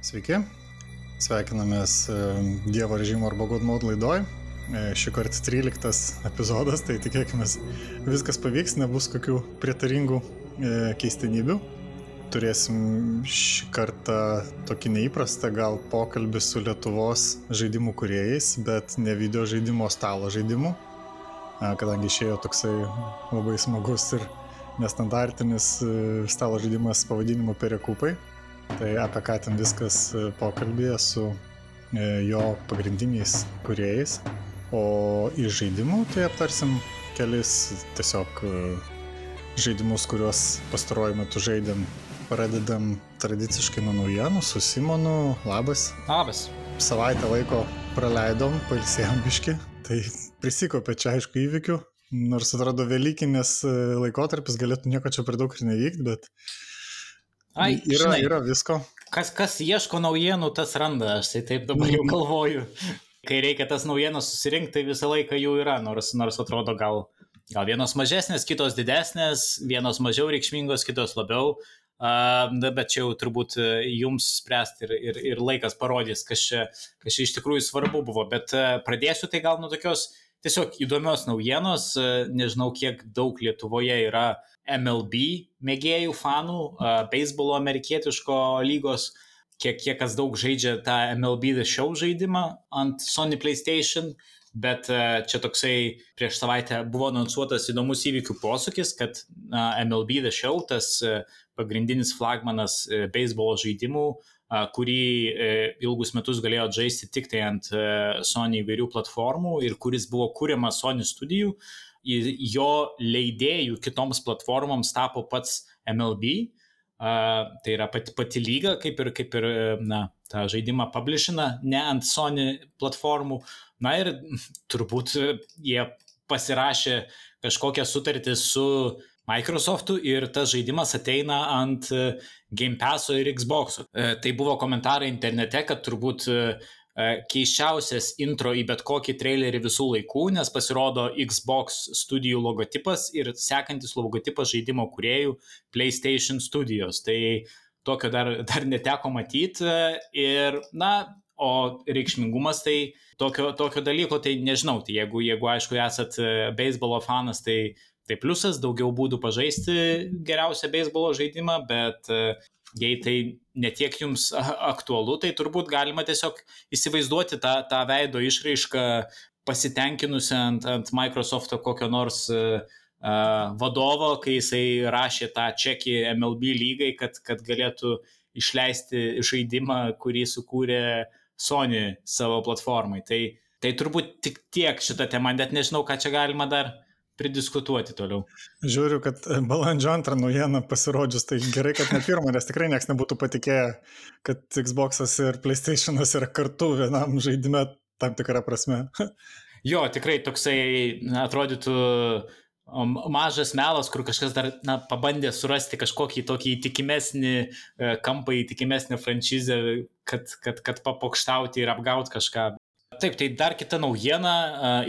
Sveiki, sveikinamės e, Dievo režimo arba God Mode laidoj. E, šį kartą 13 epizodas, tai tikėkime viskas pavyks, nebus kokių prietaringų e, keistenybių. Turėsim šį kartą tokį neįprastą gal pokalbį su Lietuvos žaidimų kuriejais, bet ne video žaidimo stalo žaidimų, kadangi išėjo toksai labai smagus ir nestandartinis stalo žaidimas pavadinimu Perekupai. Tai apie ką ten viskas e, pokalbėje su e, jo pagrindiniais kuriejais. O iš žaidimų tai aptarsim kelis tiesiog e, žaidimus, kuriuos pastaruoju metu žaidėm. Pradedam tradiciškai nuo naujienų su Simonu. Labas. Labas. Savaitę laiko praleidom, pailsėjom biški. Tai prisikopė čia aišku įvykių. Nors atrodo Velykinės laikotarpis galėtų nieko čia per daug ir nevykti, bet Ai, yra, žinai, yra visko. Kas, kas ieško naujienų, tas randa, aš tai taip dabar jau galvoju. Kai reikia tas naujienas susirinkti, tai visą laiką jų yra, nors, nors atrodo gal, gal vienos mažesnės, kitos didesnės, vienos mažiau reikšmingos, kitos labiau. Uh, bet čia jau turbūt jums spręsti ir, ir, ir laikas parodys, kas čia, kas čia iš tikrųjų svarbu buvo. Bet uh, pradėsiu tai gal nuo tokios tiesiog įdomios naujienos. Uh, nežinau, kiek daug Lietuvoje yra MLB mėgėjų fanų, beisbolo amerikietiško lygos, kiek, kiek kas daug žaidžia tą MLB The Show žaidimą ant Sony PlayStation, bet čia toksai prieš savaitę buvo anonsuotas įdomus įvykių posūkis, kad MLB The Show, tas pagrindinis flagmanas beisbolo žaidimų, kurį ilgus metus galėjo žaisti tik tai ant Sony įvairių platformų ir kuris buvo kūriamas Sony studijų, jo leidėjų kitoms platformoms tapo pats MLB. Tai yra pati, pati lyga, kaip ir, kaip ir na, tą žaidimą publishina, ne ant Sony platformų. Na ir turbūt jie pasirašė kažkokią sutartį su Microsoftu ir tas žaidimas ateina ant Game Pass'o ir Xbox'o. Tai buvo komentarai internete, kad turbūt E, keiščiausias intro į bet kokį trailerį visų laikų, nes pasirodo Xbox studijų logotipas ir sekantis logotipas žaidimo kuriejų PlayStation Studios. Tai tokio dar, dar neteko matyti ir, na, o reikšmingumas tai tokio, tokio dalyko, tai nežinau, tai jeigu, jeigu aišku esat e, beisbolo fanas, tai, tai pliusas, daugiau būdų pažaisti geriausią beisbolo žaidimą, bet jei tai netiek jums aktualu, tai turbūt galima tiesiog įsivaizduoti tą, tą veido išraišką pasitenkinusią ant, ant Microsoft'o kokio nors uh, vadovo, kai jisai rašė tą čekį MLB lygai, kad, kad galėtų išleisti žaidimą, kurį sukūrė Sony savo platformai. Tai, tai turbūt tik tiek šitą temą, net nežinau, ką čia galima dar pridiskutuoti toliau. Žiūriu, kad balandžio antrą naujieną pasirodžius, tai gerai, kad ne pirmą, nes tikrai niekas nebūtų patikėję, kad Xbox'as ir PlayStation'as yra kartu vienam žaidime tam tikrą prasme. Jo, tikrai toksai na, atrodytų mažas melas, kur kažkas dar na, pabandė surasti kažkokį tokį įtikimesnį e, kampą, įtikimesnį franšizę, kad, kad, kad papokštauti ir apgauti kažką. Taip, tai dar kita naujiena,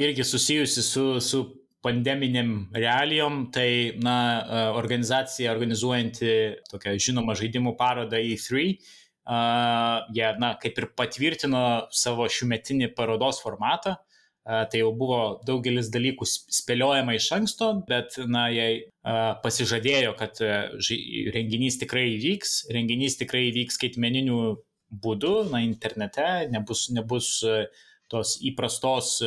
irgi susijusi su, su pandeminiam realijom, tai na, e, organizacija organizuojanti tokią žinomą žaidimų parodą E3, uh, jie, na, kaip ir patvirtino savo šiumetinį parodos formatą. Uh, tai jau buvo daugelis dalykų spėliojama iš anksto, bet, na, jie uh, pasižadėjo, kad renginys tikrai įvyks, renginys tikrai įvyks skaitmeniniu būdu, na, internete, nebus, nebus tos įprastos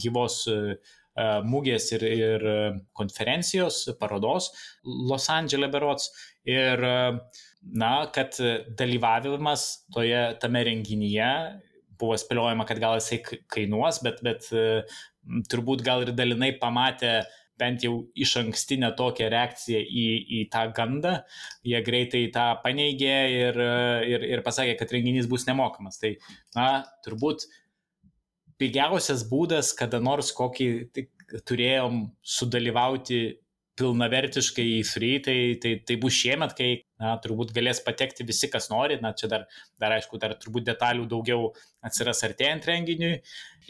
gyvos uh, E, mūgės ir, ir konferencijos, parodos Los Andželė berots. Ir, e, na, kad dalyvavimas toje, tame renginyje buvo spėliojama, kad gal jisai kainuos, bet, bet e, turbūt gal ir dalinai pamatė bent jau iš ankstinę tokią reakciją į, į tą gandą, jie greitai tą paneigė ir, ir, ir pasakė, kad renginys bus nemokamas. Tai, na, turbūt pigiausias būdas, kada nors kokį turėjom sudalyvauti pilnavertiškai į free, tai, tai, tai bus šiemet, kai na, turbūt galės patekti visi, kas nori, na čia dar, dar aišku, dar turbūt detalių daugiau atsiras artėjant renginiui.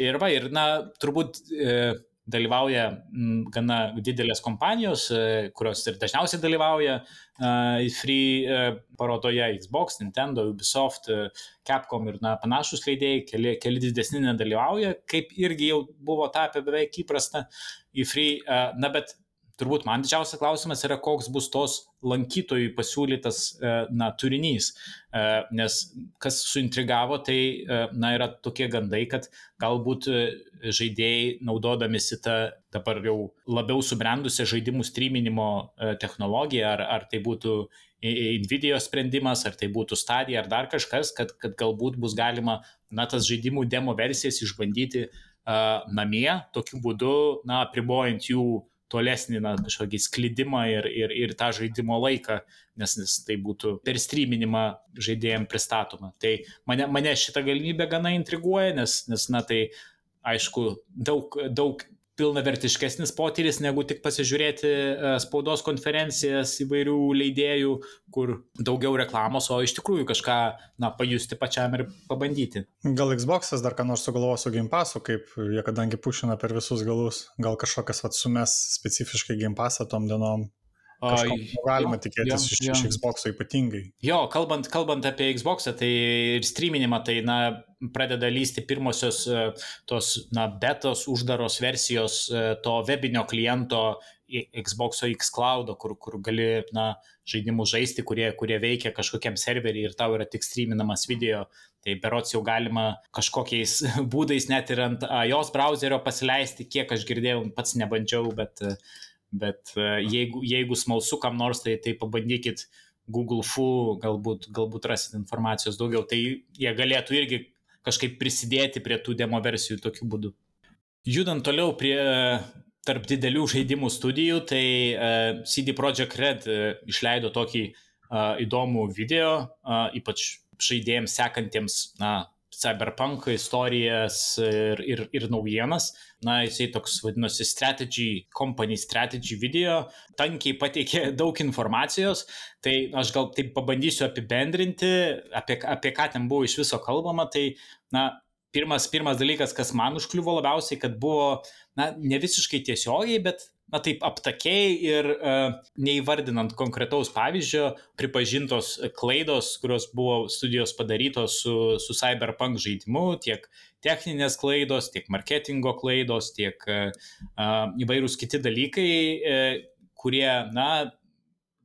Ir va, ir na, turbūt e, dalyvauja gana didelės kompanijos, e, kurios ir dažniausiai dalyvauja e, free e, parodoje Xbox, Nintendo, Ubisoft, Capcom ir na, panašus leidėjai, keli, keli didesni nedalyvauja, kaip irgi jau buvo tapę beveik įprasta į free. Na, bet turbūt man didžiausias klausimas yra, koks bus tos lankytojų pasiūlytas e, na, turinys. E, nes kas suintrigavo, tai e, na, yra tokie gandai, kad galbūt žaidėjai naudodamisi tą dabar jau labiau subrendusią žaidimų streaminimo technologiją, ar, ar tai būtų Nvidia sprendimas, ar tai būtų stadija, ar dar kažkas, kad, kad galbūt bus galima na, tas žaidimų demo versijas išbandyti uh, namie, tokiu būdu, na, apribojant jų tolesnį na, kažkokį sklidimą ir, ir, ir tą žaidimo laiką, nes, nes tai būtų per streaminimą žaidėjim pristatoma. Tai mane, mane šitą galimybę gana intriguoja, nes, nes na, tai aišku, daug, daug pilnavertiškesnis potyris negu tik pasižiūrėti e, spaudos konferencijas įvairių leidėjų, kur daugiau reklamos, o iš tikrųjų kažką na, pajusti pačiam ir pabandyti. Gal Xbox'as dar ką nors sugalvos su Game Pass'u, kaip jie kadangi pušina per visus galus, gal kažkokias atsumes specifiškai Game Pass'ą tom dienom, galima tikėtis jo, iš, jo. iš Xbox ypatingai. Jo, kalbant, kalbant apie Xbox, tai ir streaminimą, tai na, pradeda lysti pirmosios e, tos na, betos uždaros versijos e, to webinio kliento Xbox Xcloud, kur, kur gali na, žaidimus žaisti, kurie, kurie veikia kažkokiam serveriui ir tau yra tik streaminamas video. Tai berots jau galima kažkokiais būdais net ir ant jos browserio pasileisti, kiek aš girdėjau, pats nebandžiau, bet uh, Bet e, jeigu, jeigu smalsu kam nors, tai, tai pabandykit Google Fu, galbūt, galbūt rasit informacijos daugiau. Tai jie galėtų irgi kažkaip prisidėti prie tų demo versijų tokiu būdu. Judant toliau prie tarp didelių žaidimų studijų, tai uh, CD Projekt Red uh, išleido tokį įdomų video, ypač žaidėjams sekantiems, na, cyberpunk istorijas ir, ir, ir naujienas. Na, jisai toks vadinosi Strategy, Company Strategy video, tankiai pateikė daug informacijos, tai aš gal taip pabandysiu apibendrinti, apie, apie ką ten buvo iš viso kalbama. Tai, na, pirmas, pirmas dalykas, kas man užkliuvo labiausiai, kad buvo, na, ne visiškai tiesiogiai, bet na taip aptakiai ir uh, neįvardinant konkretaus pavyzdžio, pripažintos klaidos, kurios buvo studijos padarytos su, su Cyberpunk žaidimu, tiek techninės klaidos, tiek marketingo klaidos, tiek uh, įvairūs kiti dalykai, uh, kurie, na,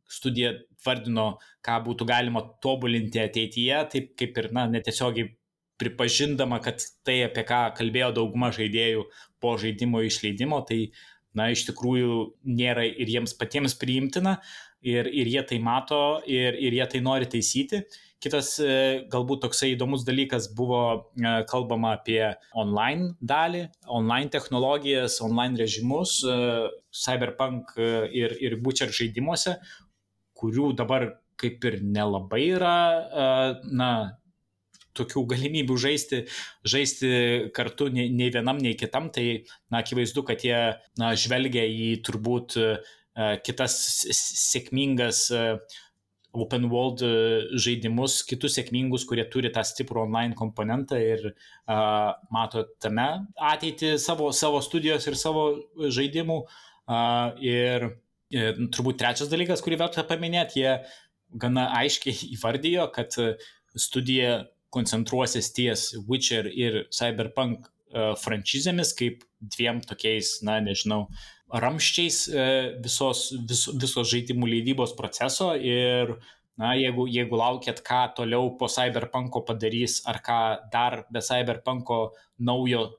studija vardino, ką būtų galima tobulinti ateityje, taip kaip ir, na, netiesiogiai pripažindama, kad tai, apie ką kalbėjo dauguma žaidėjų po žaidimo išleidimo, tai na, iš tikrųjų nėra ir jiems patiems priimtina, ir, ir jie tai mato, ir, ir jie tai nori taisyti. Kitas e, galbūt toksai įdomus dalykas buvo e, kalbama apie online dalį, online technologijas, online režimus, e, Cyberpunk ir, ir Butcher žaidimuose, kurių dabar kaip ir nelabai yra, na, tokių galimybių žaisti, žaisti kartu nei, nei vienam, nei kitam, tai na, akivaizdu, kad jie na, žvelgia į turbūt uh, kitas sėkmingas uh, open world uh, žaidimus, kitus sėkmingus, kurie turi tą stiprų online komponentą ir uh, mato tame ateitį savo, savo studijos ir savo žaidimų. Uh, ir, ir turbūt trečias dalykas, kurį verta paminėti, jie gana aiškiai įvardijo, kad studija koncentruosis ties Witcher ir Cyberpunk uh, franšizėmis kaip dviem tokiais, na, nežinau, ramščiais uh, visos, vis, visos žaidimų leidybos proceso ir, na, jeigu, jeigu laukėt, ką toliau po Cyberpunko padarys, ar ką dar be Cyberpunko naujo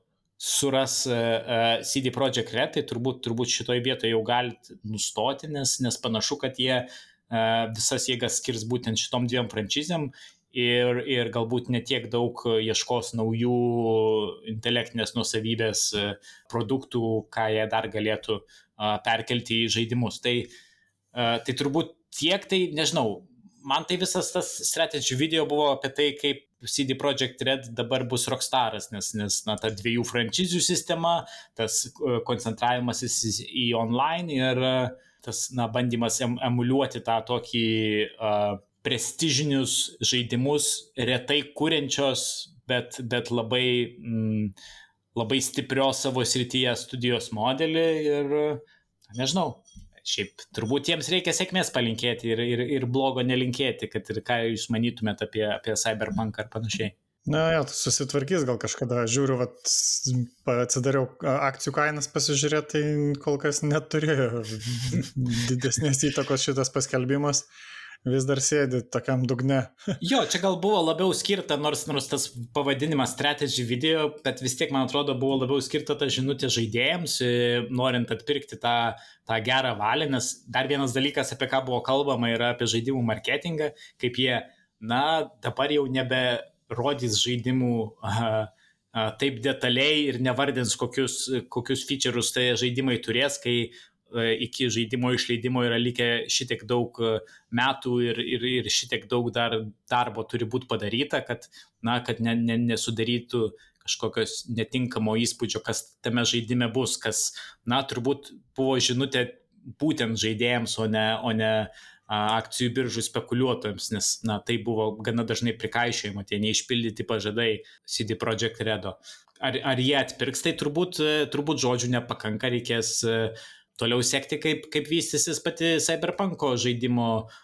suras uh, uh, CD Projekt Red, tai turbūt, turbūt šitoje vietoje jau galit nustoti, nes, nes panašu, kad jie uh, visas jėgas skirs būtent šitom dviem franšizėm ir, ir galbūt netiek daug ieškos naujų intelektinės nusavybės e, produktų, ką jie dar galėtų perkelti į žaidimus. Tai, tai turbūt tiek, tai nežinau, man tai visas tas strategy video buvo apie tai, kaip CD Projekt Red dabar bus rockstaras, nes, nes na, ta dviejų franšizių sistema, tas e, koncentravimasis į online ir e, tas na, bandymas emuliuoti tą tokį uh, prestižinius žaidimus, retai kuriančios, bet, bet labai mm, labai stiprios savo srityje studijos modelį ir nežinau, šiaip turbūt jiems reikia sėkmės palinkėti ir, ir, ir blogo nelinkėti, kad ir ką jūs manytumėte apie, apie Cyberpunk ar panašiai. Na, jo, susitvarkys gal kažkada. Žiūriu, vat, atsidariau akcijų kainas pasižiūrėti, tai kol kas neturėjo didesnės įtakos šitas paskelbimas vis dar sėdi tokiam dugne. jo, čia gal buvo labiau skirta, nors, nors tas pavadinimas strategy video, bet vis tiek, man atrodo, buvo labiau skirta ta žinutė žaidėjams, e, norint atpirkti tą, tą gerą valią, nes dar vienas dalykas, apie ką buvo kalbama, yra apie žaidimų marketingą, kaip jie, na, dabar jau nebe rodys žaidimų aha, taip detaliai ir nevardins, kokius, kokius feature'us tai žaidimai turės, kai iki žaidimo išleidimo yra likę šitiek daug e, metų ir, ir, ir šitiek daug dar darbo turi būti padaryta, kad, na, kad ne, ne, nesudarytų kažkokios netinkamo įspūdžio, kas tame žaidime bus, kas, na, turbūt buvo žinutė būtent žaidėjams, o ne, o ne akcijų biržų spekuliuotojams, nes na, tai buvo gana dažnai prikaišėjama, tie neišpildyti pažadai CD Projekt Redo. Ar, ar jie atpirks, tai turbūt, e, turbūt žodžių nepakanka, reikės uh, toliau sekti, kaip, kaip vystysis pati Cyberpunko žaidimo uh,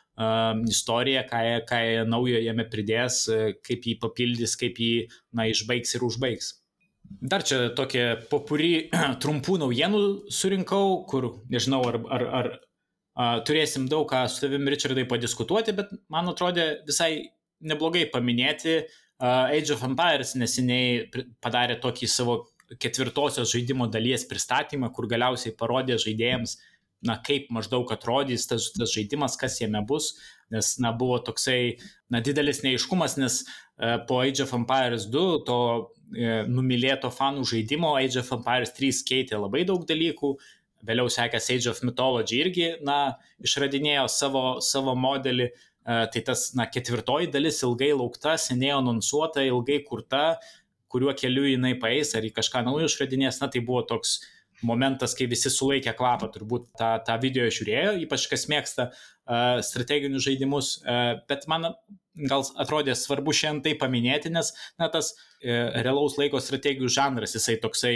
istorija, ką, ką naujo jame pridės, kaip jį papildys, kaip jį na, išbaigs ir užbaigs. Dar čia tokie popuri trumpų naujienų surinkau, kur nežinau, ar, ar, ar a, turėsim daug ką su tavim, Richardai, padiskutuoti, bet man atrodė visai neblogai paminėti. Age of Empires neseniai padarė tokį savo ketvirtosios žaidimo dalies pristatymą, kur galiausiai parodė žaidėjams, na, kaip maždaug atrodys tas, tas žaidimas, kas jame bus, nes, na, buvo toksai, na, didelis neiškumas, nes e, po Age of Empires 2, to e, numylėto fanų žaidimo, Age of Empires 3 keitė labai daug dalykų, vėliau sekęs Age of Mythology irgi, na, išradinėjo savo, savo modelį, e, tai tas, na, ketvirtoji dalis ilgai laukta, seniai anonsuota, ilgai kurta, kuriuo keliu jinai paeis, ar į kažką naujo išradinės, na tai buvo toks momentas, kai visi sulaikė kvapą, turbūt tą, tą video žiūrėjo, ypač kas mėgsta uh, strateginius žaidimus, uh, bet man gal atrodė svarbu šiandien tai paminėti, nes na, tas uh, realaus laiko strategijų žanras, jisai toksai,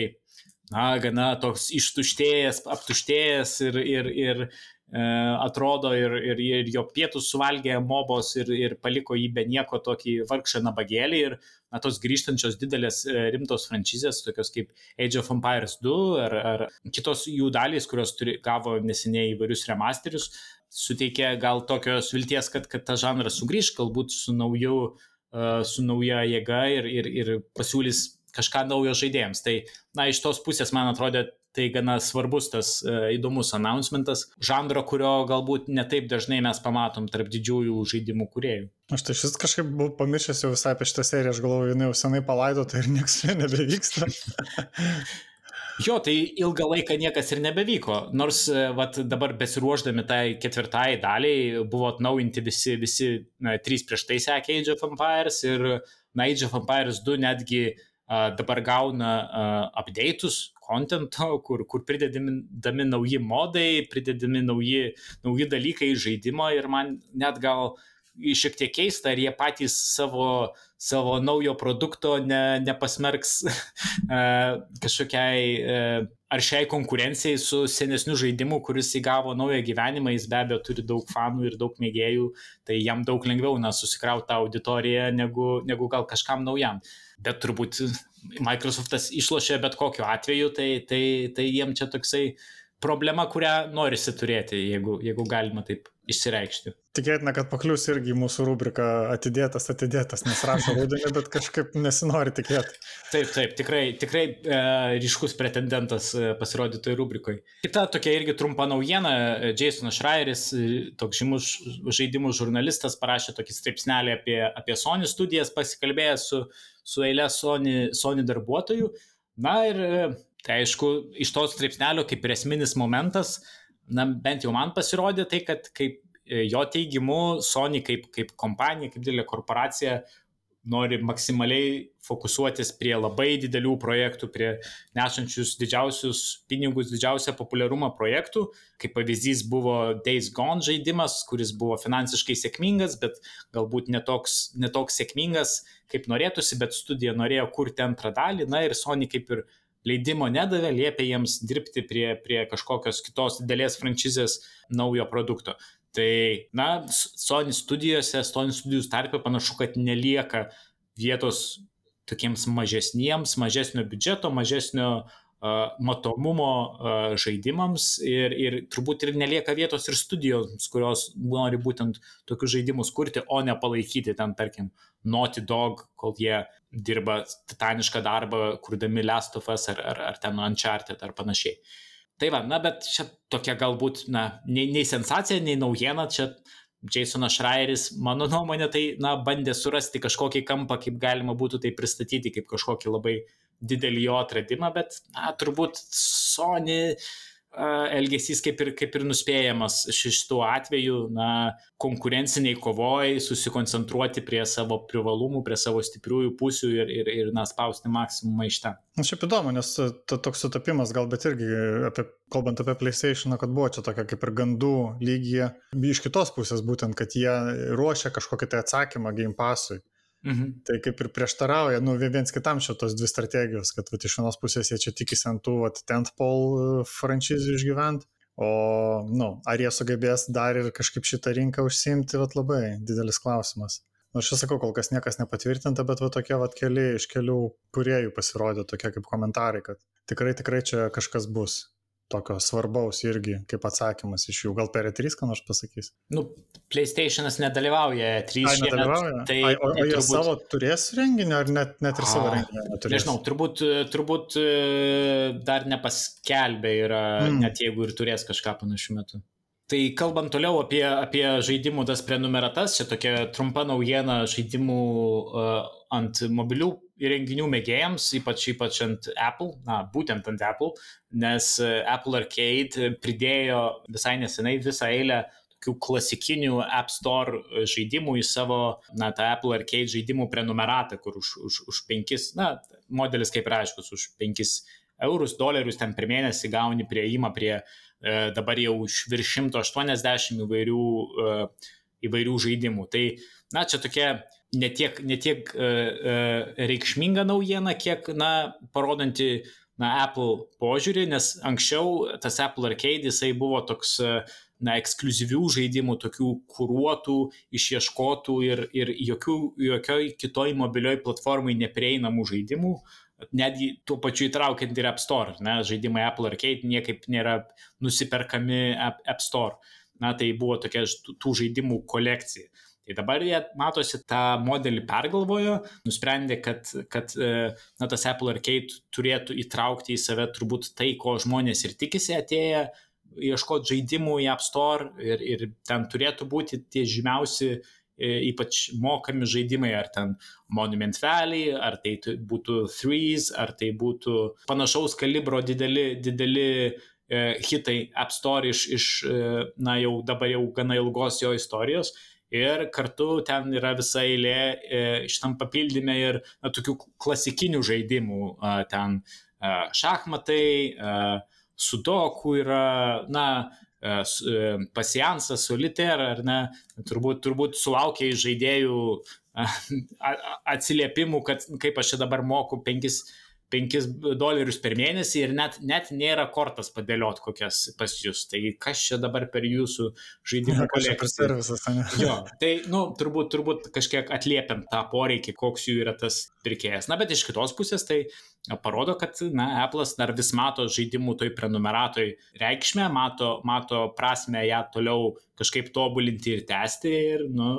na, gana toks ištuštėjęs, aptuštėjęs ir, ir, ir atrodo ir, ir, ir jo pietus suvalgė mobos ir, ir paliko jį be nieko tokį vargšą nabagėlį ir na, tos grįžtančios didelės e, rimtos franšizės, tokios kaip Age of Empires 2 ar, ar kitos jų dalys, kurios turi, gavo neseniai įvairius remasterius, suteikė gal tokios vilties, kad, kad tas žanras sugrįž, galbūt su, nauju, uh, su nauja jėga ir, ir, ir pasiūlys kažką naujo žaidėjams. Tai, na, iš tos pusės man atrodė tai gana svarbus tas uh, įdomus announcementas, žanro, kurio galbūt netaip dažnai mes pamatom tarp didžiųjų žaidimų kuriejų. Aš tai šis kažkaip buvau pamiršęs jau visai apie šitą seriją, aš galvoju, jinai jau senai palaidota ir niekas čia nebevyksta. Jo, tai ilgą laiką niekas ir nebevyko. Nors e, vat, dabar besiruoždami tai ketvirtai daliai buvo atnaujinti visi, visi na, trys prieš tai sekė Age of Empires ir na, Age of Empires 2 netgi uh, dabar gauna update'us, kontento, kur, kur pridedami nauji modai, pridedami nauji, nauji dalykai į žaidimą ir man net gal šiek tiek keista, ar jie patys savo, savo naujo produkto ne, nepasmerks kažkokiai ar šiai konkurencijai su senesniu žaidimu, kuris įgavo naują gyvenimą, jis be abejo turi daug fanų ir daug mėgėjų, tai jam daug lengviau na, susikrauti tą auditoriją negu, negu gal kažkam naujam. Bet turbūt Microsoftas išlošia bet kokiu atveju, tai, tai, tai jiem čia toksai problema, kurią norisi turėti, jeigu, jeigu galima taip išsireikšti. Tikėtina, kad paklius irgi mūsų rubrika atidėtas, atidėtas, nes rašo rudenį, bet kažkaip nesinori tikėti. Taip, taip, tikrai, tikrai e, ryškus pretendentas e, pasirodytoj rubrikoje. Kita tokia irgi trumpa naujiena, e, Jasonas Schreieris, e, toks žymus žaidimų žurnalistas, parašė tokį straipsnelį apie, apie Sony studijas, pasikalbėjęs su, su eilė Sony, Sony darbuotojų. Na ir tai aišku, iš to straipsnelio kaip ir esminis momentas, na bent jau man pasirodė tai, kad kaip e, jo teigimu Sony kaip, kaip kompanija, kaip didelė korporacija nori maksimaliai fokusuotis prie labai didelių projektų, prie nešančius didžiausius pinigus, didžiausią populiarumą projektų. Kaip pavyzdys buvo Days Gone žaidimas, kuris buvo finansiškai sėkmingas, bet galbūt netoks, netoks sėkmingas, kaip norėtųsi, bet studija norėjo kurti antrą dalį. Na ir Sony kaip ir leidimo nedavė, liepė jiems dirbti prie, prie kažkokios kitos didelės franšizės naujo produkto. Tai, na, Sony studijose, Sony studijų tarpe panašu, kad nelieka vietos tokiems mažesniems, mažesnio biudžeto, mažesnio uh, matomumo uh, žaidimams ir, ir turbūt ir nelieka vietos ir studijoms, kurios nori būtent tokius žaidimus kurti, o ne palaikyti ten, tarkim, Naughty Dog, kol jie dirba titanišką darbą, kurdami Last of Us ar, ar, ar ten Uncharted ar panašiai. Tai va, na, bet čia tokia galbūt, na, nei, nei sensacija, nei naujiena, čia Jasonas Schreieris, mano nuomonė, tai, na, bandė surasti kažkokį kampą, kaip galima būtų tai pristatyti, kaip kažkokį labai didelį jo atradimą, bet, na, turbūt Sony elgesys kaip ir, kaip ir nuspėjamas šituo atveju, na, konkurenciniai kovoj, susikoncentruoti prie savo privalumų, prie savo stipriųjų pusių ir, ir, ir na, spausti maksimumą iš ten. Na, šiaip įdomu, nes toks sutapimas gal, bet irgi, apie, kalbant apie PlayStation, kad buvo čia tokia kaip ir gandų lygyje, iš kitos pusės būtent, kad jie ruošia kažkokį tai atsakymą Game Passui. Mhm. Tai kaip ir prieštarauja, nu, viens kitam šitos dvi strategijos, kad vat, iš vienos pusės jie čia tikisi ant tų tentpole uh, franšizių išgyventi, o, nu, ar jie sugebės dar ir kažkaip šitą rinką užsimti, vat labai didelis klausimas. Nors aš sakau, kol kas niekas nepatvirtinta, bet va tokie va keli iš kelių kuriejų pasirodė tokie kaip komentarai, kad tikrai, tikrai čia kažkas bus tokio svarbaus irgi kaip atsakymas iš jų. Gal per E3 ką nors pasakys? Nu, PlayStation'as nedalyvauja E3. Ai, nedalyvauja. Tai, Ai, o, o jie turbūt... savo turės renginį ar net, net ir savo A, renginį neturės? Nežinau, turbūt, turbūt e, dar nepaskelbė yra, mm. net jeigu ir turės kažką panašiu metu. Tai kalbant toliau apie, apie žaidimų tas prenumeratas, čia tokia trumpa naujiena žaidimų uh, ant mobilių įrenginių mėgėjams, ypač, ypač ant Apple, na, būtent ant Apple, nes uh, Apple Arcade pridėjo visai nesenai visą eilę tokių klasikinių App Store žaidimų į savo, na, tą Apple Arcade žaidimų prenumeratą, kur už, už, už 5, na, modelis kaip ir aiškus, už 5 eurus, dolerius ten per mėnesį gauni prieimą prie E, dabar jau virš 180 įvairių, e, įvairių žaidimų. Tai, na, čia tokia netiek, netiek e, reikšminga naujiena, kiek, na, parodanti, na, Apple požiūrį, nes anksčiau tas Apple Arcade jisai buvo toks, na, ekskluzivių žaidimų, tokių kūruotų, išieškotų ir, ir jokių, jokioj kitoj mobilioj platformai neprieinamų žaidimų, netgi tuo pačiu įtraukiant ir App Store, ne, žaidimai Apple Arcade niekaip nėra nusiperkami App Store. Na, tai buvo tokia tų žaidimų kolekcija. Tai dabar jie matosi tą modelį pergalvojo, nusprendė, kad, kad e, na, tas Apple Arcade turėtų įtraukti į save turbūt tai, ko žmonės ir tikisi atėję ieškoti žaidimų į App Store ir, ir ten turėtų būti tie žymiausi E, ypač mokami žaidimai, ar ten Monument Valley, ar tai būtų Threes, ar tai būtų panašaus kalibro dideli, dideli e, hitai App Store iš, iš, na jau dabar jau gana ilgos jo istorijos. Ir kartu ten yra visa eilė e, šitam papildyme ir na, tokių klasikinių žaidimų. Ten šachmatai, sudoku yra, na, E, e, pasiansas, soliter, ar ne, turbūt, turbūt sulaukia iš žaidėjų atsiliepimų, kad kaip aš čia dabar moku 5 5 dolerius per mėnesį ir net, net nėra kortas padėliot kokias pas jūs. Tai kas čia dabar per jūsų žaidimų kolekciją? Jo, tai, nu, turbūt, turbūt kažkiek atliepiam tą poreikį, koks jų yra tas pirkėjas. Na, bet iš kitos pusės tai parodo, kad, na, Apple'as dar vis mato žaidimų toj prenumeratoj reikšmę, mato, mato prasme ją toliau kažkaip tobulinti ir tęsti ir, nu,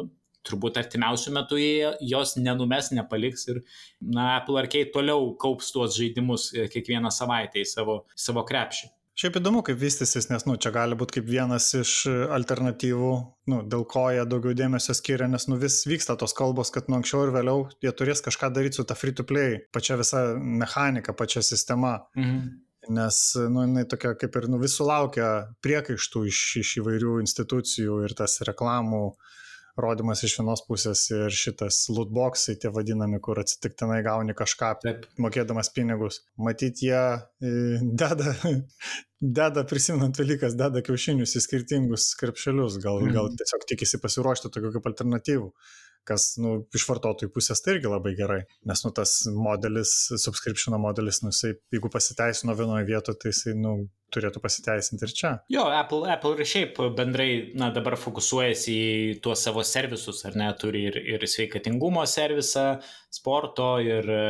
turbūt artimiausių metų jie jos nenumes, nepaliks ir na, Apple Arcade toliau kaups tuos žaidimus e, kiekvieną savaitę į savo, savo krepšį. Šiaip įdomu, kaip vystysis, nes, nu, čia gali būti kaip vienas iš alternatyvų, nu, dėl ko jie daugiau dėmesio skiria, nes, nu, vis vyksta tos kalbos, kad, nu, anksčiau ir vėliau jie turės kažką daryti su ta free-to-play, pačia visa mechanika, pačia sistema. Mhm. Nes, nu, jinai tokia kaip ir, nu, vis sulaukia priekaištų iš, iš įvairių institucijų ir tas reklamų uh, rodymas iš vienos pusės ir šitas lootboxai, tie vadinami, kur atsitiktinai gauni kažką, Taip. mokėdamas pinigus. Matyt, jie e, deda, deda, prisimenant Velykas, deda kiaušinius į skirtingus krepšelius, gal, Mhm. gal tiesiog tikisi pasiruošti tokių kaip alternatyvų kas, nu, iš vartotojų pusės tai irgi labai gerai, nes, nu, tas modelis, subscription modelis, nu, jisai, jeigu pasiteisino vienoje vietoje, tai jisai, nu, turėtų pasiteisinti ir čia. Jo, Apple, Apple ir šiaip bendrai, na, dabar fokusuojasi į tuos savo servisus, ar ne, turi ir, ir sveikatingumo servisą, sporto ir e,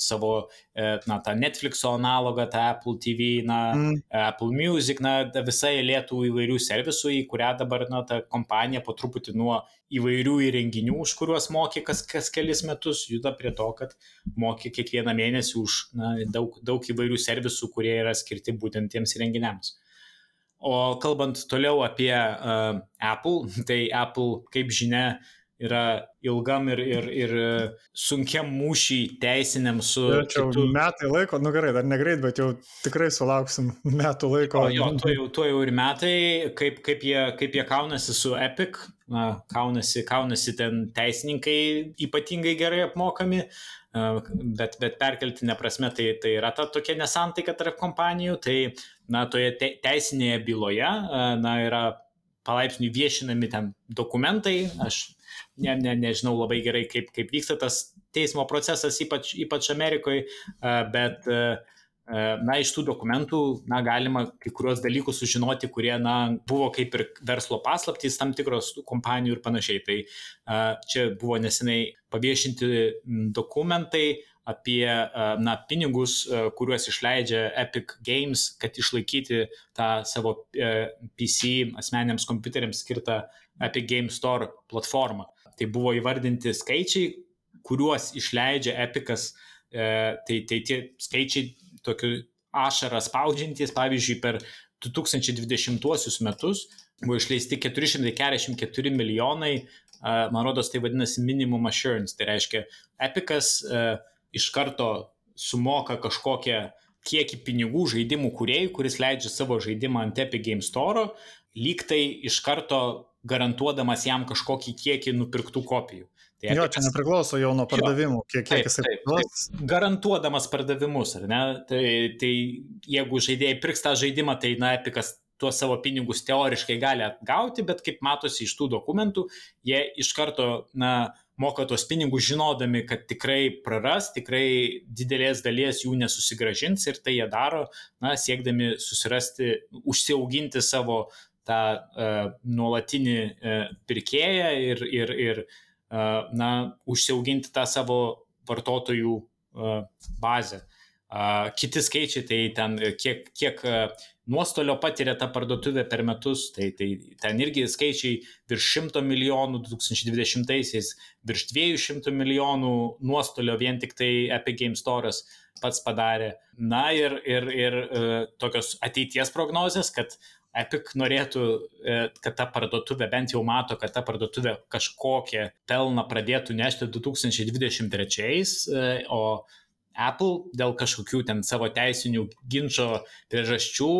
savo, e, na, tą Netflixo analogą, tą Apple TV, na, Mm. Apple Music, na, ta visa eilė tų įvairių servisų, į kurią dabar, na, ta kompanija po truputį nuo įvairių įrenginių, už kuriuos mokė kas, kas kelis metus, juda prie to, kad mokė kiekvieną mėnesį už na, daug, daug įvairių servisų, kurie yra skirti būtent tiems įrenginiams. O kalbant toliau apie uh, Apple, tai Apple, kaip žinia, yra ilgam ir, ir, ir sunkiam mūšį teisiniam su Ir čia kitu. metai laiko, nu gerai, dar negreit, bet jau tikrai sulauksim metų laiko. O jo, tuo jau, tuo jau ir metai, kaip, kaip, jie, kaip jie kaunasi su Epic, na, kaunasi, kaunasi ten teisininkai ypatingai gerai apmokami, e, bet, bet perkeltinė prasme tai, tai yra ta tokia nesantaika tarp kompanijų, tai na, toje te, teisinėje byloje e, na, yra palaipsniui viešinami ten dokumentai, aš ne, ne, nežinau labai gerai, kaip, kaip vyksta tas teismo procesas, ypač, ypač Amerikoje, bet na, iš tų dokumentų, na, galima kai kurios dalykus sužinoti, kurie, na, buvo kaip ir verslo paslaptys tam tikros kompanijų ir panašiai. Tai čia buvo nesenai paviešinti dokumentai apie, na, pinigus, kuriuos išleidžia Epic Games, kad išlaikyti tą savo PC asmeniams kompiuteriams skirtą Epic Game Store platformą. Tai buvo įvardinti skaičiai, kuriuos išleidžia Epicas, tai, tai tie skaičiai tokiu ašarą spaudžiantys, pavyzdžiui, per 2020 metus buvo išleisti 444 milijonai, man rodos, tai vadinasi minimum assurance, tai reiškia, Epicas iš karto sumoka kažkokią kiekį pinigų žaidimų kuriejų, kuris leidžia savo žaidimą ant Epic Game Store, lyg tai iš karto garantuodamas jam kažkokį kiekį nupirktų kopijų. Tai jo, čia nepriklauso jau nuo pardavimų, kiek, kiek jisai duos. Garantuodamas pardavimus, ar ne? Tai, tai jeigu žaidėjai pirks tą žaidimą, tai na, Epicas tuos savo pinigus teoriškai gali atgauti, bet kaip matosi iš tų dokumentų, jie iš karto, na, moka tos pinigus žinodami, kad tikrai praras, tikrai didelės dalies jų nesusigražins ir tai jie daro, na, siekdami susirasti, užsiauginti savo tą uh, nuolatinį uh, pirkėją ir, ir, ir uh, na, užsiauginti tą savo vartotojų uh, bazę. Uh, kiti skaičiai, tai ten kiek, kiek uh, nuostolio patiria ta parduotuvė per metus, tai, tai ten irgi skaičiai virš 100 milijonų 2020-aisiais, virš 200 milijonų nuostolio vien tik tai Epic Game Store'as pats padarė. Na ir, ir, ir tokios ateities prognozės, kad Epic norėtų, kad ta parduotuvė bent jau mato, kad ta parduotuvė kažkokią pelną pradėtų nešti 2023, o Apple dėl kažkokių ten savo teisinių ginčio priežasčių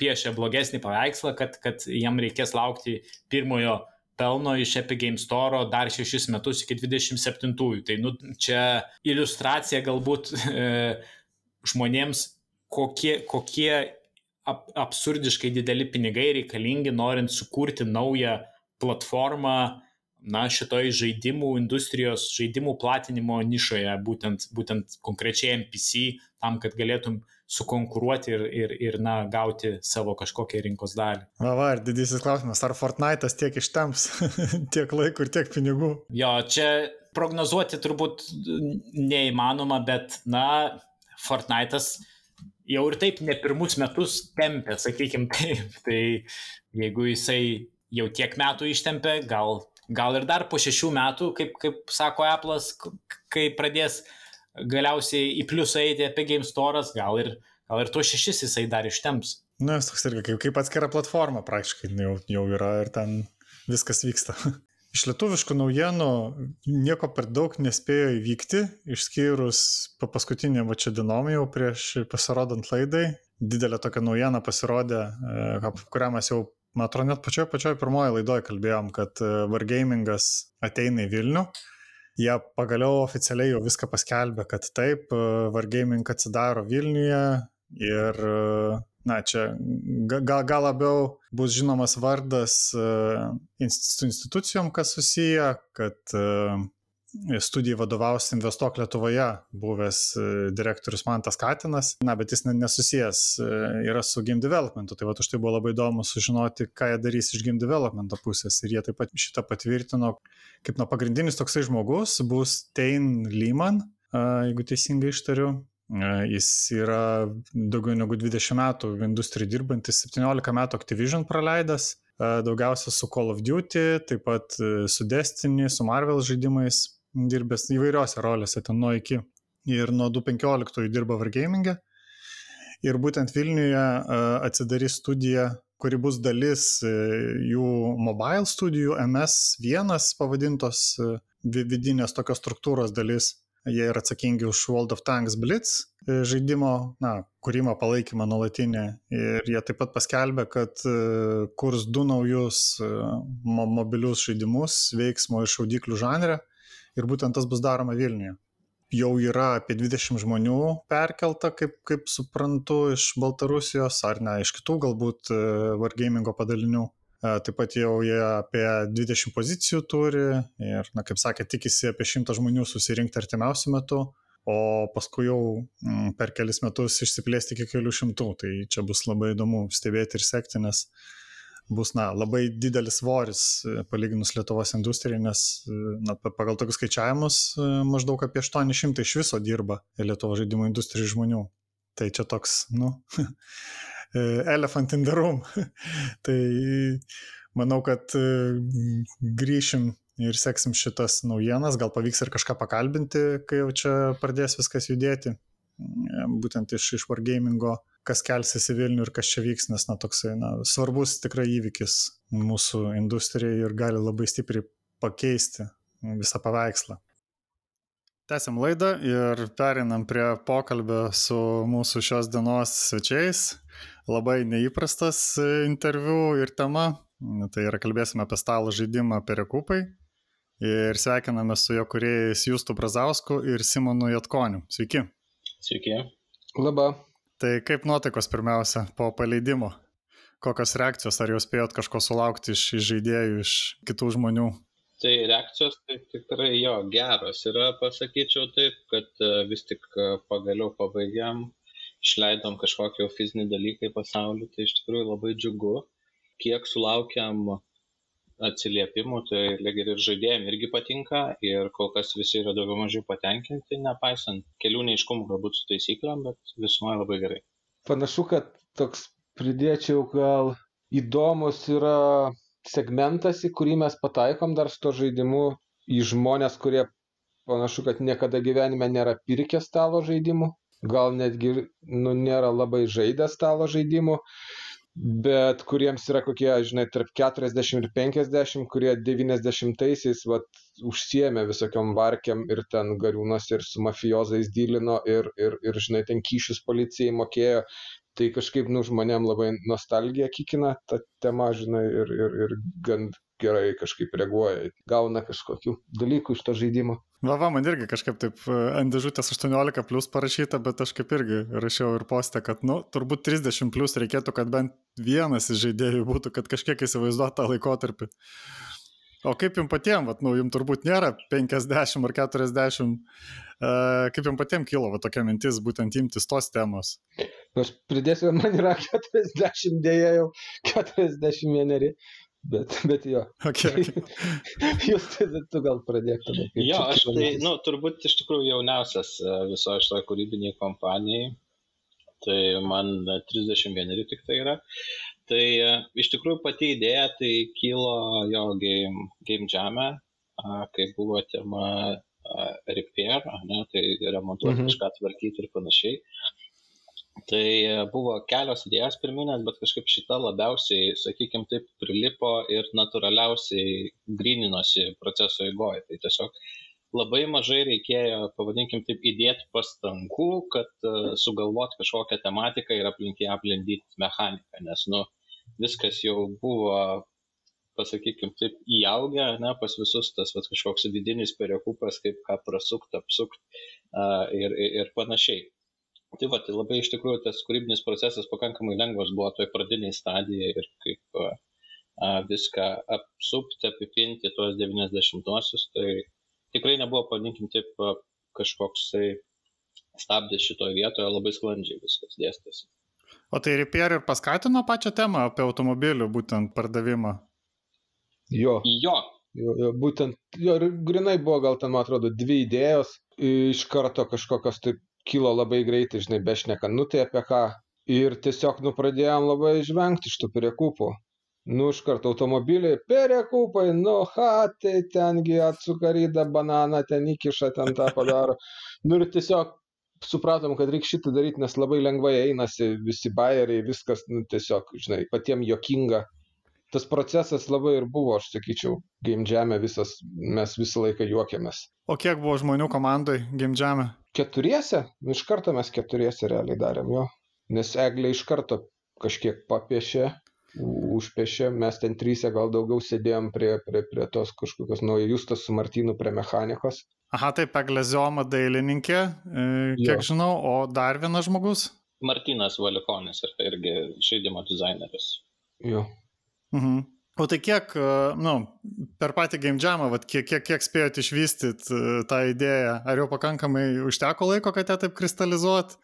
piešia blogesnį paveikslą, kad, kad jam reikės laukti pirmojo pelno iš Epic Game Store dar šešis metus iki 27-ųjų. Tai nu, čia iliustracija galbūt e, žmonėms, kokie, kokie ap, absurdiškai dideli pinigai reikalingi, norint sukurti naują platformą, na, šitoj žaidimų industrijos, žaidimų platinimo nišoje, būtent, būtent konkrečiai MPC, tam, kad galėtum sukonkuruoti ir, ir, ir na, gauti savo kažkokią rinkos dalį. Va, va, ir didysis klausimas, ar Fortnite'as tiek ištemps tiek laiko ir tiek pinigų? Jo, čia prognozuoti turbūt neįmanoma, bet, na, Fortnite'as jau ir taip ne pirmus metus tempia, sakykim taip. Tai jeigu jisai jau tiek metų ištempia, gal, gal ir dar po šešių metų, kaip, kaip sako Apple'as, kai pradės galiausiai į pliusą eiti apie Game Store'as, gal ir, gal ir tuos šešis jisai dar ištemps. Na, nu, jis toks irgi kaip, kaip atskira platforma praktiškai jau, jau yra ir ten viskas vyksta. Iš lietuviškų naujienų nieko per daug nespėjo įvykti, išskyrus paskutinį va čia dienom jau prieš pasirodant laidai. Didelė tokia naujiena pasirodė, kurią mes jau Man atrodo, net pačioj pačioj pirmoji laidoje kalbėjom, kad e, Wargamingas ateina į Vilnių. Jie pagaliau oficialiai jau viską paskelbė, kad taip, e, Wargaming atsidaro Vilniuje ir, e, na, čia gal, gal labiau bus žinomas vardas su institucijom, kas susiję, kad studijai vadovaus Investuok Lietuvoje buvęs e, direktorius Mantas Katinas, na, bet jis nesusijęs e, yra su game developmentu, tai va už tai buvo labai įdomu sužinoti, ką jie darys iš game developmento pusės. Ir jie taip pat šitą patvirtino, kaip na pagrindinis toksai žmogus bus Tein Lyman, jeigu teisingai ištariu, Jis yra daugiau negu 20 metų industrijai dirbantis, 17 metų Activision praleidęs, daugiausia su Call of Duty, taip pat e, su Destiny, su Marvel žaidimais, dirbęs įvairiose rolėse ten nuo iki. Ir nuo 2015 dirba Wargaming'e. Ir būtent Vilniuje atsidarys studija, kuri bus dalis e, jų mobile studijų MS1 pavadintos e, vidinės tokios struktūros dalis. Jie yra atsakingi už World of Tanks Blitz e, žaidimo, na, kūrimo palaikymą nuolatinį. Ir jie taip pat paskelbė, kad kurs du naujus mobilius žaidimus veiksmo ir šaudiklių žanre ir būtent tas bus daroma Vilniuje. Jau yra apie 20 žmonių perkelta, kaip, kaip suprantu, iš Baltarusijos ar ne, iš kitų galbūt e, Wargamingo padalinių. E, taip pat jau jie apie 20 pozicijų turi ir, na, kaip sakė, tikisi apie 100 žmonių susirinkti artimiausiu metu, o paskui jau m, per kelis metus išsiplėsti iki kelių šimtų. Tai čia bus labai įdomu stebėti ir sekti, nes bus na, labai didelis svoris e, palyginus Lietuvos industrijai, nes e, na, pagal tokius skaičiavimus maždaug apie 800 iš viso dirba Lietuvos žaidimų industrijai žmonių. Tai čia toks, nu, elephant in the room. tai manau, kad grįšim ir seksim šitas naujienas, gal pavyks ir kažką pakalbinti, kai jau čia pradės viskas judėti, būtent iš, iš Wargamingo kas kelsis į Vilnių ir kas čia vyks, nes na, toksai na, svarbus tikrai įvykis mūsų industrijai ir gali labai stipriai pakeisti visą paveikslą. Tęsiam laidą ir perinam prie pokalbio su mūsų šios dienos svečiais. Labai neįprastas interviu ir tema. Tai yra kalbėsime apie stalo žaidimą Perekupai. Ir sveikiname su jo kuriejais Justu Brazausku ir Simonu Jatkoniu. Sveiki. Sveiki. Labą. Tai kaip nuotaikos pirmiausia po paleidimo? Kokios reakcijos, ar jau spėjot kažko sulaukti iš, iš žaidėjų, iš kitų žmonių? Tai reakcijos tai tikrai jo geros yra, pasakyčiau taip, kad e, vis tik e, pagaliau pabaigiam, išleidom kažkokį fizinį dalyką į pasaulį, tai iš tikrųjų labai džiugu. Kiek sulaukiam atsiliepimų, tai lyg ir žaidėjim irgi patinka ir kol kas visi yra daugiau mažiau patenkinti, nepaisant kelių neiškumų galbūt su taisyklėm, bet visumoje labai gerai. Panašu, kad toks pridėčiau gal įdomus yra segmentas, į kurį mes pataikom dar su to žaidimu į žmonės, kurie panašu, kad niekada gyvenime nėra pirkę stalo žaidimų, gal netgi nu, nėra labai žaidę stalo žaidimų bet kuriems yra kokie, žinai, tarp 40 ir 50, kurie 90-aisiais vat, užsiemė visokiom varkiam ir ten gariūnuose ir su mafiozais dylino ir, ir, ir, žinai, ten kyšius policijai mokėjo. Tai kažkaip, nu, žmonėm labai nostalgija kikina ta tema, žinai, ir, ir, ir gan gerai kažkaip reaguoja, gauna kažkokių dalykų iš to žaidimo. Va, va, man irgi kažkaip taip e, ant dėžutės 18 plus parašyta, bet aš kaip irgi rašiau ir postę, kad, nu, turbūt 30 plus reikėtų, kad bent vienas iš žaidėjų būtų, kad kažkiek įsivaizduotų tą laikotarpį. O kaip jums patiems, vat, nu, jums turbūt nėra 50 ar 40, e, kaip jums patiems kilo va, tokia mintis būtent imtis tos temos? Aš pridėsiu, man yra 40 dėja jau, 41. Bet, bet jo. Okay. Jūs tai tu gal pradėk tada. Jo, aš tai, nu, turbūt iš tikrųjų jauniausias e, visoje šitoje kūrybinėje kompanijai. Tai man 31 tik tai yra. Tai e, iš tikrųjų pati idėja tai kilo jo game, game jame, kai buvo tema repair, ne, tai remontuoti mhm. kažką tvarkyti ir panašiai. Tai e, buvo kelios idėjos pirminės, bet kažkaip šita labiausiai, sakykime, taip prilipo ir natūraliausiai grininosi proceso įgoje. Tai tiesiog labai mažai reikėjo, pavadinkim taip, įdėti pastangų, kad uh, sugalvot kažkokią tematiką ir aplink ją aplindyti mechaniką, nes, nu, viskas jau buvo, pasakykime, taip įaugę, ne, pas visus tas vat, kažkoks vidinis perekupas, kaip ką prasukti, apsukti ir, ir, ir panašiai. Tai va, tai labai iš tikrųjų tas kūrybinis procesas pakankamai lengvas buvo toje pradinėje stadijoje ir kaip uh, viską apsupti, apipinti tuos 90-osius, tai tikrai nebuvo, paninkim, taip kažkoks tai stabdė šitoje vietoje, labai sklandžiai viskas dėstėsi. O tai Repair ir paskatino pačią temą apie automobilių būtent pardavimą? Jo. Jo. Jo, jo, būtent, jo, grinai buvo gal ten, man atrodo, dvi idėjos, iš karto kažkokios taip kilo labai greitai, žinai, bešnekant, nu tai apie ką. Ir tiesiog, nu, pradėjom labai žvengti iš tų priekupų. Nu, iš karto automobiliai, perekupai, nu, ha, tai tengi atsuka rydą bananą, ten įkiša, ten tą padaro. Nu ir tiesiog supratom, kad reikia šitą daryti, nes labai lengvai einasi visi bairiai, viskas, nu, tiesiog, žinai, patiems jokinga. Tas procesas labai ir buvo, aš sakyčiau, game jam'e visas, mes visą laiką juokiamės. O kiek buvo žmonių komandai game jam'e? Keturiese, nu, iš karto mes keturiese realiai darėm jo, nes eglė iš karto kažkiek papiešė, užpešė, mes ten trysia gal daugiau sėdėjom prie, prie, prie tos kažkokios naujo Justas su Martinu prie mechanikos. Aha, tai Peglezioma dailininkė, e, kiek jo. žinau, o dar vienas žmogus? Martinas Valikonis ir irgi žaidimo dizaineris. Jo. Mhm. O tai kiek, e, nu, per patį game jamą, vat, kiek, kiek, kiek spėjote išvystyti e, tą idėją? Ar jau pakankamai užteko laiko, kad ją taip kristalizuot?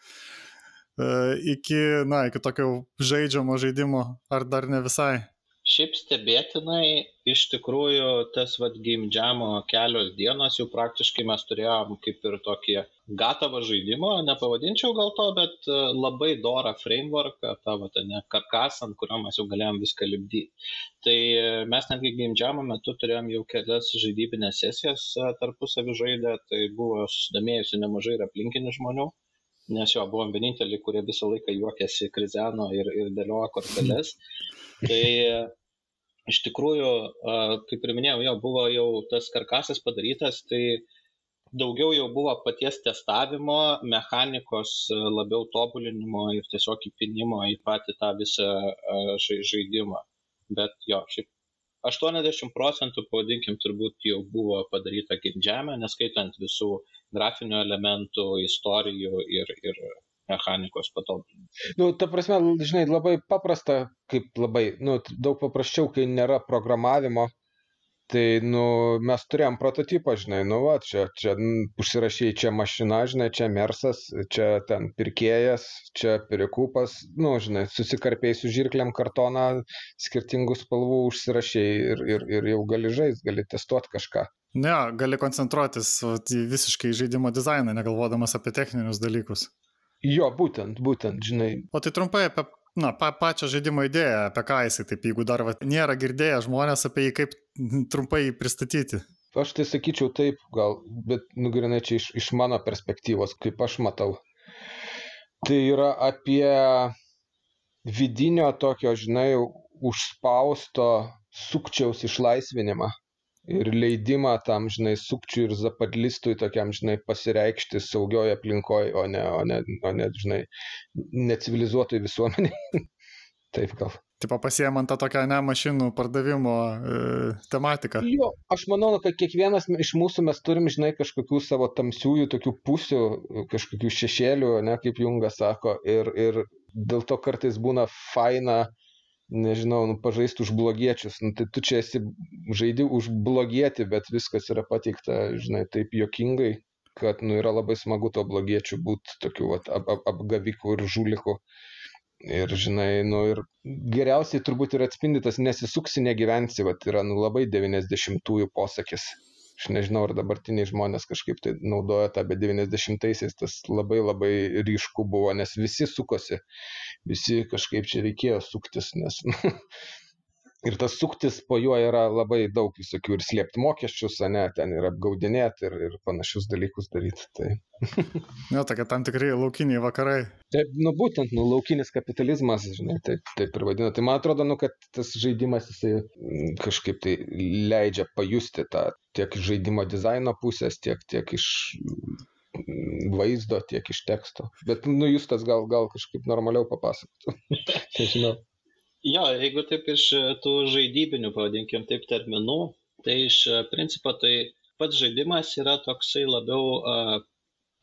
Iki, na, iki tokio žaidžiamo žaidimo, ar dar ne visai? Šiaip stebėtinai, iš tikrųjų, tas vad game jam'o kelios dienos jau praktiškai mes turėjom kaip ir tokį gatavą žaidimą, nepavadinčiau gal to, bet e, labai dorą frameworką, tą vat, ne, karkasą, ant kurio mes jau galėjom viską lipdyti. Tai e, mes netgi jam'o metu turėjom jau kelias žaidybinės sesijas e, tarpusavį žaidę, tai buvo susidomėjusių nemažai ir aplinkinių žmonių nes jo buvom vieninteliai, kurie visą laiką juokėsi, krizeno ir, ir dėliojo korteles. Tai iš tikrųjų, kaip ir minėjau, jo buvo jau tas karkasas padarytas, tai daugiau jau buvo paties testavimo, mechanikos labiau tobulinimo ir tiesiog įpinimo į patį tą visą žaidimą. Bet jo, šiaip 80 procentų, pavadinkim, turbūt jau buvo padaryta gimdžiame, neskaitant visų grafinių elementų, istorijų ir, ir mechanikos patobulinimų. Nu, ta prasme, žinai, labai paprasta, kaip labai, nu, daug paprasčiau, kai nėra programavimo, tai nu mes turėjom prototipą žinai nu va čia čia užsirašei čia mašina žinai čia mersas čia ten pirkėjas čia perikupas nu žinai susikarpei su žirklėm kartoną skirtingų spalvų užsirašei ir ir ir jau gali žaist gali testuot kažką Ne, gali koncentruotis į visiškai žaidimo dizainą, negalvodamas apie techninius dalykus. Jo, būtent, būtent, žinai. O tai trumpai apie na, pa, pačią žaidimo idėją, apie ką jisai, taip jeigu dar va, nėra girdėję žmonės apie jį, kaip trumpai pristatyti. Aš tai sakyčiau taip, gal, bet nugrinai čia iš, iš mano perspektyvos, kaip aš matau. Tai yra apie vidinio tokio, žinai, užspausto sukčiaus išlaisvinimą ir leidimą tam, žinai, sukčiui ir zapadlistui tokiam, žinai, pasireikšti saugioje aplinkoje, o ne, o ne, o ne žinai, necivilizuotoj visuomeniai. Taip gal. Taip, pasiemant tą tokią ne mašinų pardavimo e, tematiką. Jo, aš manau, kad kiekvienas iš mūsų mes turim, žinai, kažkokių savo tamsiųjų tokių pusių, kažkokių šešėlių, ne kaip Jungas sako, ir, ir dėl to kartais būna faina nežinau, nu, pažaisti už blogiečius. Nu, tai tu čia esi žaidi už blogietį, bet viskas yra pateikta, žinai, taip jokingai, kad nu, yra labai smagu to blogiečių būti tokiu vat, ap, ap, apgaviku ir žuliku. Ir, žinai, nu, ir geriausiai turbūt ir atspindytas nesisuksi, negyvensi, vat, yra nu, labai 90-ųjų posakis. Aš nežinau, ar dabartiniai žmonės kažkaip tai naudoja tą, bet 90-aisiais tas labai labai ryšku buvo, nes visi sukosi. Visi kažkaip čia reikėjo suktis, nes ir tas suktis po juo yra labai daug visokių ir slėpti mokesčius, ne, ten ir apgaudinėti ir, ir panašius dalykus daryti. Tai. ne, tokia tam tikrai laukiniai vakarai. Taip, nu būtent, nu laukinis kapitalizmas, žinai, taip, taip ir vadina. Tai man atrodo, nu, kad tas žaidimas jisai mm, kažkaip tai leidžia pajusti tą tiek žaidimo dizaino pusės, tiek, tiek iš vaizdo, tiek iš teksto. Bet, nu, jūs tas gal, gal kažkaip normaliau papasakotų. Nežinau. Jo, jeigu taip iš e, tų žaidybinių, pavadinkim taip, terminų, tai iš e, principo tai pats žaidimas yra toksai labiau uh,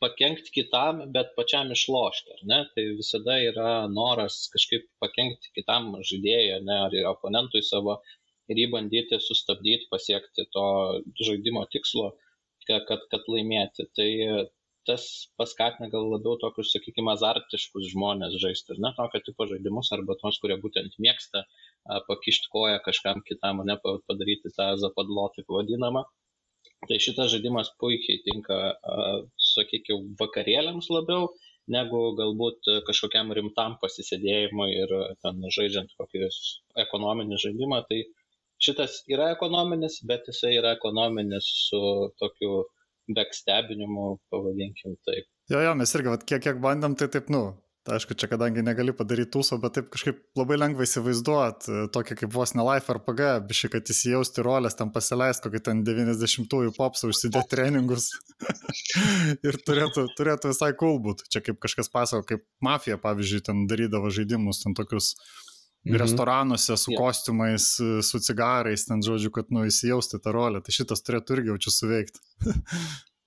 pakengti kitam, bet pačiam išlošti, ar ne? Tai visada yra noras kažkaip pakengti kitam žaidėjui, ne, ar oponentui savo ir jį bandyti sustabdyti, pasiekti to žaidimo tikslo, kad, kad, kad laimėti. Tai tas paskatina gal labiau tokius, sakykime, azartiškus žmonės žaisti, ir ne tokio tipo žaidimus, arba tos, kurie būtent mėgsta pakišti koją kažkam kitam, ne padaryti tą zapadlo, taip vadinamą. Tai šitas žaidimas puikiai tinka, sakykime, vakarėliams labiau, negu galbūt kažkokiam rimtam pasisėdėjimui ir ten žaidžiant kokį ekonominį žaidimą. Tai šitas yra ekonominis, bet jisai yra ekonominis su tokiu bekstebinimu, pavadinkim taip. Jo, jo, mes irgi, vat, kiek, kiek bandėm, tai taip, nu, Tai aišku, čia kadangi negali padaryti tūso, bet taip kažkaip labai lengva įsivaizduot, e, tokį kaip vos ne life RPG, biškai, kad įsijausti rolės, ten pasileist kokį ten 90-ųjų popsą, užsidėti treningus ir turėtų, turėtų visai cool būti. Čia kaip kažkas pasako, kaip mafija, pavyzdžiui, ten darydavo žaidimus, ten tokius mhm. restoranuose su yeah. kostiumais, su cigarais, ten žodžiu, kad nu įsijausti tą rolę. Tai šitas turėtų irgi jaučiu suveikti.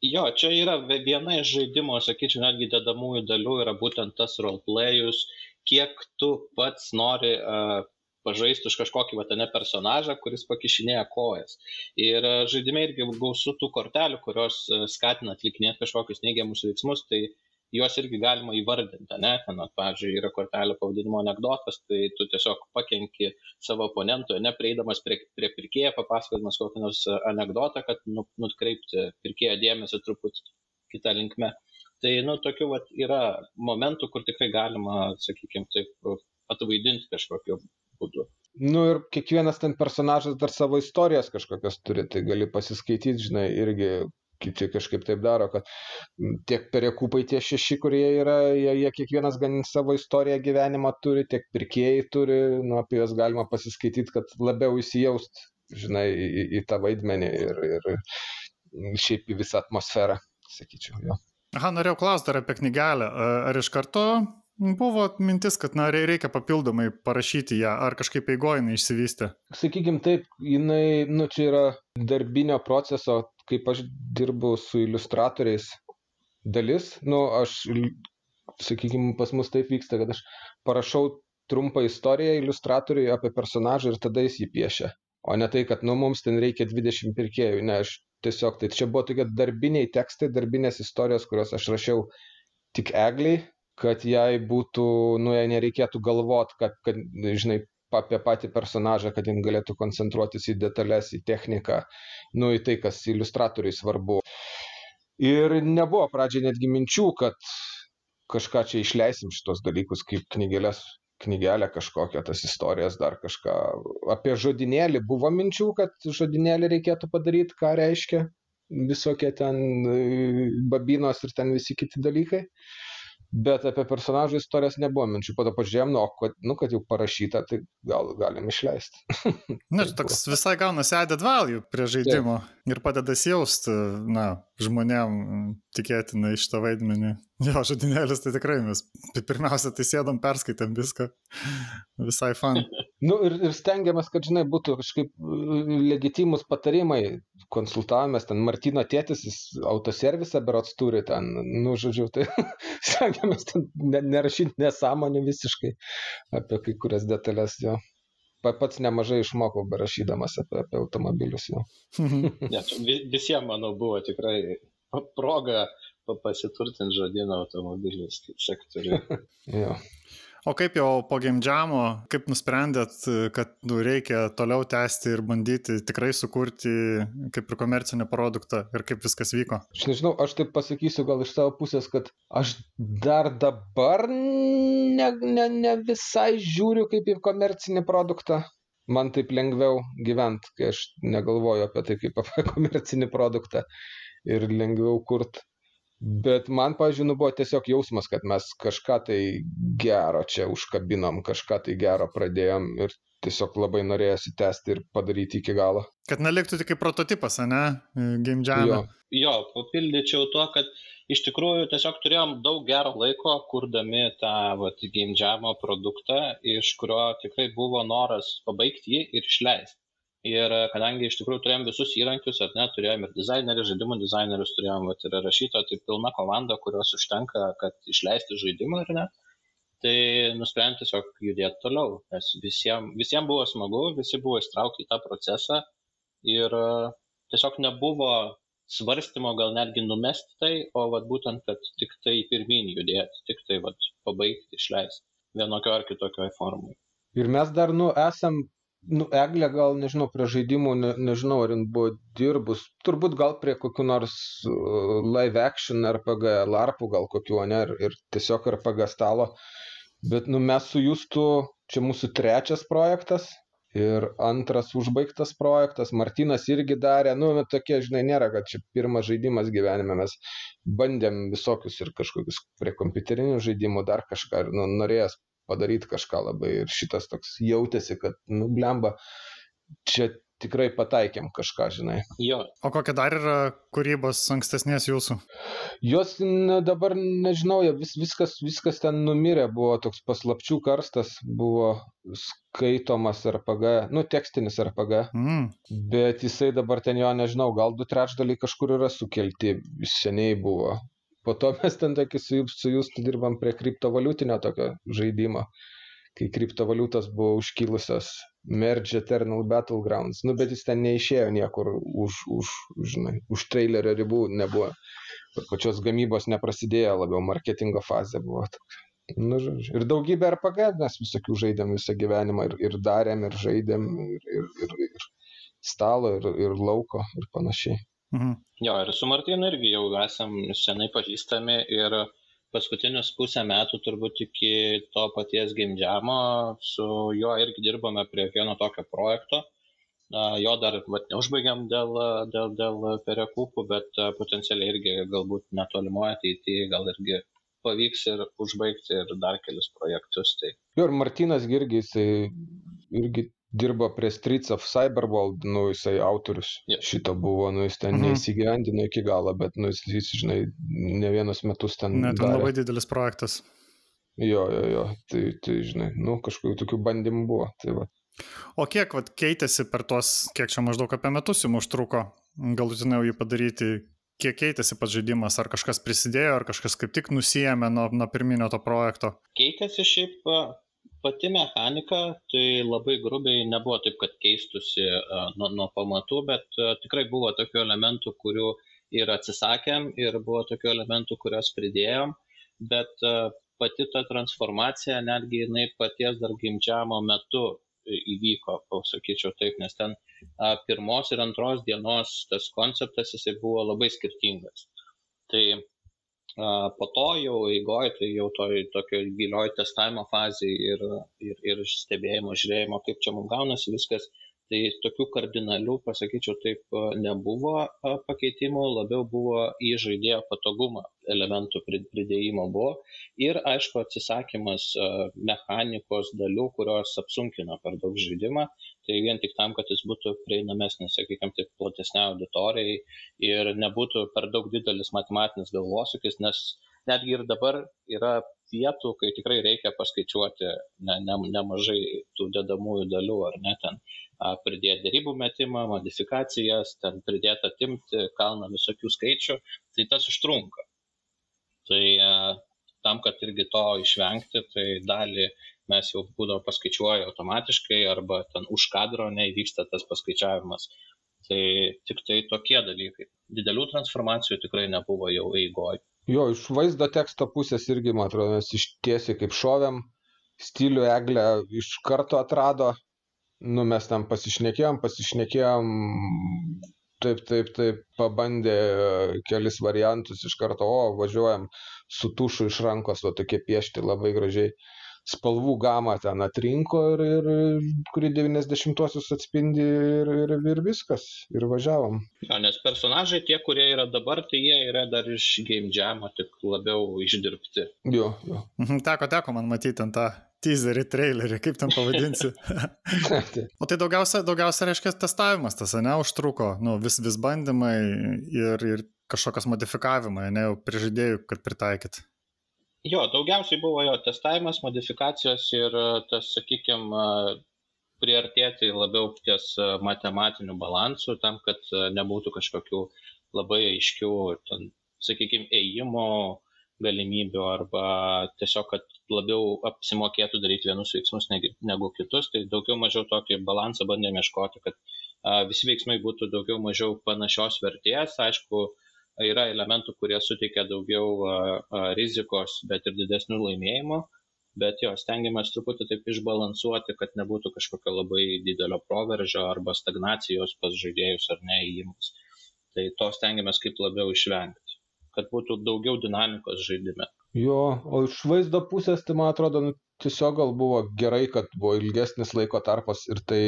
Jo, čia yra viena iš žaidimo, sakyčiau, netgi dedamųjų dalių yra būtent tas roleplayus, kiek tu pats nori uh, pažaisti už kažkokį vatane personažą, kuris pakišinėja kojas. Ir uh, žaidime irgi gausu tų kortelių, kurios uh, skatina atlikinėti kažkokius neigiamus veiksmus, tai juos irgi galima įvardinti, ne, ten, pavyzdžiui, yra kortelė pavadinimo anegdotas, tai tu tiesiog pakenki savo oponentui, nepreidamas prie, prie pirkėjo, papasakodamas kokį nors anegdotą, kad nu, nutkreipti pirkėjo dėmesį truputį kitą linkmę. Tai, nu, tokių vat, yra momentų, kur tikrai galima, sakykime, taip atvaidinti kažkokiu būdu. Nu ir kiekvienas ten personažas dar savo istorijas kažkokias turi, tai gali pasiskaityti, žinai, irgi kiti kažkaip taip daro, kad tiek perekupai tie šeši, kurie yra, jie, jie kiekvienas gan savo istoriją gyvenimo turi, tiek pirkėjai turi, nu, apie juos galima pasiskaityti, kad labiau įsijaust, žinai, į, į tą vaidmenį ir, ir šiaip į visą atmosferą, sakyčiau, jo. Aha, norėjau klausti dar apie knygelę. Ar iš karto buvo mintis, kad na, reikia papildomai parašyti ją, ar kažkaip eigojinai išsivystė? Sakykime taip, jinai, nu, čia yra darbinio proceso kaip aš dirbu su iliustratoriais dalis, nu, aš, sakykime, pas mus taip vyksta, kad aš parašau trumpą istoriją iliustratoriui apie personažą ir tada jis jį piešia. O ne tai, kad, nu, mums ten reikia 20 pirkėjų, ne, aš tiesiog, tai čia buvo tokie darbiniai tekstai, darbinės istorijos, kurias aš rašiau tik egliai, kad jai būtų, nu, jai nereikėtų galvot, kad, kad žinai, apie patį personažą, kad jin galėtų koncentruotis į detalės, į techniką, nu, į tai, kas iliustratoriai svarbu. Ir nebuvo pradžiai netgi minčių, kad kažką čia išleisim šitos dalykus kaip knygelės, knygelę kažkokią, tas istorijas, dar kažką. Apie žodinėlį buvo minčių, kad žodinėlį reikėtų padaryti, ką reiškia visokie ten e, babinos ir ten visi kiti dalykai bet apie personažų istorijas nebuvo minčių. Po to pažiūrėjom, nu, kad, nu, kad jau parašyta, tai gal galim išleisti. Na, nu, toks visai gaunasi added value prie žaidimo Taip. ir padeda jausti, na, žmonėm tikėtina iš tą vaidmenį. Jo, žodinėlis tai tikrai mes pirmiausia, tai sėdom, perskaitėm viską. Visai fan. Nu ir, ir stengiamės, kad, žinai, būtų kažkaip legitimus patarimai. Konsultavomės, ten Martino tėtis, jis autoservisą berots turi ten, nu, žodžiu, tai stengiamės ten nerašyti nesąmonį visiškai apie kai kurias detalės jo pats nemažai išmokau berašydamas apie, apie automobilius jau. ne, visiems, manau, buvo tikrai proga pasiturtinti žodyną automobilius kaip sektoriui. O kaip jau po gimdžiamo, kaip nusprendėt, kad nu, reikia toliau tęsti ir bandyti tikrai sukurti kaip ir komercinį produktą ir kaip viskas vyko? Aš nežinau, aš taip pasakysiu gal iš savo pusės, kad aš dar dabar ne, ne, ne visai žiūriu kaip į komercinį produktą. Man taip lengviau gyventi, kai aš negalvoju apie tai kaip apie komercinį produktą ir lengviau kurt Bet man, pavyzdžiui, nu, buvo tiesiog jausmas, kad mes kažką tai gero čia užkabinom, kažką tai gero pradėjom ir tiesiog labai norėjosi tęsti ir padaryti iki galo. Kad neliktų tik kaip prototipas, ne? Game Jam. Jo, Jo, papildyčiau tuo, kad iš tikrųjų tiesiog turėjom daug gero laiko, kurdami tą vat, Game Jam'o produktą, iš kurio tikrai buvo noras pabaigti jį ir išleisti. Ir e, kadangi iš tikrųjų turėjom visus įrankius, ar ne, turėjom ir dizainerį, žaidimų dizainerius, turėjom vat, ir rašytoją, tai pilna komanda, kurios užtenka, kad išleisti žaidimą, ar ne, tai nusprendėm tiesiog judėti toliau, nes visiems visiem buvo smagu, visi buvo įstraukti į tą procesą ir e, tiesiog nebuvo svarstymo gal netgi numesti tai, o vat būtent, kad tik tai pirminį judėti, tik tai vat pabaigti, išleisti vienokio ar kitokio formai. Ir mes dar, nu, esam, nu, Eglė gal, nežinau, prie žaidimų, ne, nežinau, ar jin buvo dirbus, turbūt gal prie kokių nors uh, live action RPG, larpų gal kokių, ne, ir, ir tiesiog RPG stalo. Bet, nu, mes su Justu, čia mūsų trečias projektas, ir antras užbaigtas projektas. Martynas irgi darė nu va tokie žinai nėra kad čia pirmas žaidimas gyvenime. Mes bandėm visokius ir kažkokius prie kompiuterinių žaidimų dar kažką ir nu norėjos padaryt kažką labai ir šitas toks jautėsi kad nu blemba čia tikrai pataikėm kažką, žinai. Jo. O kokia dar yra kūrybos ankstesnės jūsų? Jos ne, dabar nežinau, vis, viskas, viskas ten numirė, buvo toks paslapčių karstas, buvo skaitomas RPG, nu tekstinis RPG, Mm. bet jisai dabar ten jo nežinau, gal du trečdaliai kažkur yra sukelti, seniai buvo. Po to mes ten tokį su, su jūs dirbam prie kriptovaliutinio tokio žaidimo, kai kriptovaliutos buvo užkilusios Merge Eternal Battlegrounds, nu bet jis ten neišėjo niekur už, už, žinai, už trailerio ribų, nebuvo. Pačios gamybos neprasidėjo, labiau marketingo fazė buvo. Nu, žodžiu. Ir daugybę RPG mes visokių žaidėm visą gyvenimą ir, ir darėm, ir žaidėm, ir, ir, ir, ir stalo, ir, ir lauko, ir panašiai. Mhm. Jo, ir su Martinu irgi jau esam senai pažįstami ir paskutinius pusę metų turbūt iki to paties Game Jam'o su juo irgi dirbame prie vieno tokio projekto. A, Jo dar vat, neužbaigiam dėl, dėl, dėl perekūpų, bet potencialiai irgi galbūt netolimoje ateityje gal irgi pavyks ir užbaigti ir dar kelius projektus. Tai Jo, ir Martinas gi irgi, dirbo prie Streets of Cyberworld, nu, jisai autorius Jo. šito buvo, nu, jis ten Mhm. neįsigyvendino iki galo, bet, nu, jis, jis, žinai, ne vienus metus ten. Net ten darė. labai didelis projektas. Jo, jo, jo, tai, tai, žinai, nu, kažkokių tokių bandymų buvo. Tai va. O kiek vat, keitėsi per tuos, kiek čia maždaug apie metus jums užtruko galutinai jau jį padaryti, kiek keitėsi pats žaidimas, ar kažkas prisidėjo, ar kažkas kaip tik nusijėmė nuo, nuo pirminio to projekto. keitėsi šiaip pati mechanika, tai labai grubiai nebuvo taip, kad keistusi a, nuo, nuo pamatų, bet tikrai buvo tokių elementų, kurių ir atsisakėm, ir buvo tokių elementų, kuriuos pridėjom, bet pati ta transformacija netgi jinai paties dar gimdžiamo metu įvyko, pasakyčiau taip, nes ten a, pirmos ir antros dienos tas konceptas jisai buvo labai skirtingas. Tai po to jau eigoj, tai jau toj tokio gilioj testavimo fazėje ir, ir, ir stebėjimo, žiūrėjimo, kaip čia mums gaunasi viskas, tai tokių kardinalių, pasakyčiau, taip nebuvo pakeitimų, labiau buvo į žaidėjo patogumą elementų prid- pridėjimo buvo. Ir, aišku, atsisakymas mechanikos dalių, kurios apsunkina per daug žaidimą, tai vien tik tam, kad jis būtų prieinamesnis, sakykime, taip platesnė auditorijai ir nebūtų per daug didelis matematinis galvosūkis, nes netgi ir dabar yra vietų, kai tikrai reikia paskaičiuoti ne, ne, nemažai tų dedamųjų dalių, ar ne, ten a, pridėti dėrybų metimą, modifikacijas, ten pridėti atimti kalną visokių skaičių, tai tas užtrunka. Tai tam, kad irgi to išvengti, tai dalį mes jau būdavo paskaičiuoja automatiškai arba ten už kadro neįvyksta tas paskaičiavimas. Tai tik tai tokie dalykai. Didelių transformacijų tikrai nebuvo jau eigoj. Jo, iš vaizdo teksto pusės irgi, man atrodo, mes iš tiesiai kaip šovėm, stilių eglę iš karto atrado, nu mes ten pasišnekėjom, pasišnekėjom, taip, taip, taip, pabandė e, kelis variantus iš karto, o, važiuojam su tušu iš rankos, va tokie piešti labai gražiai. Spalvų gamą ten atrinko ir, ir kuri 90-osius atspindi ir, ir, ir viskas. Ir važiavom. Jo, nes personažai tie, kurie yra dabar, tai jie yra dar iš Game Jam'o, tik labiau išdirbti. Jo, jo. Mhm, Teko, teko man matyti ten tą teaserį, trailerį, kaip ten pavadinsi. o tai daugiausia, daugiausia reiškia testavimas, tas, ne, užtruko, nu, vis, vis bandymai ir, ir kažkokios modifikavimai, ne, jau prie žaidėjų, kad pritaikyt. Jo, daugiausiai buvo jo testavimas, modifikacijos ir tas, sakykime, priartėti labiau ties matematiniu balansu, tam, kad nebūtų kažkokių labai aiškių, ten, sakykime, ėjimo galimybių arba tiesiog, kad labiau apsimokėtų daryti vienus veiksmus negu kitus, tai daugiau mažiau tokį balansą bandėme ieškoti, kad visi veiksmai būtų daugiau mažiau panašios vertės, aišku, yra elementų, kurie suteikia daugiau rizikos, bet ir didesnių laimėjimų, bet jo, stengiamės truputį taip išbalansuoti, kad nebūtų kažkokio labai didelio proveržio arba stagnacijos pas žaidėjus ar neįjimus. Tai to stengiamės kaip labiau išvengti kad būtų daugiau dinamikos žaidime. Jo, o iš vaizdo pusės, tai man atrodo, nu, tiesiog gal buvo gerai, kad buvo ilgesnis laiko tarpas ir tai,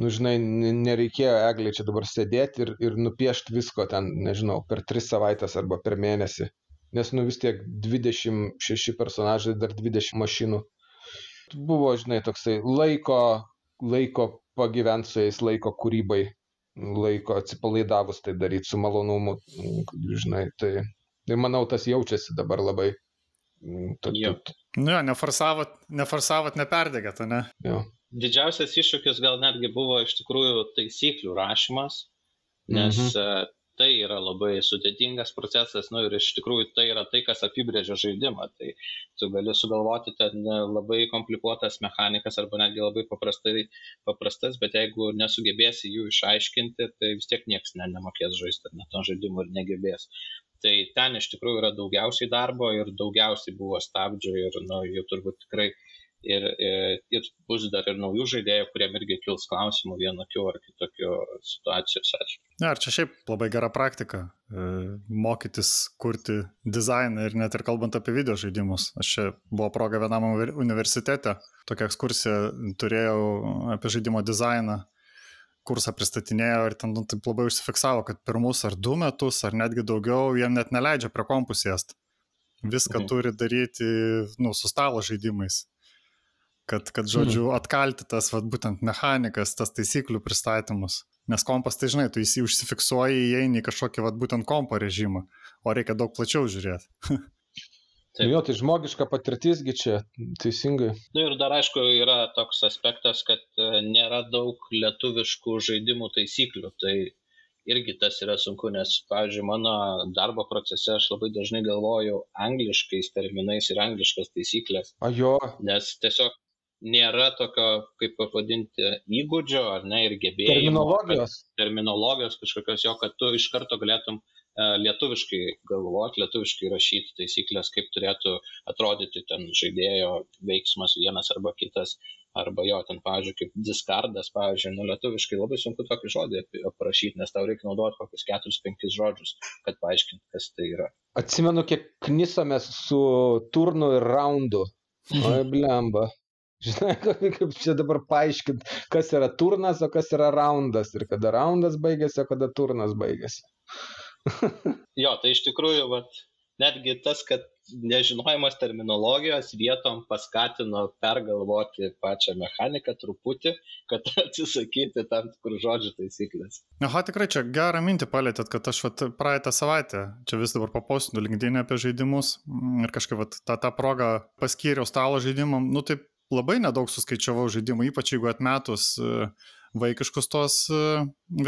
nu, žinai, nereikėjo egliai čia dabar sėdėti ir, ir nupiešti visko ten, nežinau, per tris savaitės arba per mėnesį. Nes, nu, vis tiek 26 personažai, dar 20 mašinų. Buvo, žinai, toksai laiko, laiko pagyventi su jais, laiko kūrybai laiko atsipalaidavus tai daryti su malonumu, žinai, tai ir manau tas jaučiasi dabar labai. Tu, tu, tu. Nu, jo, neforsavot, neforsavot neperdegėt, ne? Jo. Didžiausias iššūkis gal netgi buvo iš tikrųjų taisyklių rašymas, nes mhm tai yra labai sudėtingas procesas, nu ir iš tikrųjų tai yra tai, kas apibrėžia žaidimą. Tai tu gali sugalvoti ten labai komplikuotas mechanikas arba netgi labai paprastai, paprastas, bet jeigu nesugebėsi jų išaiškinti, tai vis tiek niekas ne, nemokės žaisti net to žaidimo ir negebės. Tai ten iš tikrųjų yra daugiausiai darbo ir daugiausiai buvo stabdžių ir nu, jau turbūt tikrai ir, ir, ir bus dar ir naujų žaidėjų, kuriem irgi kils klausimų vienokių ar kitokių situacijos atžvilgių. Ar čia šiaip labai gera praktika e, mokytis kurti dizainą ir net ir kalbant apie video žaidimus. Aš čia buvo proga vienam universitete, tokią ekskursiją turėjau apie žaidimo dizainą kursą pristatinėjo ir ten nu, taip labai užsifiksavo, kad pirmus ar du metus, ar netgi daugiau, jiem net neleidžia prie kompus sėsti. Viską mhm. turi daryti, nu, su stalo žaidimais kad, kad žodžiu, atkalti tas, vad, būtent mechanikas, tas taisyklių pristatymus. Nes kompas, tai žinai, tu jį užsifiksuoji, įeini į kažkokį, vad, būtent kompo režimą, o reikia daug plačiau žiūrėti. Taip. Jo, tai žmogiška patirtisgi čia, teisingai. Na nu, ir dar aišku yra toks aspektas, kad e, nėra daug lietuviškų žaidimų taisyklių, tai irgi tas yra sunku, nes, pavyzdžiui, mano darbo procese aš labai dažnai galvoju angliškais terminais ir angliškas taisyklės. A jo. Nes tiesiog nėra tokio, kaip pavadinti, įgūdžio ar ne ir gebėjimo. Terminologijos. Terminologijos kažkokios jo, kad tu iš karto galėtum e, lietuviškai galvoti, lietuviškai rašyti taisyklės, kaip turėtų atrodyti ten žaidėjo veiksmas vienas arba kitas, arba jo, ten, pavyzdžiui, kaip diskardas, pavyzdžiui, nu, lietuviškai labai sunku tokį žodį aprašyti, nes tau reikia naudoti kokius 4-5 žodžius, kad paaiškinti, kas tai yra. Atsimenu, kiek knisomės su turnu ir raundu. Oi, blemba. Žinai, kaip čia dabar paaiškinti, kas yra turnas, o kas yra raundas. Ir kada raundas baigėsi, o kada turnas baigėsi. jo, tai iš tikrųjų, vat, netgi tas, kad nežinojimas terminologijos vietom paskatino pergalvoti pačią mechaniką truputį, kad atsisakyti tam tikrų žodžių taisyklės. Aha, tikrai čia gerą mintį palėtėt, kad aš vat, praeitą savaitę čia vis dabar papostinu linkdinę apie žaidimus ir kažkaip vat, tą, tą progą paskyriau stalo žaidimam, nu taip labai nedaug suskaičiavau žaidimų, ypač jeigu atmetus e, vaikiškus tos e,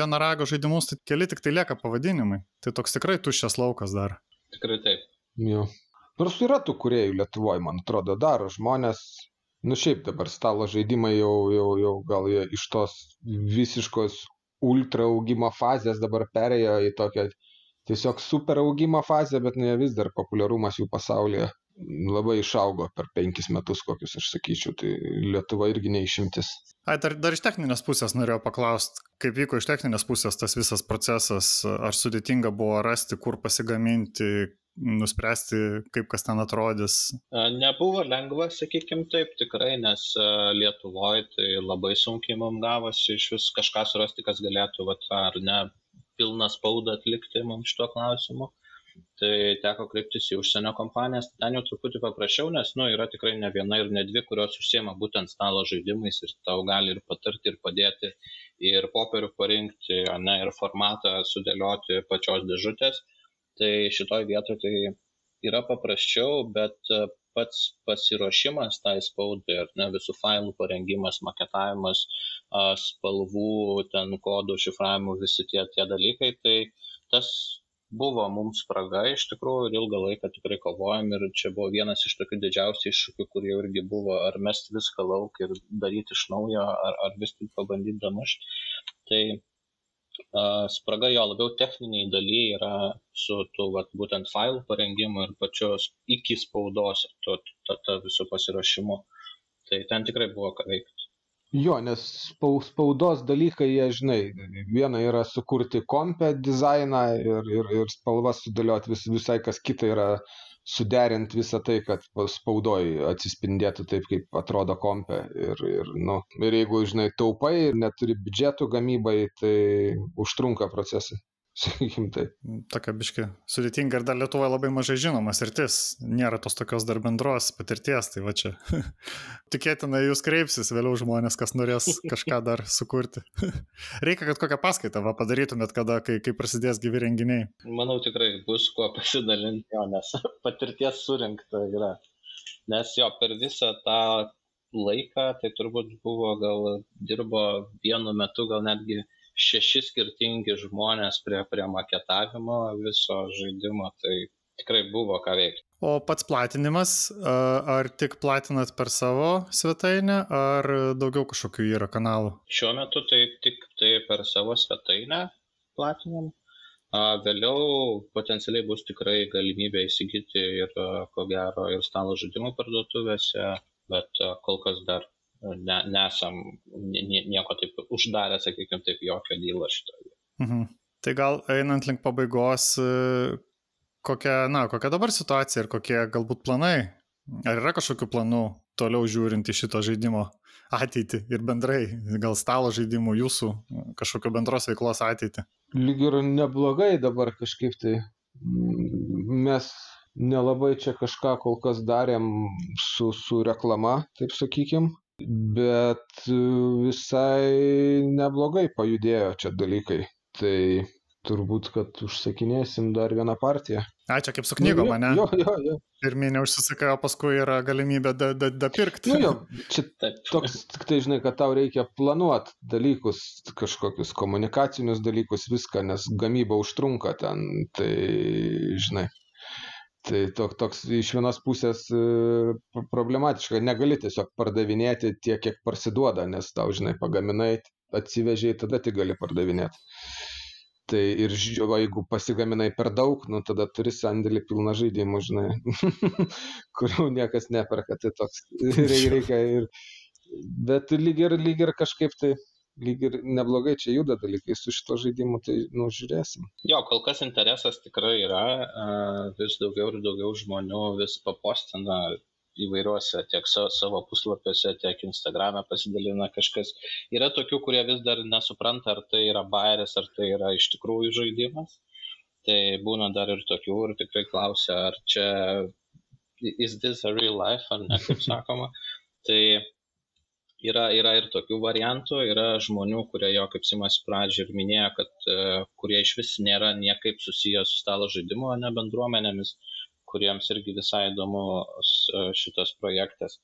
vienarago žaidimus, tai keli tik tai lieka pavadinimai. Tai toks tikrai tuščias laukas dar. Tikrai taip. Jo. Nors yra tų kuriejų Lietuvoje, man atrodo, daro žmonės, nu šiaip dabar stalo žaidimai jau, jau, jau gal jie iš tos visiškos ultra augimo fazės dabar perėjo į tokią tiesiog super augimo fazę, bet ne vis dar populiarumas jų pasaulyje labai išaugo per penkis metus kokius, aš sakyčiau, tai Lietuva irgi neišimtis. Ai, dar, dar iš techninės pusės norėjau paklausti, kaip vyko iš techninės pusės tas visas procesas, ar sudėtinga buvo rasti, kur pasigaminti, nuspręsti, kaip kas ten atrodys? Nebuvo lengva, sakykim taip, tikrai, nes Lietuvoje tai labai sunkiai mums gavosi iš vis kažką surasti, kas galėtų, vat, ar ne, pilną spaudą atlikti mums šituo klausimu tai teko kreiptis į užsienio kompanijas. Ten jau truputį paprasčiau, nes nu, yra tikrai ne viena ir ne dvi, kurios užsiema būtent stalo žaidimais ir tau gali ir patarti, ir padėti, ir popierių parinkti, ne, ir formatą sudėlioti pačios dėžutės. Tai šitoj vietoje tai yra paprasčiau, bet pats pasiruošimas tai spaudai, ar ne, visų failų parengimas, maketavimas, spalvų, ten kodų šifravimų, visi tie, tie dalykai, tai tas buvo mums spraga iš tikrųjų ir ilgą laiką tikrai kovojom ir čia buvo vienas iš tokių didžiausių iššūkių, kur jau irgi buvo, ar mesti viską lauk ir daryti iš naujo, ar, ar vis tik pabandyti damušti. Tai spraga jo labiau techniniai daly yra su tų vat, būtent failų parengimu ir pačios iki spaudos ir to, to, to viso pasiruošimu. Tai ten tikrai buvo ką veikti. Jo, nes spaudos dalykai, jie, žinai, viena yra sukurti kompę dizainą ir, ir, ir spalvas sudėlioti, vis, visai kas kita yra suderint visą tai, kad spaudoj atsispindėtų taip, kaip atrodo kompe. Ir, ir, nu, ir jeigu, žinai, taupai ir neturi biudžetų gamybai, tai užtrunka procesai sakykim taip. Tokia biški sudėtinga ir dar Lietuvoje labai mažai žinomas rytis, nėra tos tokios dar bendros patirties, tai va čia. Tikėtina, jūs kreipsis vėliau žmonės, kas norės kažką dar sukurti. Reikia, kad kokią paskaitą va, padarytumėt, kada, kai, kai prasidės gyvi renginiai. Manau, tikrai bus kuo pasidalinti, jo, nes patirties surinkta yra. Nes jo, per visą tą laiką, tai turbūt buvo gal dirbo vienu metu, gal netgi šeši skirtingi žmonės prie, prie maketavimo viso žaidimo, tai tikrai buvo ką veikti. O pats platinimas, ar tik platinat per savo svetainę, ar daugiau kažkokių yra kanalų? Šiuo metu tai tik tai per savo svetainę platinam. Vėliau potencialiai bus tikrai galimybė įsigyti ir, ko gero, ir stalo žaidimų parduotuvėse, bet kol kas dar ne, nesam nieko taip uždarę, sakykime, taip jokio dylo šitoje. Mhm. Tai gal einant link pabaigos, kokia, na, kokia dabar situacija ir kokie galbūt planai? Ar yra kažkokių planų toliau žiūrint į šito žaidimo ateitį ir bendrai, gal stalo žaidimų jūsų kažkokio bendros veiklos ateitį? Lyg ir neblogai dabar kažkaip tai. Mes nelabai čia kažką kol kas darėm su, su reklama, taip sakykim bet visai neblogai pajudėjo čia dalykai. Tai turbūt, kad užsakinėsim dar vieną partiją. A, čia kaip su knygom, ne? Jo, jo, jo. Pirminė užsisakai, o paskui yra galimybė da, da, da pirkti. Nu jo, čia toks, tik tai žinai, kad tau reikia planuoti dalykus, kažkokius komunikacinius dalykus, viską, nes gamyba užtrunka ten, tai žinai. Tai tok, toks iš vienos pusės e, problematiška, negali tiesiog pardavinėti tiek, kiek parsiduoda, nes tau, žinai, pagaminai, atsivežiai, tada tik gali pardavinėti. Tai ir o jeigu pasigaminai per daug, nu tada turi sandėlį pilną žaidimų, žinai, kurių niekas neperka, tai toks reikia ir... Bet lyg ir, lyg ir kažkaip tai lyg ir neblogai čia juda dalykai su šito žaidimu, tai nu žiūrėsim. Jo, kol kas interesas tikrai yra, vis daugiau ir daugiau žmonių vis papostina įvairiuose tiek savo puslapiuose, tiek Instagram'e pasidalina kažkas. Yra tokių, kurie vis dar nesupranta, ar tai yra bairis, ar tai yra iš tikrųjų žaidimas. Tai būna dar ir tokių ir tikrai klausia, ar čia is this a real life, ar ne, kaip sakoma. Tai yra yra ir tokių variantų. Yra žmonių kurie jo kaip simas pradžioj ir minėjo kad e, kurie išvis nėra niekaip susiję su stalo žaidimų ane bendruomenėmis kuriems irgi visai įdomus e, šitas projektas.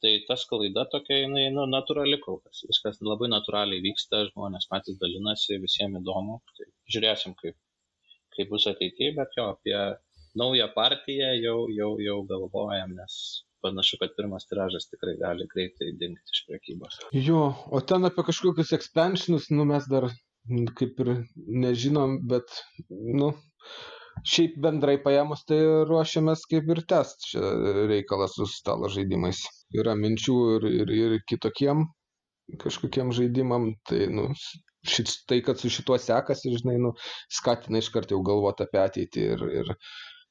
Tai ta sklaida tokia jinai nu natūrali kol kas. Viskas labai natūraliai vyksta žmonės patys dalinasi visiem įdomu. Tai žiūrėsim kaip kaip bus ateity bet jo apie naują partiją jau jau jau galvojam nes panašu, kad pirmas tiražas tikrai gali greitai dingti iš prekybos. Jo, o ten apie kažkokius expansionus, nu mes dar kaip ir nežinom, bet, nu, šiaip bendrai paėmus, tai ruošiamės kaip ir test čia reikalas su stalo žaidimais. Yra minčių ir, ir, ir kitokiem kažkokiem žaidimam, tai, nu, šit, tai, kad su šituo sekasi, žinai, nu, skatina iš karto jau galvoti apie ateitį ir, ir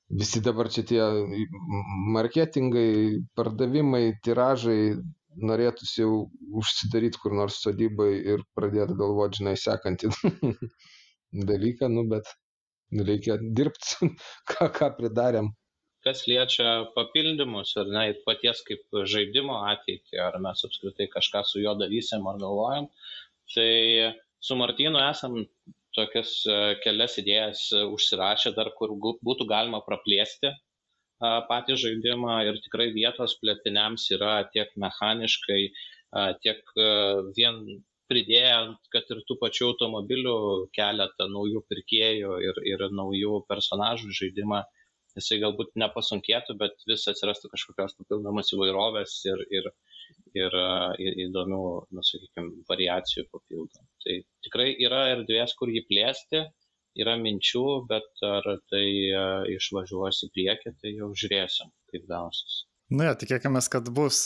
visi dabar čia tie marketingai, pardavimai, tiražai, norėtųsi jau užsidaryti kur nors sodybai ir pradėti galvoti, žinai, sekantį dalyką, nu bet reikia dirbti, ką, ką pridarėm. Kas liečia papildymus ar ne, ir paties kaip žaidimo ateitį, ar mes apskritai kažką su juo darysim ar galvojam, tai su Martinu esam tokias e, kelias idėjas užsirašę dar, kur būtų galima praplėsti patį žaidimą. Ir tikrai vietos plėtiniams yra tiek mechaniškai, tiek e, vien pridėjant, kad ir tų pačių automobilių keletą naujų pirkėjų ir, ir naujų personažų žaidimą, jisai galbūt nepasunkėtų, bet vis atsirastų kažkokios papildomos įvairovės ir, ir, ir, ir įdomių, nu, sakykime, variacijų papildomų. Tai tikrai yra erdvės, kur jį plėsti, yra minčių, bet ar tai išvažiuos į priekį, tai jau žiūrėsim, kaip gausis. Na, ja, tikėkime, kad bus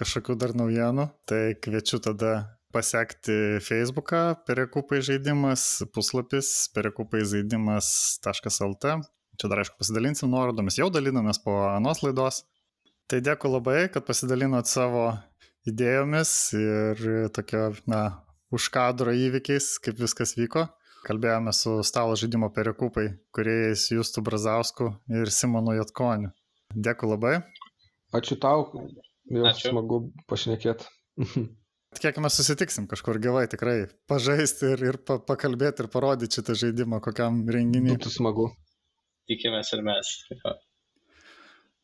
kažkokių dar naujienų, tai kviečiu tada pasekti Facebooką, perekupai žaidimas, puslapis perekupai žaidimas.lt. Čia dar aišku pasidalinsim nuorodomis, jau dalinamės po anos laidos. Tai dėkui labai, kad pasidalinot savo idėjomis ir tokio, na, už kadro įvykiais, kaip viskas vyko. Kalbėjome su stalo žaidimo perekupai, kuriais Justu Brazausku ir Simonu Jotkoniu. Dėkui labai. Ačiū tau, jau Ačiū. smagu pašnekėti. Tikėkime, susitiksim kažkur gyvai tikrai, pažaisti ir, ir pa, pakalbėti ir parodyti šitą žaidimą kokiam renginiui. Būtų smagu. Tikimės ir mes.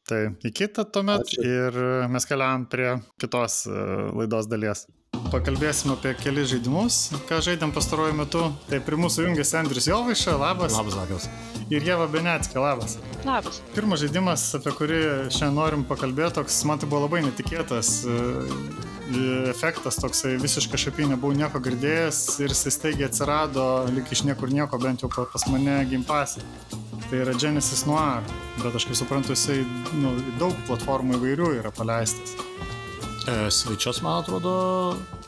Tai į kitą tuomet Ačiū. ir mes keliavam prie kitos e, laidos dalies. Pakalbėsim apie kelias žaidimus, ką žaidėm pastaruoju metu. Tai prie mūsų jungiasi Andrius Jovaiša, labas. Labas, labas. Ir Jeva Benetskė, labas. Labas. Pirmas žaidimas, apie kurį šiandien norim pakalbėti, toks man tai buvo labai netikėtas e, efektas, toksai visiškai šapinė, nebuvau nieko girdėjęs ir jis staigiai atsirado, lik iš niekur nieko, bent jau pas mane gimpasi. Tai yra Genesis Noir, bet aš kaip suprantu, jisai nu, daug platformų įvairių yra paleistas. E, Sveičias, man atrodo,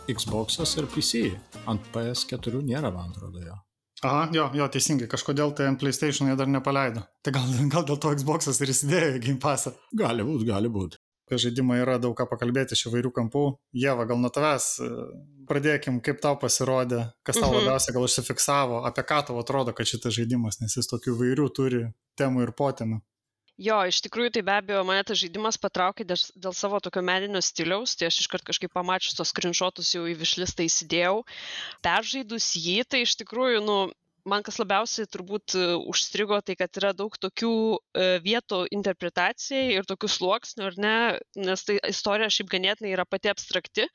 Xbox'as ir PC. Ant PS4 nėra, man atrodo, jo. Aha, jo, jo, teisingai, kažkodėl tai ant PlayStation jie dar nepaleido. Tai gal, gal dėl to Xbox'as ir įsidėjo į Game Passą. Gali būti, gali būti apie žaidimą yra daug ką pakalbėti iš įvairių kampų. Jėva, gal nuo tavęs pradėkim, kaip tau pasirodė, kas tau mhm. labiausiai gal užsifiksavo, apie ką tau atrodo, kad šitas žaidimas, nes jis tokių įvairių turi temų ir potemių. Jo, iš tikrųjų tai be abejo mane tas žaidimas patraukė dėl, savo tokio meninio stiliaus, tai aš iškart kažkaip pamačius tos skrinšotus jau į višlistą įsidėjau. Peržaidus jį, tai iš tikrųjų, nu, man kas labiausiai turbūt e, užstrigo, tai kad yra daug tokių e, vietų interpretacijai ir tokių sluoksnių, ar ne, nes tai istorija šiaip ganėtinai yra pati abstrakti.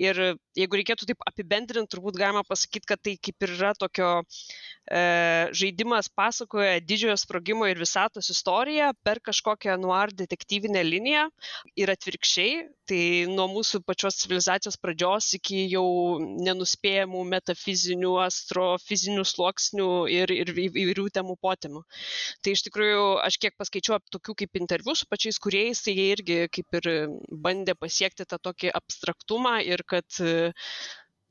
Ir jeigu reikėtų taip apibendrinti, turbūt galima pasakyti, kad tai kaip ir yra tokio e, žaidimas pasakoja didžiojo sprogimo ir visatos istoriją per kažkokią noir detektyvinę liniją ir atvirkščiai. Tai nuo mūsų pačios civilizacijos pradžios iki jau nenuspėjamų metafizinių, astrofizinių sluoksnių sluoksnių ir, ir įvairių temų potemių. Tai iš tikrųjų, aš kiek paskaičiau tokių kaip interviu su pačiais kuriejais, tai jie irgi kaip ir bandė pasiekti tą tokį abstraktumą ir kad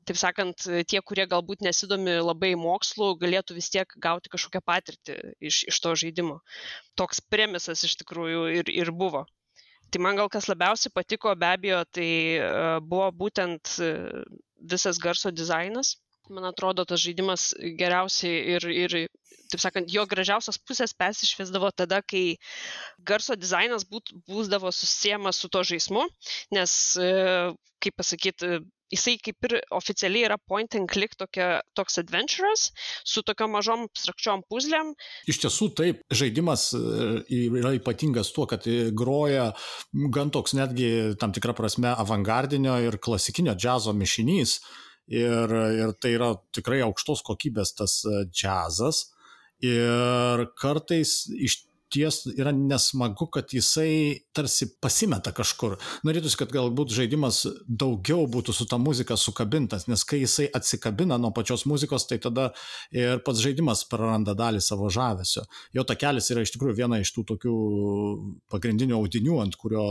taip sakant, tie, kurie galbūt nesidomi labai mokslu, galėtų vis tiek gauti kažkokią patirtį iš, iš to žaidimo. Toks premisas iš tikrųjų ir, ir buvo. Tai man gal kas labiausiai patiko, be abejo, tai buvo būtent visas garso dizainas man atrodo, tas žaidimas geriausiai ir, ir taip sakant, jo gražiausias pusės persišviesdavo tada, kai garso dizainas būt, būdavo susijęs su to žaidimu, nes, e, kaip pasakyti, jisai kaip ir oficialiai yra point and click tokia, toks adventuras su tokiam mažom abstrakčiom puzlėm. Iš tiesų taip, žaidimas e, yra ypatingas tuo, kad groja gan toks netgi tam tikrą prasme avangardinio ir klasikinio džiazo mišinys ir, ir tai yra tikrai aukštos kokybės tas e, džiazas. Ir kartais iš ties yra nesmagu, kad jisai tarsi pasimeta kažkur. Norėtųsi, kad galbūt žaidimas daugiau būtų su ta muzika sukabintas, nes kai jisai atsikabina nuo pačios muzikos, tai tada ir pats žaidimas praranda dalį savo žavesio. Jo takelis yra iš tikrųjų viena iš tų tokių pagrindinių audinių, ant kurio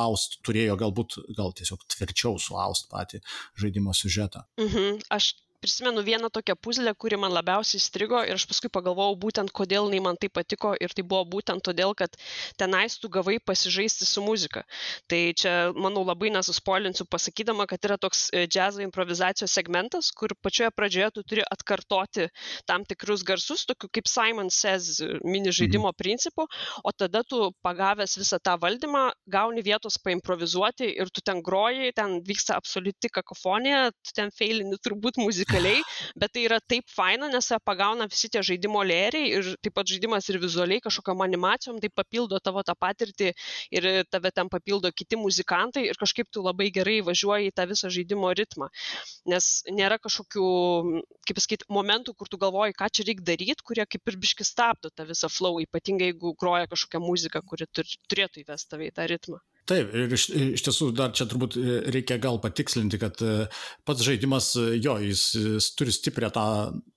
Aust turėjo galbūt gal tiesiog tvirčiau suaust patį žaidimo siužetą. Mhm. Aš prisimenu vieną tokią puzlę, kuri man labiausiai strigo ir aš paskui pagalvojau būtent, kodėl jinai man tai patiko ir tai buvo būtent todėl, kad tenais tu gavai pasižaisti su muzika. Tai čia, manau, labai nesuspolinsiu pasakydama, kad yra toks e, džiazo improvizacijos segmentas, kur pačioje pradžioje tu turi atkartoti tam tikrus garsus, tokiu kaip Simon Says mini žaidimo mhm. principu, o tada tu pagavęs visą tą valdymą gauni vietos paimprovizuoti ir tu ten groji, ten vyksta absoliuti kakofonija, tu ten feilini turbūt muzikaliai, bet tai yra taip faina, nes pagauna visi tie žaidimo lėriai ir taip pat žaidimas ir vizualiai kažkokiam animacijom, tai papildo tavo tą patirtį ir tave ten papildo kiti muzikantai ir kažkaip tu labai gerai važiuoji į tą visą žaidimo ritmą. Nes nėra kažkokių, kaip pasakyti, momentų, kur tu galvoji, ką čia reikia daryti, kurie kaip ir biški stabdo tą visą flow, ypatingai jeigu groja kažkokia muzika, kuri turėtų įvesti tave į tą ritmą. Taip, ir iš, iš tiesų dar čia turbūt e, reikia gal patikslinti, kad e, pats žaidimas, e, jo, jis, jis turi stiprią tą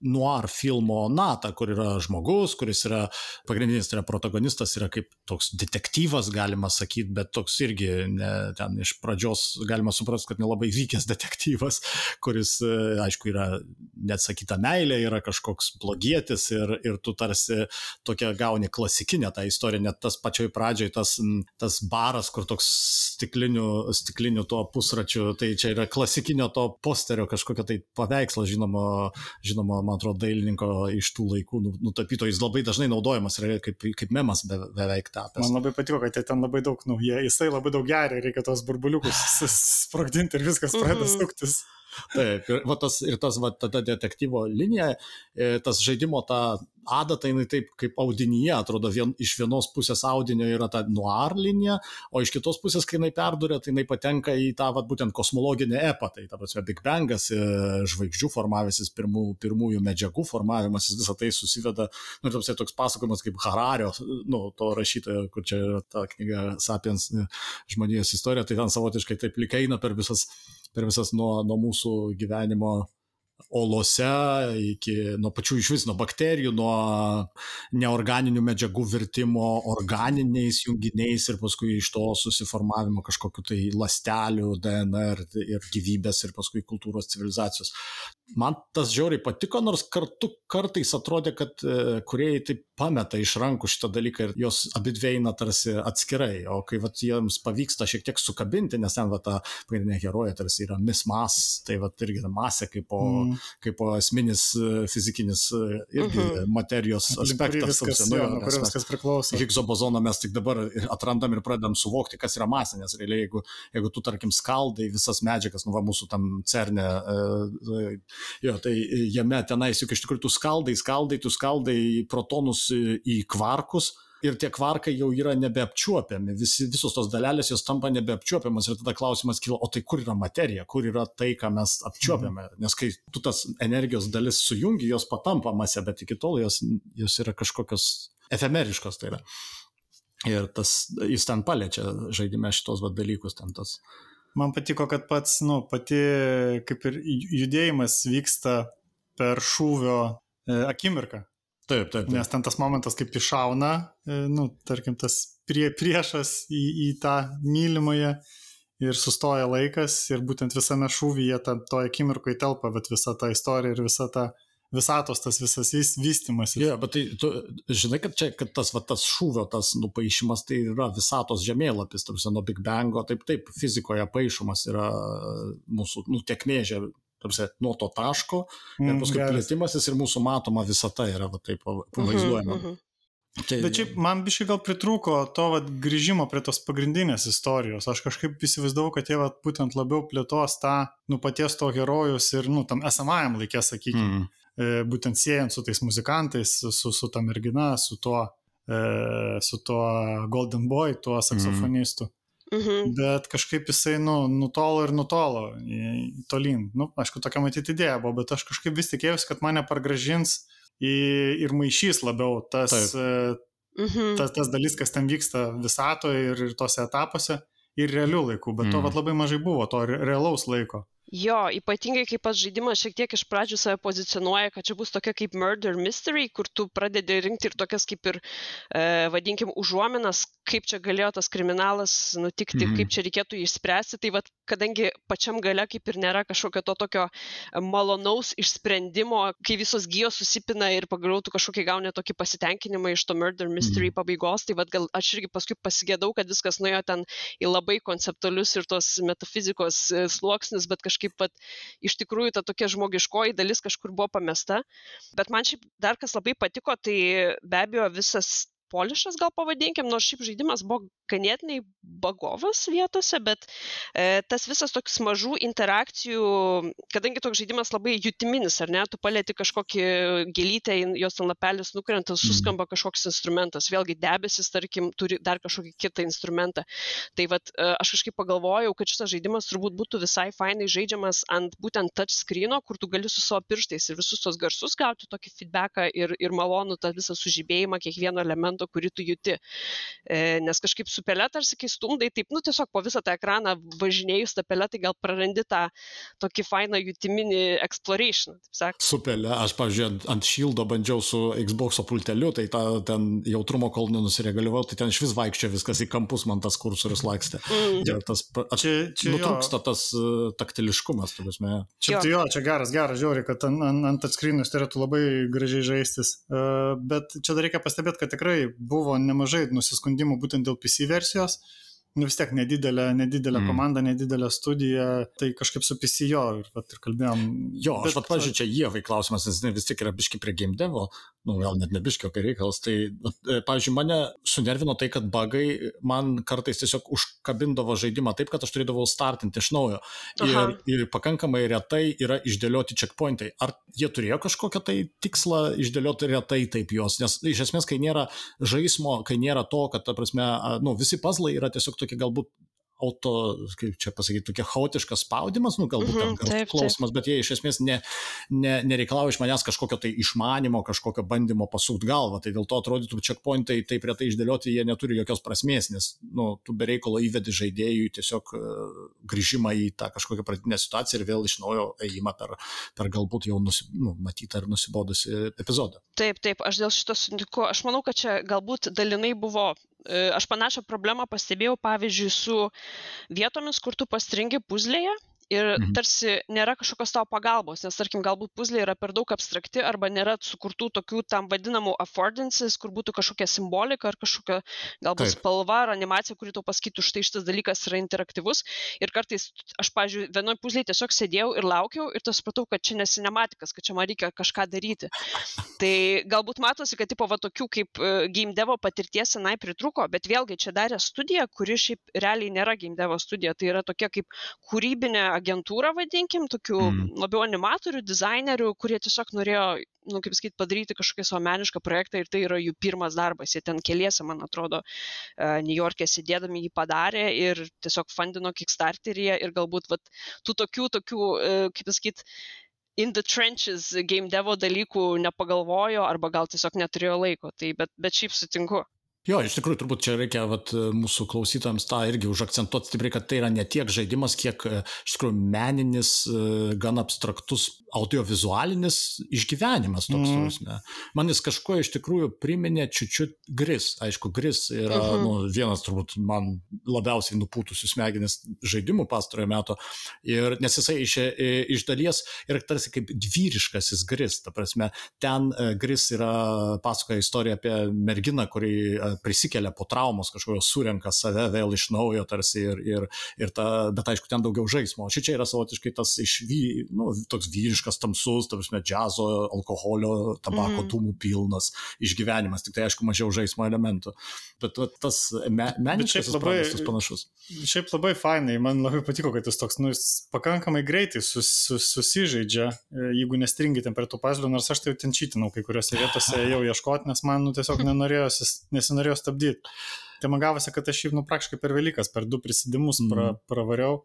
noir filmo natą, kur yra žmogus, kuris yra pagrindinis, tai yra protagonistas, yra kaip toks detektyvas, galima sakyti, bet toks irgi ne, ten iš pradžios galima suprasti, kad nelabai vykęs detektyvas, kuris, aišku, yra neatsakyta meilė, yra kažkoks blogietis ir, ir tu tarsi tokia gauni klasikinę tą istoriją, net tas pačioj pradžioj, tas, tas baras, kur toks toks stiklinių, stiklinių tuo pusračiu, tai čia yra klasikinio to posterio kažkokio tai paveikslo, žinomo, žinomo, man atrodo, dailininko iš tų laikų nu, nutapyto, jis labai dažnai naudojamas kaip, kaip memas be, beveik tapęs. Man labai patiko, kad ten labai daug, nu, jie, jisai labai daug geria, reikia tos burbuliukus sprogdinti ir viskas pradeda mhm. suktis. Taip, ir, va, tas, ir tas va, tada detektyvo linija, e, tas žaidimo ta adata jinai taip kaip audinyje atrodo vien, iš vienos pusės audinio yra ta noir linija, o iš kitos pusės, kai jinai perduria, tai jinai patenka į tą vat, būtent kosmologinę epą, tai ta prasme Big Bangas, e, žvaigždžių formavisis, pirmų, pirmųjų medžiagų formavimasis, visą tai susiveda, nu, tamsiai toks pasakojimas kaip Harario, nu, to rašytojo, kur čia yra ta knyga Sapiens e, žmonijos istorija, tai ten savotiškai taip likeina per visas, per visas nuo, nuo mūsų gyvenimo olose, iki nuo pačių iš vis, nuo bakterijų, nuo neorganinių medžiagų virtimo organiniais junginiais ir paskui iš to susiformavimo kažkokiu tai lastelių, DNR ir gyvybės ir paskui kultūros civilizacijos. Man tas žiauriai patiko, nors kartu kartais atrodė, kad e, kuriejai taip pameta iš rankų šitą dalyką ir jos abidveina tarsi atskirai, o kai vat, jiems pavyksta šiek tiek sukabinti, nes ten va, ta pagrindinė herojė tarsi yra Miss Mas, tai va irgi masė kaip po, mm. kaip po esminis e, fizikinis e, irgi mm -hmm. materijos aspektas. Viskas, nu, jo, nuo kurio viskas priklauso. Higso bozoną mes tik dabar atrandam ir pradedam suvokti, kas yra masė, nes realiai jeigu, jeigu tu tarkim skaldai visas medžiagas, nu va mūsų tam cerne, jo, tai jame tenais juk iš tikrųjų tu skaldai, skaldai, tu skaldai protonus į kvarkus ir tie kvarkai jau yra nebeapčiuopiami, Visi, visos tos dalelės jos tampa nebeapčiuopiamas ir tada klausimas kyla, o tai kur yra materija, kur yra tai, ką mes apčiuopiame, mhm. nes kai tu tas energijos dalis sujungi, jos patampa masė, bet iki tol jos, jos yra kažkokios efemeriškos. Tai yra. Ir tas, jis ten paliečia žaidime šitos va, dalykus, ten tas. Man patiko, kad pats, nu, pati kaip ir judėjimas vyksta per šūvio e, akimirką. Taip, taip, taip. Nes ten tas momentas, kaip iššauna, e, nu, tarkim, tas prie, priešas į, į tą mylimąją ir sustoja laikas ir būtent visame šūvyje ta, toje akimirkoje telpa, bet visa ta istorija ir visa ta visatos tas visas vystimas. Jo, yeah, bet tai tu žinai, kad čia, kad tas, va, tas šūvio, tas nupaišymas, tai yra visatos žemėlapis, tarsi nuo Big Bango, taip, taip, fizikoje paaišomas yra mūsų, nu, tiekmė tarsi, nuo to taško mm, ir paskui plėtimasis ir mūsų matoma visata yra va, taip mhm, pavaizduojama. Mm -hmm. Tai... Bet šiaip man biškai gal pritrūko to vat, grįžimo prie tos pagrindinės istorijos. Aš kažkaip įsivaizdavau, kad jie vat, būtent labiau plėtos tą, nu, paties to herojus ir, nu, tam esamajam laikė, sakykime, mm. E, būtent siejant su tais muzikantais, su, su ta mergina, su tuo, e, su tuo Golden Boy, tuo saksofonistu. Mm. Mhm. Bet kažkaip jisai, nu, nutolo ir nutolo tolyn. Nu, aišku, tokia matyti idėja buvo, bet aš kažkaip vis tikėjausi, kad mane pargražins į, ir maišys labiau tas, Taip. mhm. tas, tas dalis, kas ten vyksta visatoje ir, ir tose etapuose, ir realių laikų, bet mhm. to vat, labai mažai buvo, to realaus laiko. Jo, ypatingai kaip pats žaidimas šiek tiek iš pradžių save pozicionuoja, kad čia bus tokia kaip murder mystery, kur tu pradedi rinkti ir tokias kaip ir, e, vadinkim, užuominas, kaip čia galėjo tas kriminalas nutikti, mhm. kaip čia reikėtų jį išspręsti. Tai vad, kadangi pačiam gale kaip ir nėra kažkokio to tokio malonaus išsprendimo, kai visos gyjos susipina ir pagaliau tu kažkokį gauni tokį pasitenkinimą iš to murder mystery mhm. pabaigos, tai vad gal aš irgi paskui pasigėdau, kad viskas nuėjo ten į labai konceptualius ir tos metafizikos e, sluoksnius, bet kažkaip pat iš tikrųjų ta tokia žmogiškoji dalis kažkur buvo pamesta. Bet man šiaip dar kas labai patiko, tai be abejo visas polišas gal pavadinkim, nors šiaip žaidimas buvo ganėtinai bagovas vietose, bet e, tas visas toks mažų interakcijų, kadangi toks žaidimas labai jutiminis, ar ne, tu palėti kažkokį gėlytę, jos ten lapelis nukrenta, mhm. suskamba kažkoks instrumentas, vėlgi debesis, tarkim, turi dar kažkokį kitą instrumentą. Tai vad, e, aš kažkaip pagalvojau, kad šitas žaidimas turbūt būtų visai fainai žaidžiamas ant būtent touchscreeno, kur tu gali su savo pirštais ir visus tos garsus gauti tokį feedbacką ir, ir malonų tą visą sužibėjimą kiekvieno elemento, kurį tu juti. E, nes kažkaip su pele tarsi kai stumdai, taip, nu tiesiog po visą tą ekraną važinėjus tą pelę, tai gal prarandi tą tokį fainą jutiminį exploration, taip sakant. Su pele, aš, pavyzdžiui, ant, šildo bandžiau su Xbox pulteliu, tai ta, ten jautrumo kol nenusireguliavau, tai ten iš vis vaikščia viskas į kampus, man tas kursorius lakstė. Mm. Ir tas, aš, čia, čia nutrūksta jo. tas uh, taktiliškumas, tu prasme. Čia, jo. Tai jo, čia geras, geras, žiūri, kad ant, ant, ant atskrinus turėtų labai gražiai žaistis. Uh, bet čia dar reikia pastebėti, kad tikrai buvo nemažai nusiskundimų būtent dėl PC versijos nu vis tiek nedidelė, nedidelė mm. komanda, nedidelė studija, tai kažkaip su PCO ir, vat, ir kalbėjom. Jo, bet, aš pat, pažiūrėjau, čia Jėvai klausimas, nes vis tik yra biški prie game devo, nu gal net nebiškio, kai reikalas, tai, e, pavyzdžiui, mane sunervino tai, kad bagai man kartais tiesiog užkabindavo žaidimą taip, kad aš turėdavau startinti iš naujo. Aha. Ir, ir pakankamai retai yra išdėlioti checkpointai. Ar jie turėjo kažkokią tai tikslą išdėlioti retai taip juos? Nes iš esmės, kai nėra žaismo, kai nėra to, kad, ta prasme, nu, visi puzzlai yra tiesiog tokie galbūt auto, kaip čia pasakyti, tokia chaotiškas spaudimas, nu galbūt mm -hmm, taip, klausimas, taip. bet jie iš esmės ne, ne, nereikalauja iš manęs kažkokio tai išmanimo, kažkokio bandymo pasukti galvą, tai dėl to atrodytų checkpointai taip retai išdėlioti, jie neturi jokios prasmės, nes, nu, tu bereikalo įvedi žaidėjui tiesiog uh, grįžimą į tą kažkokią pradinę situaciją ir vėl iš naujo ėjimą per, per galbūt jau nusi, nu, matytą ar nusibodusi epizodą. Taip, taip, aš dėl šito sutinku, aš manau, kad čia galbūt dalinai buvo E, aš panašią problemą pastebėjau, pavyzdžiui, su vietomis, kur tu pastringi puzlėje ir mhm. tarsi nėra kažkokios tavo pagalbos, nes tarkim galbūt puzlė yra per daug abstrakti arba nėra sukurtų tokių tam vadinamų affordances, kur būtų kažkokia simbolika ar kažkokia galbūt Taip. spalva ar animacija, kuri tau pasakytų, štai šitas dalykas yra interaktyvus. Ir kartais aš, pažiūrėjau, vienoje puzlėje tiesiog sėdėjau ir laukiau ir tas supratau, kad čia nesinematikas, kad čia man reikia kažką daryti. Tai galbūt matosi, kad tipo va tokių kaip e, game devo patirties senai pritruko, bet vėlgi čia darė studiją, kuri šiaip realiai nėra game devo studija, tai yra tokia kaip kūrybinė agentūrą, vadinkim, tokių mm. labiau animatorių, dizainerių, kurie tiesiog norėjo, nu, kaip sakyti, padaryti kažkokį savo menišką projektą ir tai yra jų pirmas darbas. Jie ten keliese, man atrodo, uh, New York'e sėdėdami jį padarė ir tiesiog fundino Kickstarteryje ir galbūt vat, tų tokių, tokių, uh, kaip sakyti, in the trenches game devo dalykų nepagalvojo arba gal tiesiog neturėjo laiko. Tai bet, bet šiaip sutinku. Jo, iš tikrųjų, turbūt čia reikia vat, mūsų klausytojams tą irgi užakcentuoti stipriai, kad tai yra ne tiek žaidimas, kiek e, iš tikrųjų meninis, e, gan abstraktus audiovizualinis išgyvenimas toks. Mm. Ne. Man jis kažkuo iš tikrųjų priminė čiučiut gris. Aišku, gris yra mm -hmm. nu, vienas turbūt man labiausiai nupūtusių smegenis žaidimų pastarojo meto. Ir, nes jisai iš, e, iš dalies yra tarsi kaip vyriškasis gris. Ta prasme, ten gris yra pasakoja istoriją apie merginą, kuri prisikelia po traumos kažkokios, surenka save vėl iš naujo tarsi ir, ir, ir ta, bet aišku, ten daugiau žaismo. O čia yra savotiškai tas iš vy, nu, toks vyriškas, tamsus, tarsi džiazo, alkoholio, tabako mm. dūmų pilnas išgyvenimas, tik tai aišku mažiau žaismo elementų. Bet va, tas me, meniškas labai panašus. Šiaip labai fainai, man labai patiko, kad jis toks, nu, jis pakankamai greitai sus, sus, susižaidžia, e, jeigu nestringi ten prie tų pazlių, nors aš tai ten čytinau kai kuriuose vietose jau ieškoti, nes man, nu, tiesiog nenorėjo, nesinori norėjau stabdyti. Tai man gavosi, kad aš jį, nu, praktiškai per Velykas, per du prisidimus pra, mm. pravariau.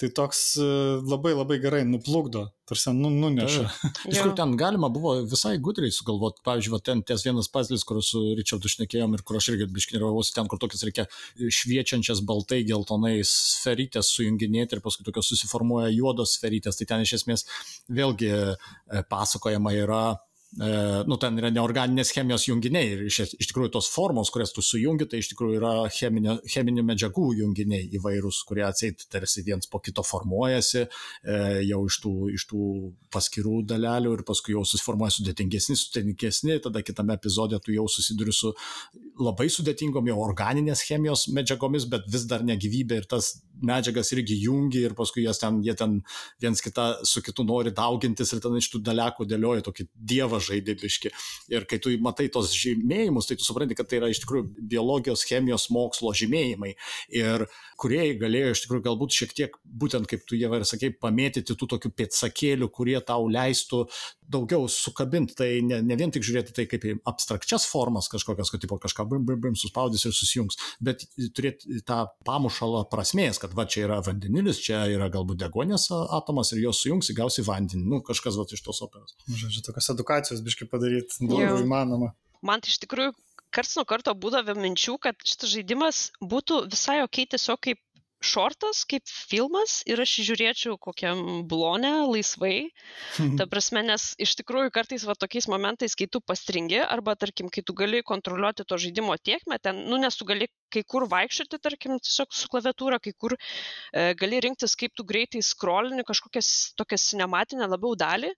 tai toks e, labai labai gerai nuplukdo, tarsi nu, nuneša. Iš Jo. kur ten galima buvo visai gudriai sugalvoti, pavyzdžiui, va, ten ties vienas pazlis, kur su Richardu šnekėjom ir kur aš irgi biškiniravosi, ten, kur tokias reikia šviečiančias baltai geltonai sferytės sujunginėti ir paskui tokios susiformuoja juodos sferytės, tai ten iš esmės vėlgi e, pasakojama yra nu, ten yra neorganinės chemijos junginiai ir iš, iš tikrųjų tos formos, kurias tu sujungi, tai iš tikrųjų yra cheminio, cheminių medžiagų junginiai įvairūs, kurie atseit tarsi viens po kito formuojasi e, jau iš tų, iš tų paskirų dalelių ir paskui jau susiformuoja sudėtingesni, sudėtingesni, tada kitame epizode tu jau susiduri su labai sudėtingom jau organinės chemijos medžiagomis, bet vis dar negyvybė ir tas medžiagas irgi jungi ir paskui jas ten, jie ten viens kitą su kitu nori daugintis ir ten iš tų dalekų dėlioja tokį dievą žaidibiški. Ir kai tu matai tos žymėjimus, tai tu supranti, kad tai yra iš tikrųjų biologijos, chemijos mokslo žymėjimai. Ir kuriejai galėjo iš tikrųjų galbūt šiek tiek, būtent kaip tu jie ir sakei, pamėtyti tų tokių pėtsakėlių, kurie tau leistų daugiau sukabinti. Tai ne, ne vien tik žiūrėti tai kaip į abstrakčias formas kažkokias, kad tipo kažką bim, bim, bim suspaudys ir susijungs, bet turėti tą pamušalą prasmės, kad va čia yra vandenilis, čia yra galbūt degonės atomas ir jos sujungs, gausi vandenį. Nu, kažkas va iš tos operos. Žodžiu, tokios edukacijos biškai padaryti Jo. daugiau įmanoma. Man tai iš tikrųjų karts nuo karto būdavo minčių, kad šitas žaidimas būtų visai ok tiesiog kaip šortas, kaip filmas ir aš žiūrėčiau kokiam blonę laisvai. Ta prasme, nes iš tikrųjų kartais va tokiais momentais, kai tu pastringi arba tarkim, kai tu gali kontroliuoti to žaidimo tiekmę, ten, nu nes tu gali kai kur vaikščioti, tarkim, tiesiog su klaviatūra, kai kur e, gali rinktis, kaip tu greitai scrollini kažkokias tokias cinematinę labiau dalį.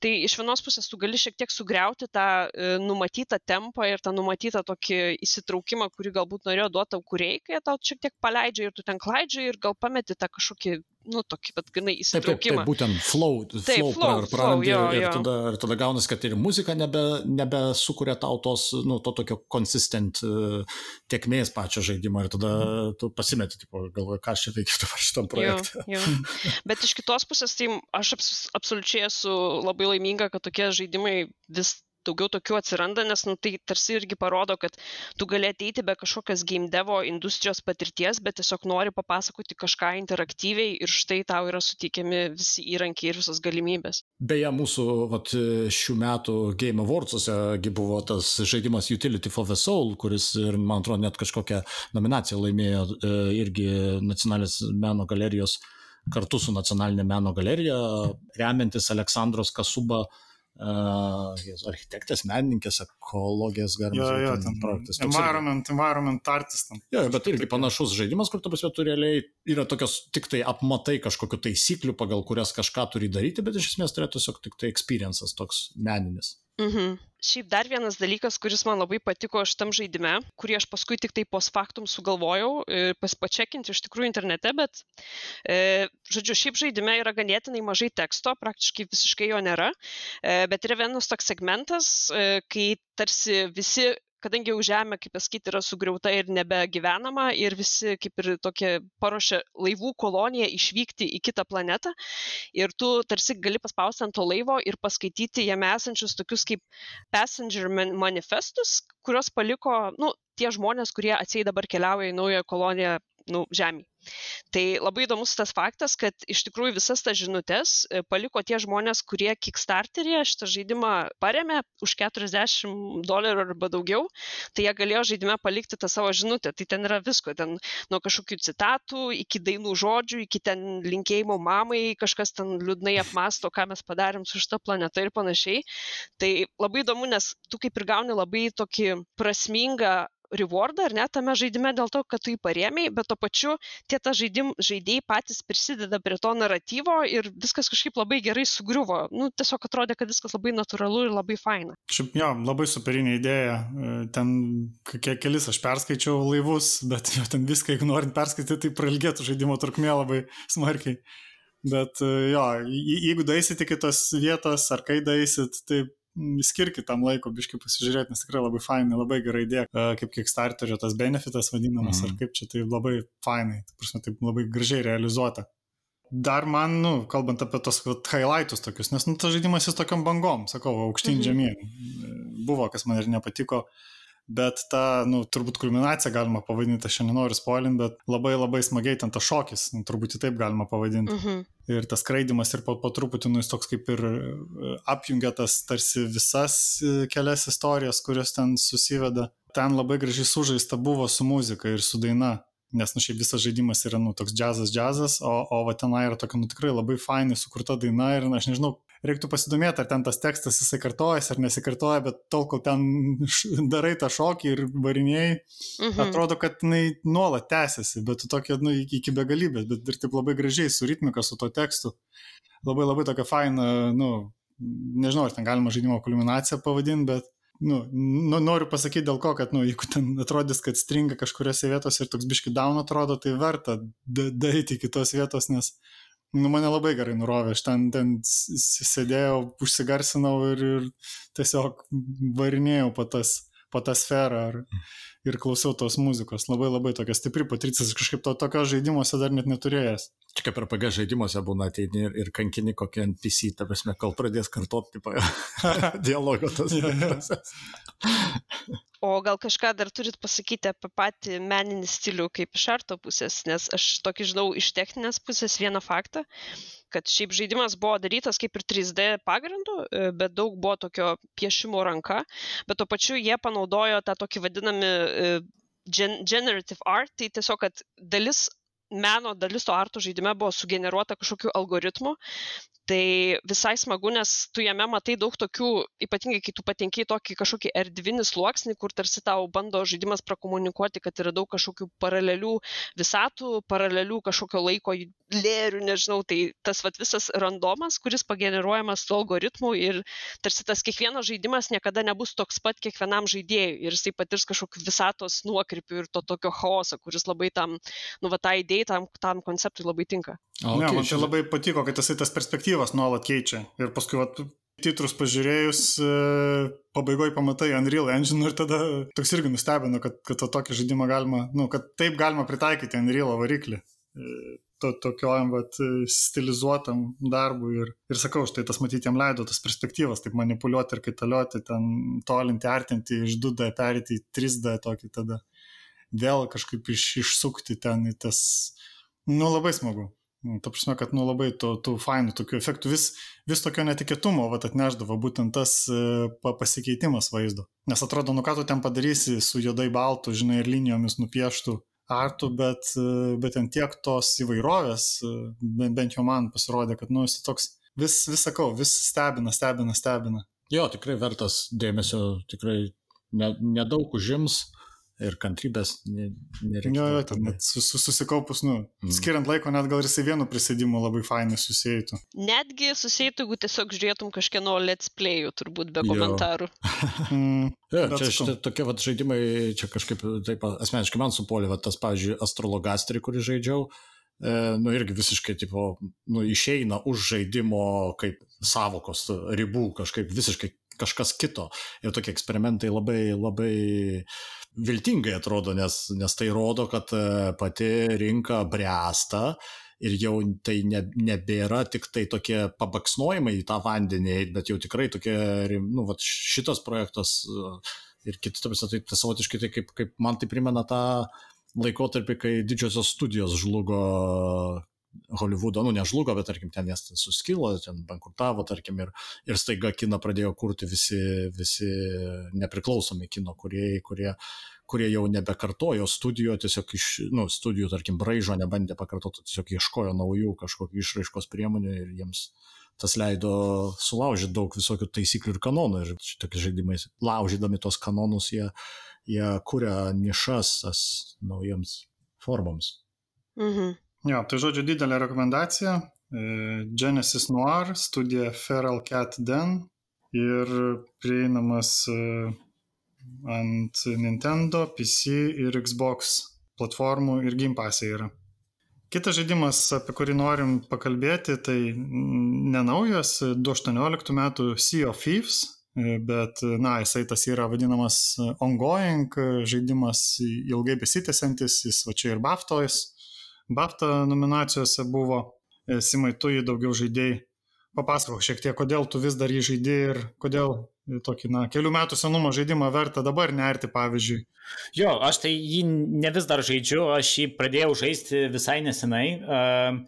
Tai iš vienos pusės tu gali šiek tiek sugriauti tą e, numatytą tempą ir tą numatytą tokį įsitraukimą, kurį galbūt norėjo duoti tau kuriai, kai tau šiek tiek paleidžia ir tu ten klaidžiai ir gal pameti tą kažkokį, nu, tokį, bet grinai Taip, taip, taip, įsitraukimą. būtent flow, Taip, flow, flow, pra- flow, jo, ir, ir, jo. tada, ir tada gaunasi, kad ir muzika nebe, nebesukuria tau tos, nu, to tokio consistent uh, tiekmės pačio žaidimo ir tada tu pasimeti, tipo, galvoju, ką aš čia veikiu dabar šitam Jo, projektui. jo. Bet iš kitos pusės, tai aš abs absoliučiai esu labai laiminga, kad tokie žaidimai vis daugiau tokių atsiranda, nes nu, tai tarsi irgi parodo, kad tu gali ateiti be kažkokios game devo industrijos patirties, bet tiesiog nori papasakoti kažką interaktyviai ir štai tau yra suteikiami visi įrankiai ir visos galimybės. Beje, mūsų vat, šių metų Game Awards'ose gi buvo tas žaidimas Utility for the Soul, kuris ir, man atrodo, net kažkokią nominaciją laimėjo e, irgi nacionalinės meno galerijos kartu su nacionalinė meno galerija, remiantis Aleksandros Kasuba Uh, architektės, menininkės, ekologės, galima Jo, jo, sakyti, ten projektas. Toks irgi- environment, environment artist. Jo, bet irgi panašus žaidimas, kur, ta prasme, tu realiai yra tokios tik tai apmatai kažkokiu taisyklių, pagal kurias kažką turi daryti, bet iš esmės tai yra tiesiog tik tai experiences toks meninis. Mhm. Šiaip dar vienas dalykas, kuris man labai patiko šitam žaidime, kurį aš paskui tik tai post factum sugalvojau, e, pas pačekinti iš tikrųjų internete, bet, e, žodžiu, šiaip žaidime yra ganėtinai mažai teksto, praktiškai visiškai jo nėra, e, bet yra vienas toks segmentas, e, kai tarsi visi kadangi jau žemė, kaip pasakyti, yra sugriauta ir nebegyvenama ir visi kaip ir tokie paruošia laivų koloniją išvykti į kitą planetą ir tu tarsi gali paspausti ant to laivo ir paskaityti jame esančius tokius kaip passenger man- manifestus, kuriuos paliko, nu, tie žmonės, kurie atsiai dabar keliauja į naują koloniją, nu, žemį. Tai labai įdomus tas faktas, kad iš tikrųjų visas tas žinutės e, paliko tie žmonės, kurie Kickstarteryje šitą žaidimą paremė už 40 dolerių arba daugiau, tai jie galėjo žaidime palikti tą savo žinutę. Tai ten yra visko, ten nuo kažkokių citatų iki dainų žodžių, iki ten linkėjimo mamai, kažkas ten liūdnai apmasto, ką mes padarėm su šita planeta ir panašiai. Tai labai įdomu, nes tu kaip ir gauni labai tokį prasmingą rewardą, ar ne, tame žaidime dėl to, kad tu jį parėmiai, bet to pačiu tie ta žaidim, žaidėjai patys prisideda prie to naratyvo ir viskas kažkaip labai gerai sugriuvo. Nu, tiesiog atrodė, kad viskas labai natūralu ir labai faina. Šiaip jo, labai superinė idėja. E, Ten kiek kelis aš perskaičiau laivus, bet jo ten viską, jeigu norint perskaityti, tai prailgėtų žaidimo trukmė labai smarkiai. Bet e, jo, je- jeigu daisit iki tos vietos, ar kai daisit, tai skirkit tam laiko biškai pasižiūrėti, nes tikrai labai fainai, labai gerai idėja, kaip Kickstarterio tas benefitas vadinamas, Mhm. ar kaip čia tai labai fainai, tai prasme, taip labai gražiai realizuota. Dar man, nu, kalbant apie tos highlightus tokius, nes, nu, tas žaidimas jis tokiam bangom, sakau, aukštyn Mhm. žemyn. E, Buvo, kas man ir nepatiko. Bet ta, nu, turbūt kulminacija galima pavadinti, aš nenoriu spoilinti, bet labai labai smagiai ten tas šokis, nu, turbūt taip galima pavadinti. Mhm. Ir tas skraidimas ir po, po truputį, nu, jis toks kaip ir e, apjungia tas tarsi visas e, kelias istorijas, kurios ten susiveda. Ten labai gražiai sužaista buvo su muzika ir su daina. Nes, nu, šiaip visas žaidimas yra, nu, toks džiazas, džiazas, o, o va tenai yra tokia, nu, tikrai labai fainai sukurta daina ir, na, aš nežinau, reiktų pasidomėti, ar ten tas tekstas jisai kartojasi ar nesikartoja, bet tol, kol ten darai tą šokį ir varinėjai, Mhm. atrodo, kad jinai nuolat tęsiasi, bet tu tokia, nu, iki, iki begalybės, bet ir taip labai gražiai, su ritmika, su to tekstu. Labai labai tokia faina, nu, nežinau, ar ten galima žaidimo kulminaciją pavadinti, bet, nu, nu, noriu pasakyti dėl ko, kad, nu, jeigu ten atrodys, kad stringa kažkuriuose vietose ir toks biški down atrodo, tai verta da- daryti kitos vietos, nes, nu, mane labai gerai nurovė, aš ten, ten sėdėjau, užsigarsinau ir, ir tiesiog varinėjau po tas, po tą sferą ir, ir klausiau tos muzikos. Labai labai tokia stipri patirtis, aš kažkaip to tokio žaidimuose dar net neturėjęs. Čia kaip RPG žaidimuose būna ateini ir, ir kankini kokią NPC, ta prasme, kol pradės kartoti dialogo tas. O gal kažką dar turit pasakyti apie patį meninį stilių kaip iš arto pusės, nes aš tokį žinau iš techninės pusės vieną faktą, kad šiaip žaidimas buvo darytas kaip ir 3D pagrindu, e, bet daug buvo tokio piešimo ranka, bet tuo pačiu jie panaudojo tą tokį vadinami e, gen generative art, tai tiesiog, kad dalis meno, dalis to arto žaidime buvo sugeneruota kažkokiu algoritmu. Tai visai smagu, nes tu jame matai daug tokių, ypatingai kai tu patenki į tokį kažkokį erdvinį sluoksnį, kur tarsi tau bando žaidimas prakomunikuoti, kad yra daug kažkokių paralelių visatų, paralelių kažkokio laiko lėrių, nežinau, tai tas vat, visas randomas, kuris pageneruojamas su algoritmu ir tarsi tas kiekvienas žaidimas niekada nebus toks pat kiekvienam žaidėjui ir jisai patirs kažkokiu visatos nuokrypiu ir to tokio chaoso, kuris labai tam, nu, va, tai idėjai, tam, tam konceptui labai tinka. O, Ne, okay, man tai labai patiko, kad jisai tas perspektyvas nuolat keičia. Ir paskui, vat, titrus pažiūrėjus, pabaigoje pamatai Unreal Engine ir tada toks irgi nustebino, kad, kad to tokį žaidimą galima, nu, kad taip galima pritaikyti Unreal variklį. E, To, tokiojam, vat, stilizuotam darbui ir, ir sakau, štai tas matyti jam leido tas perspektyvas, taip manipuliuoti ir kaitalioti, ten tolinti, artinti iš 2D, perėti į 3D tokį tada vėl kažkaip iš, išsukti ten į tas, nu labai smagu. Nu, Ta prasme, kad nu labai tų, tų fainų tokių efektų vis, vis tokio netikėtumo vat, atneždavo būtent tas e, pa, pasikeitimas vaizdo. Nes atrodo, nu ką tu ten padarysi su juodai baltu, žinai, ir linijomis nupieštų artų, bet, e, bet ten tiek tos įvairovės, e, bent, bent jau man pasirodė, kad nu jis toks vis, vis sakau, vis stebina, stebina, stebina. Jo, tikrai vertas dėmesio, tikrai ne- nedaug užims ir kantrybės ne, nereikia. Jo, jo, ten net sus, sus- susikaupus, nu, Mm. skiriant laiko, net gal ir jisai vienu prisėdimu labai fainai susijėtų. Netgi susijętų, jeigu tiesiog žiūrėtum kažkieno let's playų, turbūt be Jo. komentarų. Mm, Ja, Bet čia šitie, tokie vat, žaidimai, čia kažkaip taip asmeniškai man supolė, vat, tas, pavyzdžiui, astrologasterį, kurį žaidžiau, e, nu irgi visiškai, tipo, nu, išeina už žaidimo kaip savokos ribų, kažkaip visiškai kažkas kito. Ir tokie eksperimentai labai, labai viltingai atrodo, nes, nes tai rodo, kad e, pati rinka bręsta ir jau tai ne, nebėra tik tai tokie pabaksnojimai į tą vandenį, bet jau tikrai tokie, nu, vat šitas projektas e, ir kiti, ta prasme, tai tai savotiškai tai kaip, kaip man tai primena tą laikotarpį, kai didžiosios studijos žlugo Hollywoodo, nu nežlugo, bet tarkim ten jas suskilo, ten bankrutavo, tarkim, ir, ir staiga kiną pradėjo kurti visi, visi nepriklausomi kino kuriejai, kurie, kurie jau nebekartojo studijų, tiesiog iš, nu, studijų, tarkim, braižo nebandė pakartoti, tiesiog ieškojo naujų kažkokių išraiškos priemonių ir jiems tas leido sulaužyti daug visokių taisyklių ir kanonų. Ir šitokie žaidimai, laužydami tos kanonus, jie, jie kuria nišas tas naujiems formoms. Mhm. Jo, tai žodžiu didelė rekomendacija. E, Genesis Noir, studija Feral Cat Den ir prieinamas e, ant Nintendo, PC ir Xbox platformų ir Game Pass'e yra. Kitas žaidimas, apie kurį norim pakalbėti, tai nenaujas 2018 metų Sea of Thieves, e, bet, na, jisai tas yra vadinamas ongoing žaidimas, ilgai besitęsiantis, jis va čia ir BAFTO'is, BAFTA nominacijose buvo, E, Simai, tu jį daugiau žaidėjai. Papasakok šiek tiek, kodėl tu vis dar jį žaidėjai ir kodėl tokį, na, kelių metų senumo žaidimą verta dabar nerti, pavyzdžiui. Jo, aš tai jį ne vis dar žaidžiu, aš jį pradėjau žaisti visai nesenai. Uh,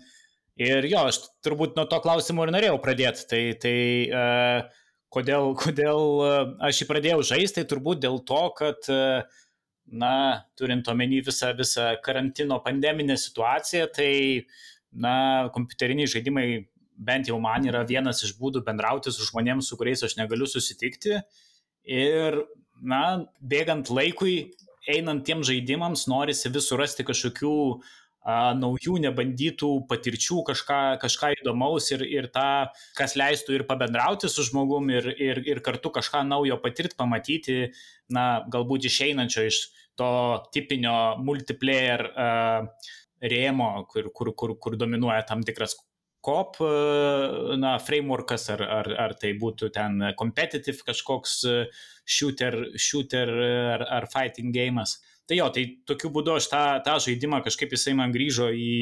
ir jo, aš turbūt nuo to klausimo ir norėjau pradėti. Tai, tai uh, kodėl, kodėl aš jį pradėjau žaisti, tai turbūt dėl to, kad, uh, na, turint omeny visą, visą karantino pandeminę situaciją, tai, na, kompiuteriniai žaidimai bent jau man yra vienas iš būdų bendrauti su žmonėmis, su kuriais aš negaliu susitikti. Ir, na, bėgant laikui, einant tiem žaidimams, norisi vis surasti kažkokių a, naujų, nebandytų patirčių, kažką, kažką įdomaus ir, ir tą, kas leistų ir pabendrauti su žmogum ir, ir, ir kartu kažką naujo patirti, pamatyti, na, galbūt išeinančio iš to tipinio multiplayer uh, rėmo, kur, kur, kur, kur dominuoja tam tikras COP, e, na, frameworkas, ar, ar, ar tai būtų ten competitive kažkoks e, shooter, shooter ar, ar fighting game'as. Tai jo, tai tokiu būdu aš tą, tą žaidimą kažkaip jisai man grįžo į,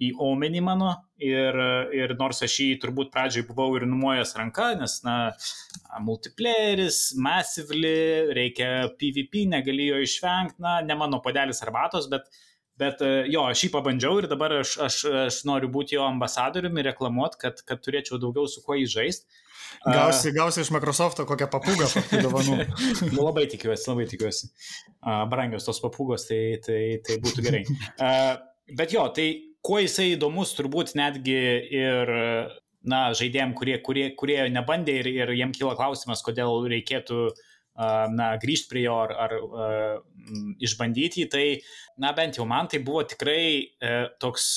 į omenį mano ir, ir nors aš jį turbūt pradžioj buvau ir numojęs ranka, nes, na, multiplayeris, massively, reikia PvP, negalėjo išvengti, na, ne mano padelis arbatos, bet Bet jo, aš jį pabandžiau ir dabar aš, aš, aš noriu būti jo ambasadoriumi ir reklamuoti, kad, kad turėčiau daugiau su kuo jį žaisti. Gausi, gausi iš Microsoft'o kokią papūgą, dovanų. nu, labai tikiuosi, labai tikiuosi. Brangios tos papūgos, tai, tai, tai būtų gerai. Bet jo, tai kuo jisai įdomus turbūt netgi ir na, žaidėjim, kurie, kurie, kurie nebandė ir, ir jiem kyla klausimas, kodėl reikėtų uh, na, grįžti prie jo ar, ar uh, išbandyti, tai, na, bent jau man tai buvo tikrai uh, toks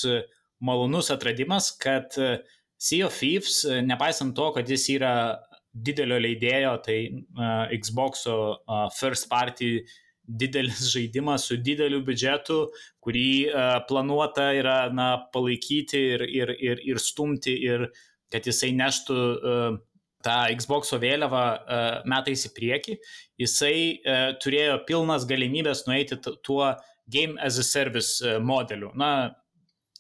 malonus atradimas, kad uh, Sea of Thieves, uh, nepaisant to, kad jis yra didelio leidėjo, tai uh, Xbox'o uh, first party didelis žaidimas su dideliu biudžetu, kurį uh, planuota yra na, palaikyti ir, ir, ir, ir stumti ir kad jisai neštų uh, tą Xbox vėliavą uh, metais į priekį, jisai turėjo pilnas galimybės nueiti tuo Game as a Service modeliu. Na,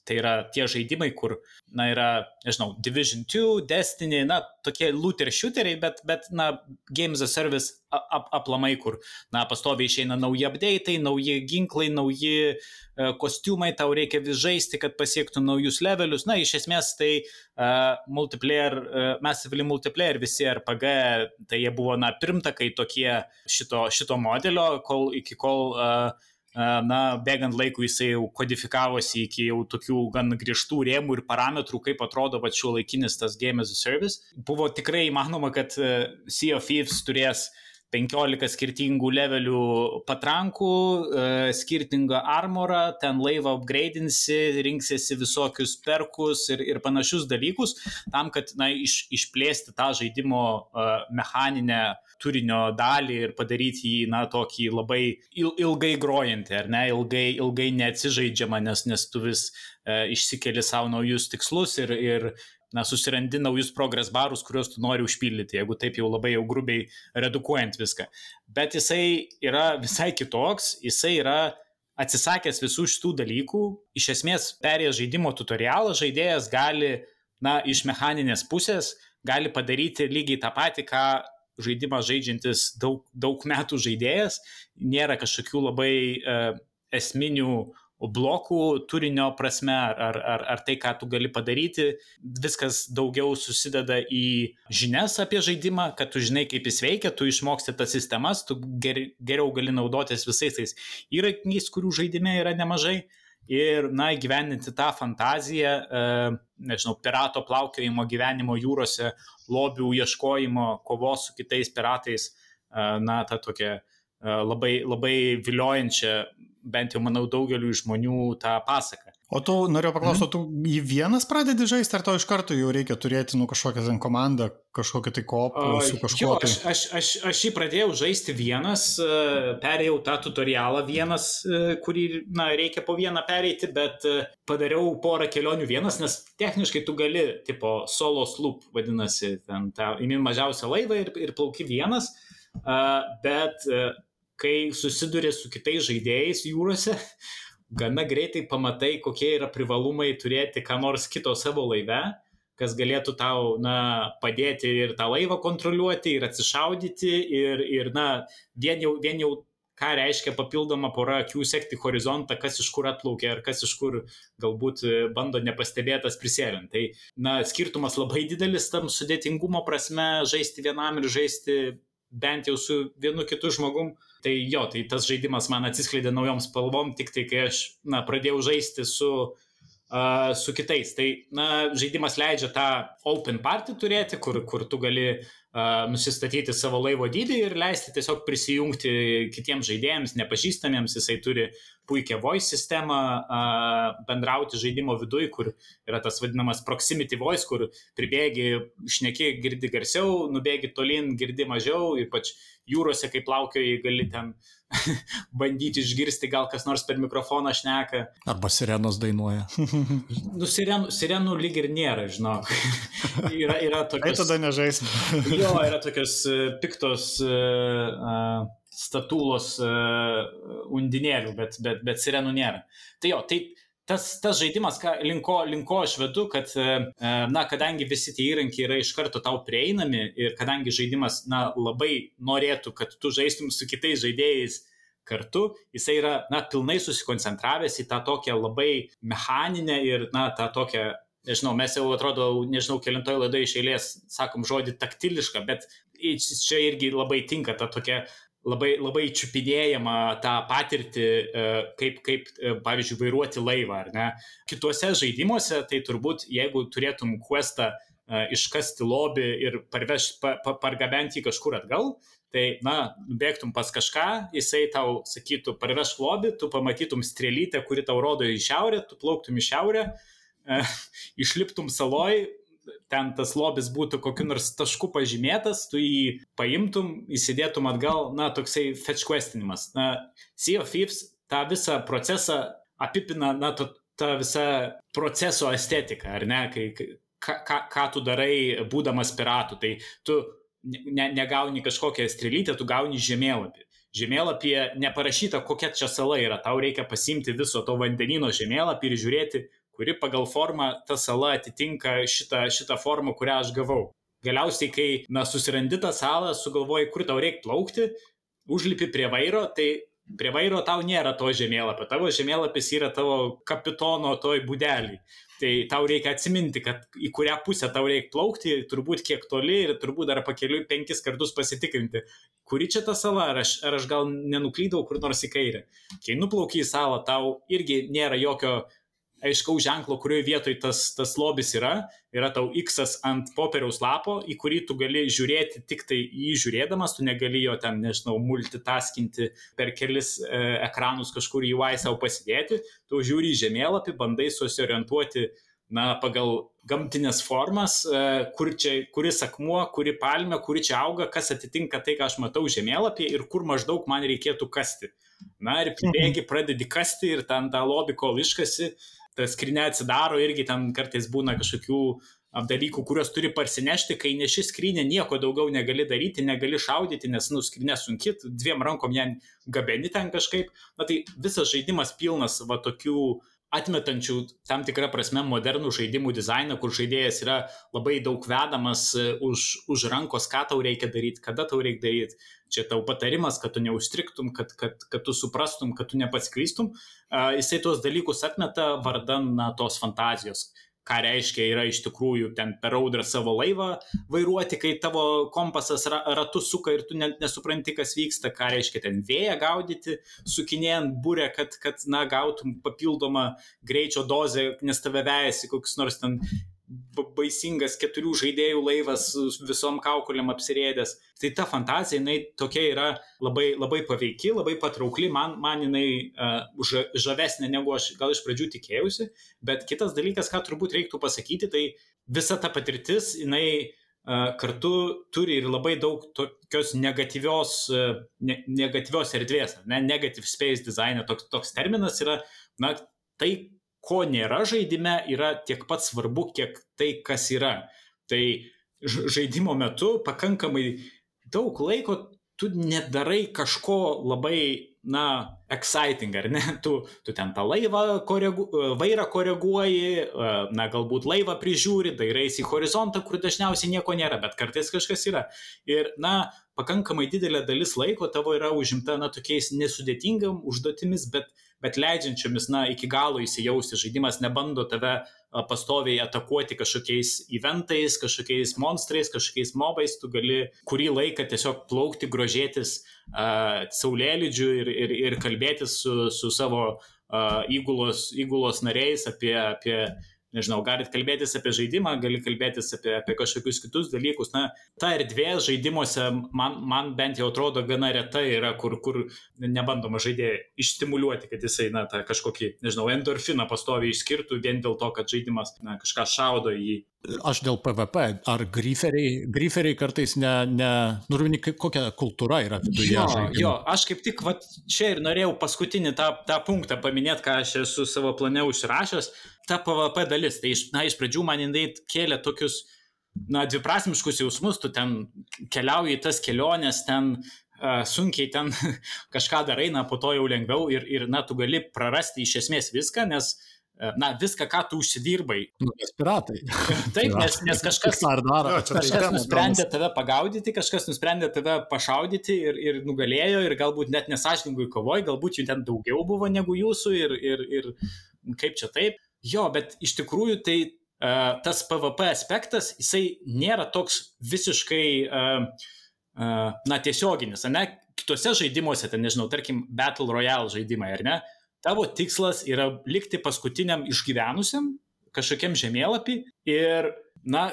tai yra tie žaidimai, kur, na, yra, nežinau, Division 2, Destiny, na, tokie looter shooteriai, bet, bet na, Games as Service ap aplamai, kur, na, pastoviai išeina nauji update'ai, nauji ginklai, nauji uh, kostiumai, tau reikia vis žaisti, kad pasiektų naujus levelius. Na, iš esmės tai uh, multiplayer, uh, massively multiplayer visi RPG, tai jie buvo, na, pirmtakai tokie šito, šito modelio, kol iki kol uh, na, bėgant laikui jisai jau kodifikavosi iki jau tokių gan griežtų rėmų ir parametrų, kaip atrodo va šiuo laikinis tas Game as a Service. Buvo tikrai įmanoma, kad Sea of Thieves turės 15 skirtingų levelių patrankų, skirtingą armorą, ten laivą upgraidinsi, rinksiesi visokius perkus ir, ir panašius dalykus, tam, kad na, iš, išplėsti tą žaidimo mechaninę turinio dalį ir padaryti jį, na, tokį labai ilgai grojantį, ar ne, ilgai, ilgai neatsižaidžiamą, nes, nes tu vis e, išsikeli savo naujus tikslus ir, ir na, susirandi naujus progres barus, kuriuos tu nori užpildyti, jeigu taip jau labai jau grubiai redukuojant viską. Bet jisai yra visai kitoks, jisai yra atsisakęs visų šitų dalykų, iš esmės perėjęs žaidimo tutorialą, žaidėjas gali, na, iš mechaninės pusės gali padaryti lygiai tą patį, ką žaidimą žaidžiantis daug, daug metų žaidėjas, nėra kažkokių labai uh, esminių blokų turinio prasme, ar, ar, ar tai, ką tu gali padaryti. Viskas daugiau susideda į žinias apie žaidimą, kad tu žinai, kaip jis veikia, tu išmoksti tas sistemas, tu ger, geriau gali naudotis visais tais įrankiais, kurių žaidime yra nemažai. Ir, na, gyveninti tą fantaziją, e, nežinau, pirato plaukiojimo gyvenimo jūrose, lobių ieškojimo, kovos su kitais piratais, na, ta tokia labai, labai viliojančia, bent jau manau, daugeliu žmonių tą pasaką. O tu norėjau paklausti, mhm. tu į vienas pradedi žaisti, ar to iš karto jau reikia turėti nu, kažkokią ten komandą, kažkokį tai kopų su kažkuo? Jo, tai... aš, aš, aš, aš jį pradėjau žaisti vienas, perėjau tą tutorialą vienas, kurį na, reikia po vieną pereiti, bet padariau porą kelionių vienas, nes techniškai tu gali, tipo, solo sloop vadinasi, ten tą, imi mažiausią laivą ir, ir plauki vienas, bet kai susiduri su kitais žaidėjais jūrose, gana greitai pamatai, kokie yra privalumai turėti ką nors kito savo laive. kas galėtų tau, na, padėti ir tą laivą kontroliuoti, ir atsišaudyti, ir, ir na, vien jau, vien jau ką reiškia papildoma pora akių sekti horizontą, kas iš kur atplaukia ir kas iš kur galbūt bando nepastebėtas prisėlint. Tai, na, skirtumas labai didelis tam sudėtingumo prasme žaisti vienam ir žaisti bent jau su vienu kitu žmogum. Tai jo, tai tas žaidimas man atsiskleidė naujom spalvom, tik tai kai aš, na, pradėjau žaisti su uh, su kitais. Tai, na, žaidimas leidžia tą open party turėti, kur, kur tu gali nusistatyti savo laivo dydį ir leisti tiesiog prisijungti kitiems žaidėjams, nepažįstamiems. Jisai turi puikią voice sistemą, bendrauti žaidimo viduje, kur yra tas vadinamas proximity voice, kur pribėgi, šneki, girdi garsiau, nubėgi tolin, girdi mažiau, ypač jūrose, kai plaukioji, gali ten bandyti išgirsti, gal kas nors per mikrofoną šneka. Arba sirenos dainuoja. nu, sirenų, sirenų lyg ir nėra, žinok. yra, yra Tai tokios... tada nežaisim. jo, yra tokios e, piktos uh, statulos uh, undinėlių, bet, bet, bet sirenų nėra. Tai jo, tai tas, tas žaidimas, ką, linko, linko aš vedu, kad, na, kadangi visi tie įrankiai yra iš karto tau prieinami ir kadangi žaidimas, na, labai norėtų, kad tu žaistum su kitais žaidėjais kartu, jisai yra, na, pilnai susikoncentravęs į tą tokią labai mechaninę ir, na, tą tokią nežinau, mes jau atrodo, nežinau, kilintoj laidai iš eilės sakom žodį taktilišką, bet čia irgi labai tinka ta tokia labai, labai čiupinėjama tą patirtį, kaip, kaip, pavyzdžiui, vairuoti laivą, ar ne. Kituose žaidimuose, tai turbūt, jeigu turėtum questą iškasti lobį ir parveš, pa, pa, pargabenti jį kažkur atgal, tai, na, bėgtum pas kažką, jisai tau sakytų, parveš lobį, tu pamatytum strėlytę, kuri tau rodo į šiaurę, tu plauktum į šiaurę, išliptum saloj, ten tas lobis būtų kokiu nors tašku pažymėtas, tu jį paimtum, įsidėtum atgal, na, toksai fetch questinimas. Na, Sea of Thieves tą visą procesą apipina, na, to, tą visą proceso estetiką, ar ne, kai, ką, ką, ką tu darai, būdamas piratu. Tai tu ne, negauni kažkokią strėlytę, tu gauni žemėlapį. Žemėlapyje neparašyta, kokia čia sala yra, tau reikia pasimti viso to vandenino žemėlapį ir žiūrėti, kuri pagal formą ta sala atitinka šitą, šitą formą, kurią aš gavau. Galiausiai, kai, na, susirandi tą salą, sugalvoji, kur tau reikia plaukti, užlipi prie vairo, tai prie vairo tau nėra to žemėlapio. Tavo žemėlapis yra tavo kapitono toj būdelį. Tai tau reikia atsiminti, kad į kurią pusę tau reikia plaukti, turbūt kiek toli ir turbūt dar pakeliui penkis kartus pasitikrinti, kuri čia ta sala, ar aš, ar aš gal nenuklydau kur nors į kairę. Kai nuplauki į salą, tau irgi nėra jokio aiškaus ženklo, kurioje vietoje tas, tas lobis yra, yra tau X ant popieriaus lapo, į kurį tu gali žiūrėti tik tai jį žiūrėdamas, tu negali jo ten, nežinau, multitaskinti per kelis e, ekranus kažkur UI savo pasidėti, tu žiūri į žemėlapį, bandai susiorientuoti na, pagal gamtinės formas, e, kur čia, kuris akmuo, kuri palmė, kuri čia auga, kas atitinka tai, ką aš matau žemėlapyje ir kur maždaug man reikėtų kasti. Na ir pribėgi, pradedi kasti ir ten tą lobį kol iškasi, ta skrinė atsidaro, irgi ten kartais būna kažkokių dalykų, kuriuos turi parsinešti, kai neši skrinę nieko daugiau negali daryti, negali šaudyti, nes, nu, skrinė sunki, dviem rankom ją gabeni ten kažkaip. Na tai visas žaidimas pilnas va tokių atmetančių tam tikrą prasme modernų žaidimų dizainą, kur žaidėjas yra labai daug vedamas už, už rankos, ką tau reikia daryti, kada tau reikia daryti. Čia tau patarimas, kad tu neužstriktum, kad, kad, kad tu suprastum, kad tu nepaskrystum. Uh, jisai tuos dalykus atmeta vardan na, tos fantazijos ką reiškia yra iš tikrųjų ten per audrą savo laivą vairuoti, kai tavo kompasas ratu suka ir tu net nesupranti, kas vyksta, ką reiškia ten vėją gaudyti, sukinėjant būrę, kad, kad na, gautum papildomą greičio dozę, nes tave vejasi koks nors ten baisingas keturių žaidėjų laivas visom kaukolėm apsirėdęs. Tai ta fantazija, jinai tokia yra labai, labai paveiki, labai patraukli, man, man jinai uh, žavesnė negu aš gal iš pradžių tikėjausi, bet kitas dalykas, ką turbūt reiktų pasakyti, tai visa ta patirtis, jinai uh, kartu turi ir labai daug tokios negatyvios, uh, ne, negatyvios erdvės, ne, negative space design, toks, toks terminas yra, na, tai, ko nėra žaidime, yra tiek pat svarbu, kiek tai, kas yra. Tai žaidimo metu pakankamai daug laiko tu nedarai kažko labai na, exciting, ar ne? Tu, tu ten tą laivą koregu, vairą koreguoji, na, galbūt laivą prižiūri, dairaisi į horizontą, kur dažniausiai nieko nėra, bet kartais kažkas yra. Ir, na, pakankamai didelė dalis laiko tavo yra užimta, na, tokiais nesudėtingam užduotimis, bet bet leidžiančiomis, na, iki galo įsijausti. Žaidimas nebando tave pastoviai atakuoti kažkokiais eventais, kažkokiais monstrais, kažkokiais mobais, tu gali kurį laiką tiesiog plaukti, grožėtis uh, saulėlydžiu ir, ir, ir kalbėtis su, su savo uh, įgulos, įgulos nariais apie, apie nežinau, galit kalbėtis apie žaidimą, gali kalbėtis apie, apie kažkokius kitus dalykus. Na, ta erdvė žaidimuose man, man bent jau atrodo gana reta yra, kur, kur nebandoma žaidėjai išstimuliuoti, kad jisai, na, tą kažkokį, nežinau, endorfiną pastoviai išskirtų vien dėl to, kad žaidimas, na, kažką šaudo į jį. Aš dėl PVP, ar griferiai, griferiai kartais ne, ne nurvini, kokia kultūra yra viduje. Jo, žaidimo. jo, aš kaip tik va, čia ir norėjau paskutinį tą, tą punktą paminėti, ką aš esu savo plane užsirašęs, ta PVP dalis. Tai iš, na, iš pradžių man jinai kėlė tokius, na, dviprasmiškus jausmus, tu ten keliauji tas keliones, ten uh, sunkiai ten kažką darai, na, po to jau lengviau ir, ir, na, tu gali prarasti iš esmės viską, nes uh, na, viską, ką tu užsidirbai. Nu, nes piratai. Taip, nes, nes kažkas, daro, kažkas nusprendė tave pagaudyti, kažkas nusprendė tave pašaudyti ir, ir nugalėjo ir galbūt net nesažiningui kovoj, galbūt jų ten daugiau buvo negu jūsų ir, ir, ir kaip čia taip. Jo, bet iš tikrųjų tai uh, tas PVP aspektas, jisai nėra toks visiškai, uh, uh, na, tiesioginis, ne? Kitose žaidimuose, ten, nežinau, tarkim, Battle Royale žaidimai, ar ne? tavo tikslas yra likti paskutiniam išgyvenusiam kažkokiam žemėlapį ir, na,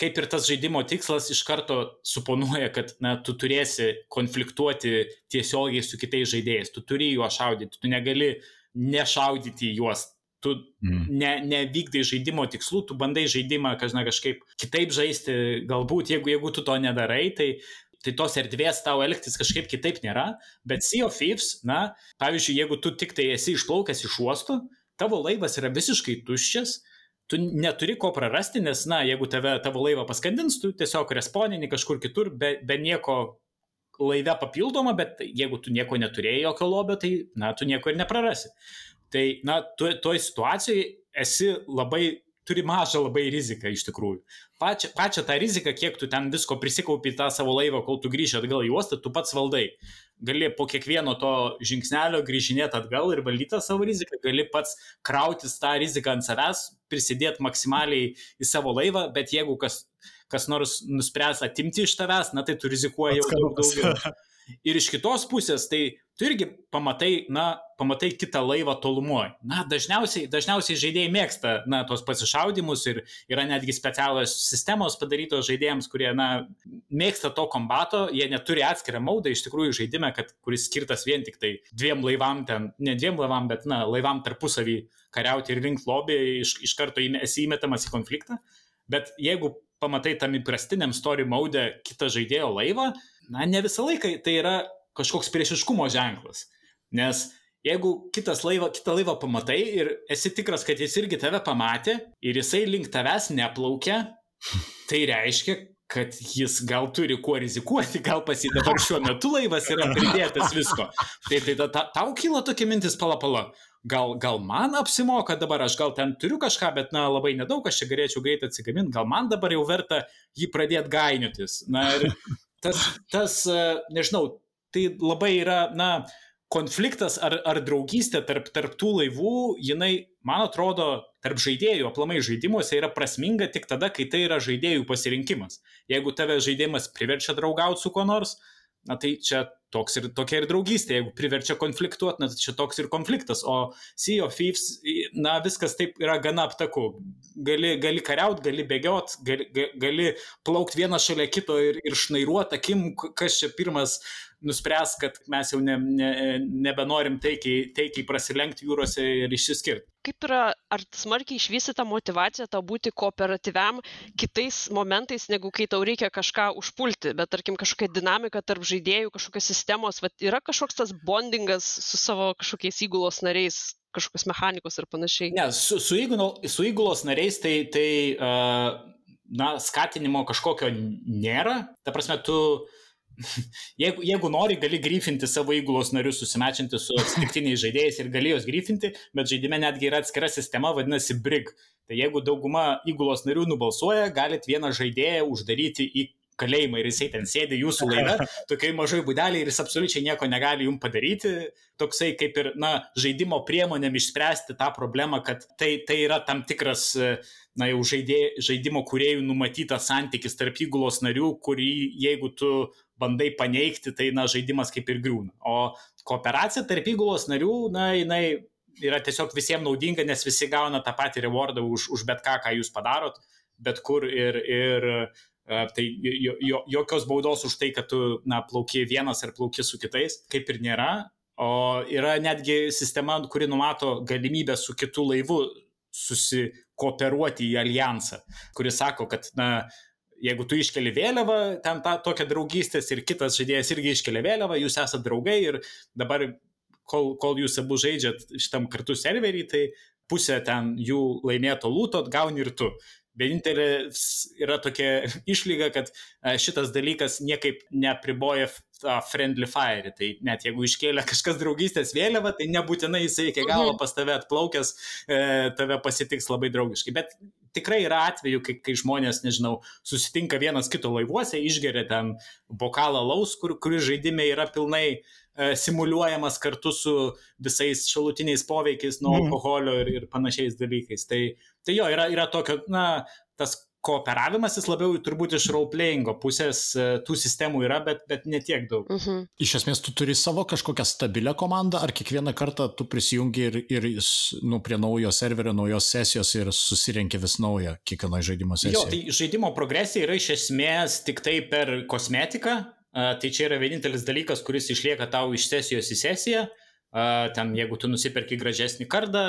kaip ir tas žaidimo tikslas iš karto suponuoja, kad, na, tu turėsi konfliktuoti tiesiogiai su kitais žaidėjais, tu turi juos šaudyti, tu negali nešaudyti juos, tu mm. ne, nevykdai žaidimo tikslų, tu bandai žaidimą kažna, kažkaip kitaip žaisti, galbūt jeigu, jeigu tu to nedarai, tai tai tos erdvės tau elgtis kažkaip kitaip nėra, bet Sea of Thieves, na, pavyzdžiui, jeigu tu tik tai esi išplaukęs iš uosto, tavo laivas yra visiškai tuščias, tu neturi ko prarasti, nes, na, jeigu tave, tavo laivą paskandins, tu tiesiog responini kažkur kitur, be, be nieko laive papildoma, bet jeigu tu nieko neturėjai jokio lobio, tai, na, tu nieko ir neprarasi. Tai, na, tu, toj situacijoje esi labai turi mažą labai riziką iš tikrųjų. Pačią, pačią tą riziką, kiek tu ten visko prisikaupi tą savo laivą, kol tu grįži atgal į uostą, tu pats valdai. Gali po kiekvieno to žingsnelio grįžinėti atgal ir valdyti tą savo riziką, gali pats krautis tą riziką ant savęs, prisidėti maksimaliai į savo laivą, bet jeigu kas, kas nors nuspręs atimti iš tavęs, na tai tu rizikuoji jau daug daugiau. Ir iš kitos pusės, tai tu irgi pamatai, na, pamatai kitą laivą tolumoje. Na, dažniausiai, dažniausiai žaidėjai mėgsta, na, tos pasišaudimus ir yra netgi specialios sistemos padarytos žaidėjams, kurie, na, mėgsta to kombato, jie neturi atskirą maudą iš tikrųjų žaidime, kad, kuris skirtas vien tik tai dviem laivam ten, ne dviem laivam, bet, na, laivam tarpusavį kariauti ir rinkti lobį, iš, iš karto esi įmetamas į konfliktą. Bet jeigu pamatai tam įprastiniam story maude kitą žaidėjo laivą, na, ne visą laiką tai yra kažkoks priešiškumo ženklas. Nes jeigu kitas laivą, kitą laivą pamatai ir esi tikras, kad jis irgi tave pamatė ir jisai link tavęs neplaukia, tai reiškia, kad jis gal turi kuo rizikuoti, gal pas jį dabar šiuo metu laivas yra pridėtas visko. Tai, tai ta, ta, tau kyla tokia mintis palapala. Gal, gal man apsimoka dabar, aš gal ten turiu kažką, bet na, labai nedaug, aš čia galėčiau greitai atsigaminti, gal man dabar jau verta jį pradėti gainiotis. Na ir tas, tas nežinau, tai labai yra, na, konfliktas ar, ar draugystė tarp, tarp tų laivų, jinai, man atrodo, tarp žaidėjų, aplamai žaidimuose yra prasminga tik tada, kai tai yra žaidėjų pasirinkimas. Jeigu tave žaidimas priverčia draugauti su kuo nors, na tai čia toks ir tokia ir draugystė, jeigu priverčia konfliktuoti, na tai čia toks ir konfliktas, o Sea of Thieves, na viskas taip yra gana aptaku. Gali, gali kariaut, gali bėgiot, gali, gali plaukti vieną šalia kito ir, ir šnairuoti akim, kas čia pirmas nuspręs, kad mes jau ne, ne, nebenorim taikiai, taikiai prasilenkti jūrose ir išsiskirti. Kaip yra, ar smarkiai išvystyta motivacija tau būti kooperatyviam kitais momentais, negu kai tau reikia kažką užpulti, bet tarkim kažkokia dinamika tarp žaidėjų, kažkokios sistemos, va, yra kažkoks tas bondingas su savo kažkokiais įgulos nariais, kažkokios mechanikos ir panašiai. Ne, su, su, įgulo, su įgulos nariais tai, tai uh, na, skatinimo kažkokio nėra. Ta prasme, tu jeigu, jeigu nori, gali gryfinti savo įgulos narius, susimečinti su atsitiktiniais žaidėjais ir gali juos gryfinti, bet žaidime netgi yra atskira sistema, vadinasi BRIG. Tai jeigu dauguma įgulos narių nubalsuoja, galit vieną žaidėją uždaryti į kalėjimą ir jisai ten sėdi jūsų laive, tokiai mažai būdeliai ir jis absoliučiai nieko negali jums padaryti. Toksai kaip ir, na, žaidimo priemonėm išspręsti tą problemą, kad tai, tai yra tam tikras, na, jau žaidė, žaidimo kuriejų numatytas santykis tarp įgulos narių, kurį jeigu tu bandai paneigti, tai, na, žaidimas kaip ir griūna. O kooperacija tarp įgulos narių, na, jinai yra tiesiog visiems naudinga, nes visi gauna tą patį rewardą už, už bet ką, ką jūs padarot, bet kur ir, ir Tai jo, jo, jokios baudos už tai, kad tu, na, plauki vienas ar plauki su kitais, kaip ir nėra. O yra netgi sistema, kuri numato galimybę su kitu laivu susikooperuoti į alijansą, kuris sako, kad, na, jeigu tu iškeli vėliavą, ten tą tokią draugystės ir kitas žaidėjas irgi iškelia vėliavą, jūs esate draugai ir dabar, kol, kol jūs abu žaidžiat šitam kartu serverį, tai pusę ten jų laimėto lūto gauni ir tu. Vienintelė yra tokia išlyga, kad e, šitas dalykas niekaip neapriboja tą friendly fire. Tai net jeigu iškėlė kažkas draugystės vėliavą, tai nebūtinai jisai iki galo mhm. pas tave atplaukęs e, tave pasitiks labai draugiškai. Bet tikrai yra atveju, kai, kai žmonės, nežinau, susitinka vienas kito laivuose, išgeria ten bokalą laus, kur, kuris žaidime yra pilnai e, simuliuojamas kartu su visais šalutiniais poveikiais nuo mhm. alkoholio ir, ir panašiais dalykais. Tai, tai jo, yra, yra tokio, na, tas kooperavimas jis labiau turbūt iš roleplayingo pusės e, tų sistemų yra, bet, bet ne tiek daug. Uh -huh. Iš esmės, tu turi savo kažkokią stabilę komandą, ar kiekvieną kartą tu prisijungi ir, ir nu, prie naujo serverio, naujos sesijos ir susirenki vis naują kiekvienoje žaidimo sesijoje? Jo, tai žaidimo progresija yra iš esmės tik tai per kosmetiką, tai čia yra vienintelis dalykas, kuris išlieka tau iš sesijos į sesiją ten jeigu tu nusiperki gražesnį kardą,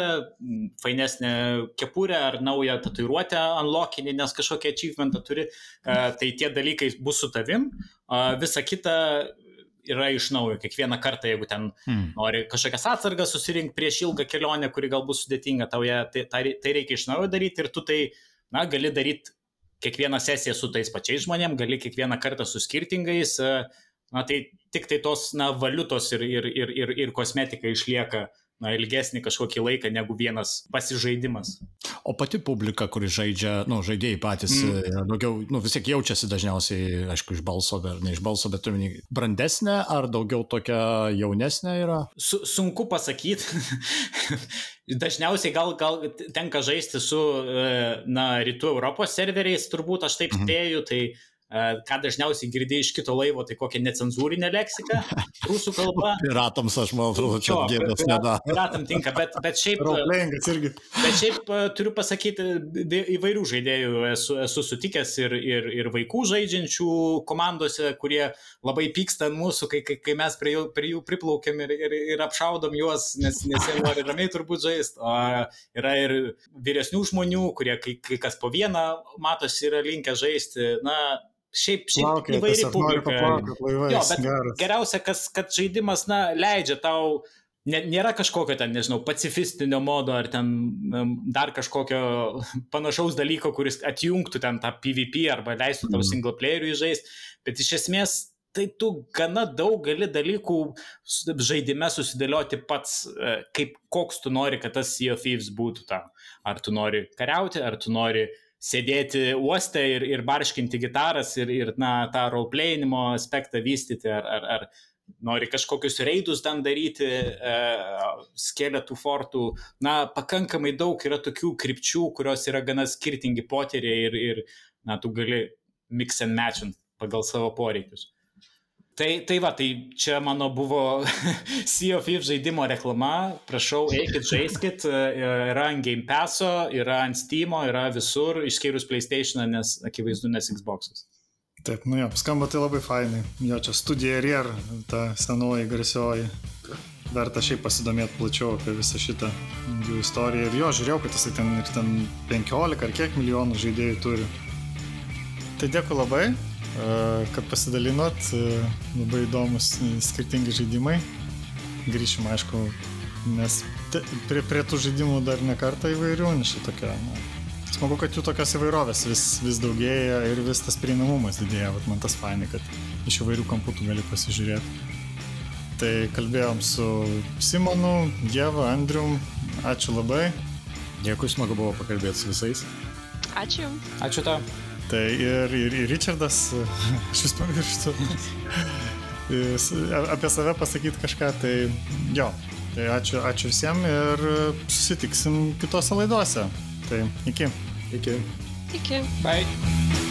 fainesnę kepurę ar naują tatuiruotę unlockinį, nes kažkokią achievementą turi, tai tie dalykai bus su tavim, visa kita yra iš naujo kiekvieną kartą, jeigu ten hmm. nori kažkokias atsargas susirinkti prieš ilgą kelionę, kuri galbūt sudėtinga tau, tai, tai, tai reikia iš naujo daryti ir tu tai, na, gali daryti kiekvieną sesiją su tais pačiais žmonėm, gali kiekvieną kartą su skirtingais, uh, na tai tik tai tos na, valiutos ir, ir, ir, ir, ir kosmetika išlieka na, ilgesnį kažkokį laiką negu vienas pasižaidimas. O pati publika, kuri žaidžia, nu, žaidėjai patys, mm. daugiau, nu, vis tiek jaučiasi dažniausiai, aišku, iš balso, ar ne iš balso, bet turime brandesnė, ar daugiau tokia jaunesnė yra? Su, sunku pasakyti. Dažniausiai gal, gal tenka žaisti su, e, na, rytų Europos serveriais, turbūt aš taip mhm. spėju, tai ką dažniausiai girdėjai iš kito laivo, tai kokią necenzūrinę leksiką rusų kalba. Piratams, aš man atrodo, čia gėdas nedaro. Piratam tinka, bet, bet šiaip... irgi. Bet šiaip turiu pasakyti, įvairių žaidėjų esu, esu sutikęs ir, ir, ir vaikų žaidžiančių komandose, kurie labai pyksta mūsų, kai, kai, kai mes prie jų, prie jų priplaukiam ir, ir, ir apšaudom juos, nes, nes jie nori ramiai turbūt žaisti. O yra ir vyresnių žmonių, kurie kai, kai kas po vieną matosi yra linkę žaisti. Na, šiaip, šiaip Plaukia, įvairi publika. Jo, bet geras. geriausia, kas, kad žaidimas, na, leidžia tau, nėra kažkokio ten, nežinau, pacifistinio modo ar ten dar kažkokio panašaus dalyko, kuris atjungtų ten tą PvP arba leistų tau mm. single playeriui žaisti, bet iš esmės tai tu gana daug gali dalykų žaidime susidėlioti pats, e, kaip koks tu nori, kad tas Sea of Thieves būtų tam. Ar tu nori kariauti, ar tu nori uh, sėdėti uoste ir, ir barškinti gitaras ir, ir na, tą roleplayinimo aspektą vystyti, ar, ar, ar nori kažkokius reidus ten daryti, e, skeletų fortų. Na, pakankamai daug yra tokių krypčių, kurios yra gana skirtingi poteriai ir, ir na, tu gali mix and matchant pagal savo poreikius. Tai, tai va, tai čia mano buvo Sea of Thieves žaidimo reklama. Prašau, eikit, žaiskit. Yra ant Game Pass'o, yra ant Steam'o, yra visur, išskyrus PlayStation'ą, nes akivaizdu, nes Xbox'as. Taip, nu jo, skamba tai labai fainai. Jo, čia studija RR, ta senoji, garsioji. Verta šiaip pasidomėti plačiau apie visą šitą jų istoriją. Ir jo, žiūrėjau, kad jisai ten, ten 15 ar kiek milijonų žaidėjų turi. Tai dėkui labai kad pasidalinot, labai įdomus skirtingi žaidimai. Grįšim, aišku, nes prie, prie tų žaidimų dar ne kartą įvairių, nes šitokia, na, smagu, kad jų tokios įvairovės vis, vis daugėja ir vis tas prieinamumas didėja, Vat man tas fainai, kad iš įvairių kampų tu gali pasižiūrėti. Tai kalbėjom su Simonu, Jeva, Andrium. Ačiū labai. Dėkui, smagu buvo pakalbėti su visais. Ačiū. Ačiū tau. Tai ir, ir, ir Richardas, aš vis pamirštu, apie save pasakyti kažką, tai jo. Tai ačiū, ačiū visiems ir susitiksim kitose laidose. Tai iki. Iki. Iki. Bye.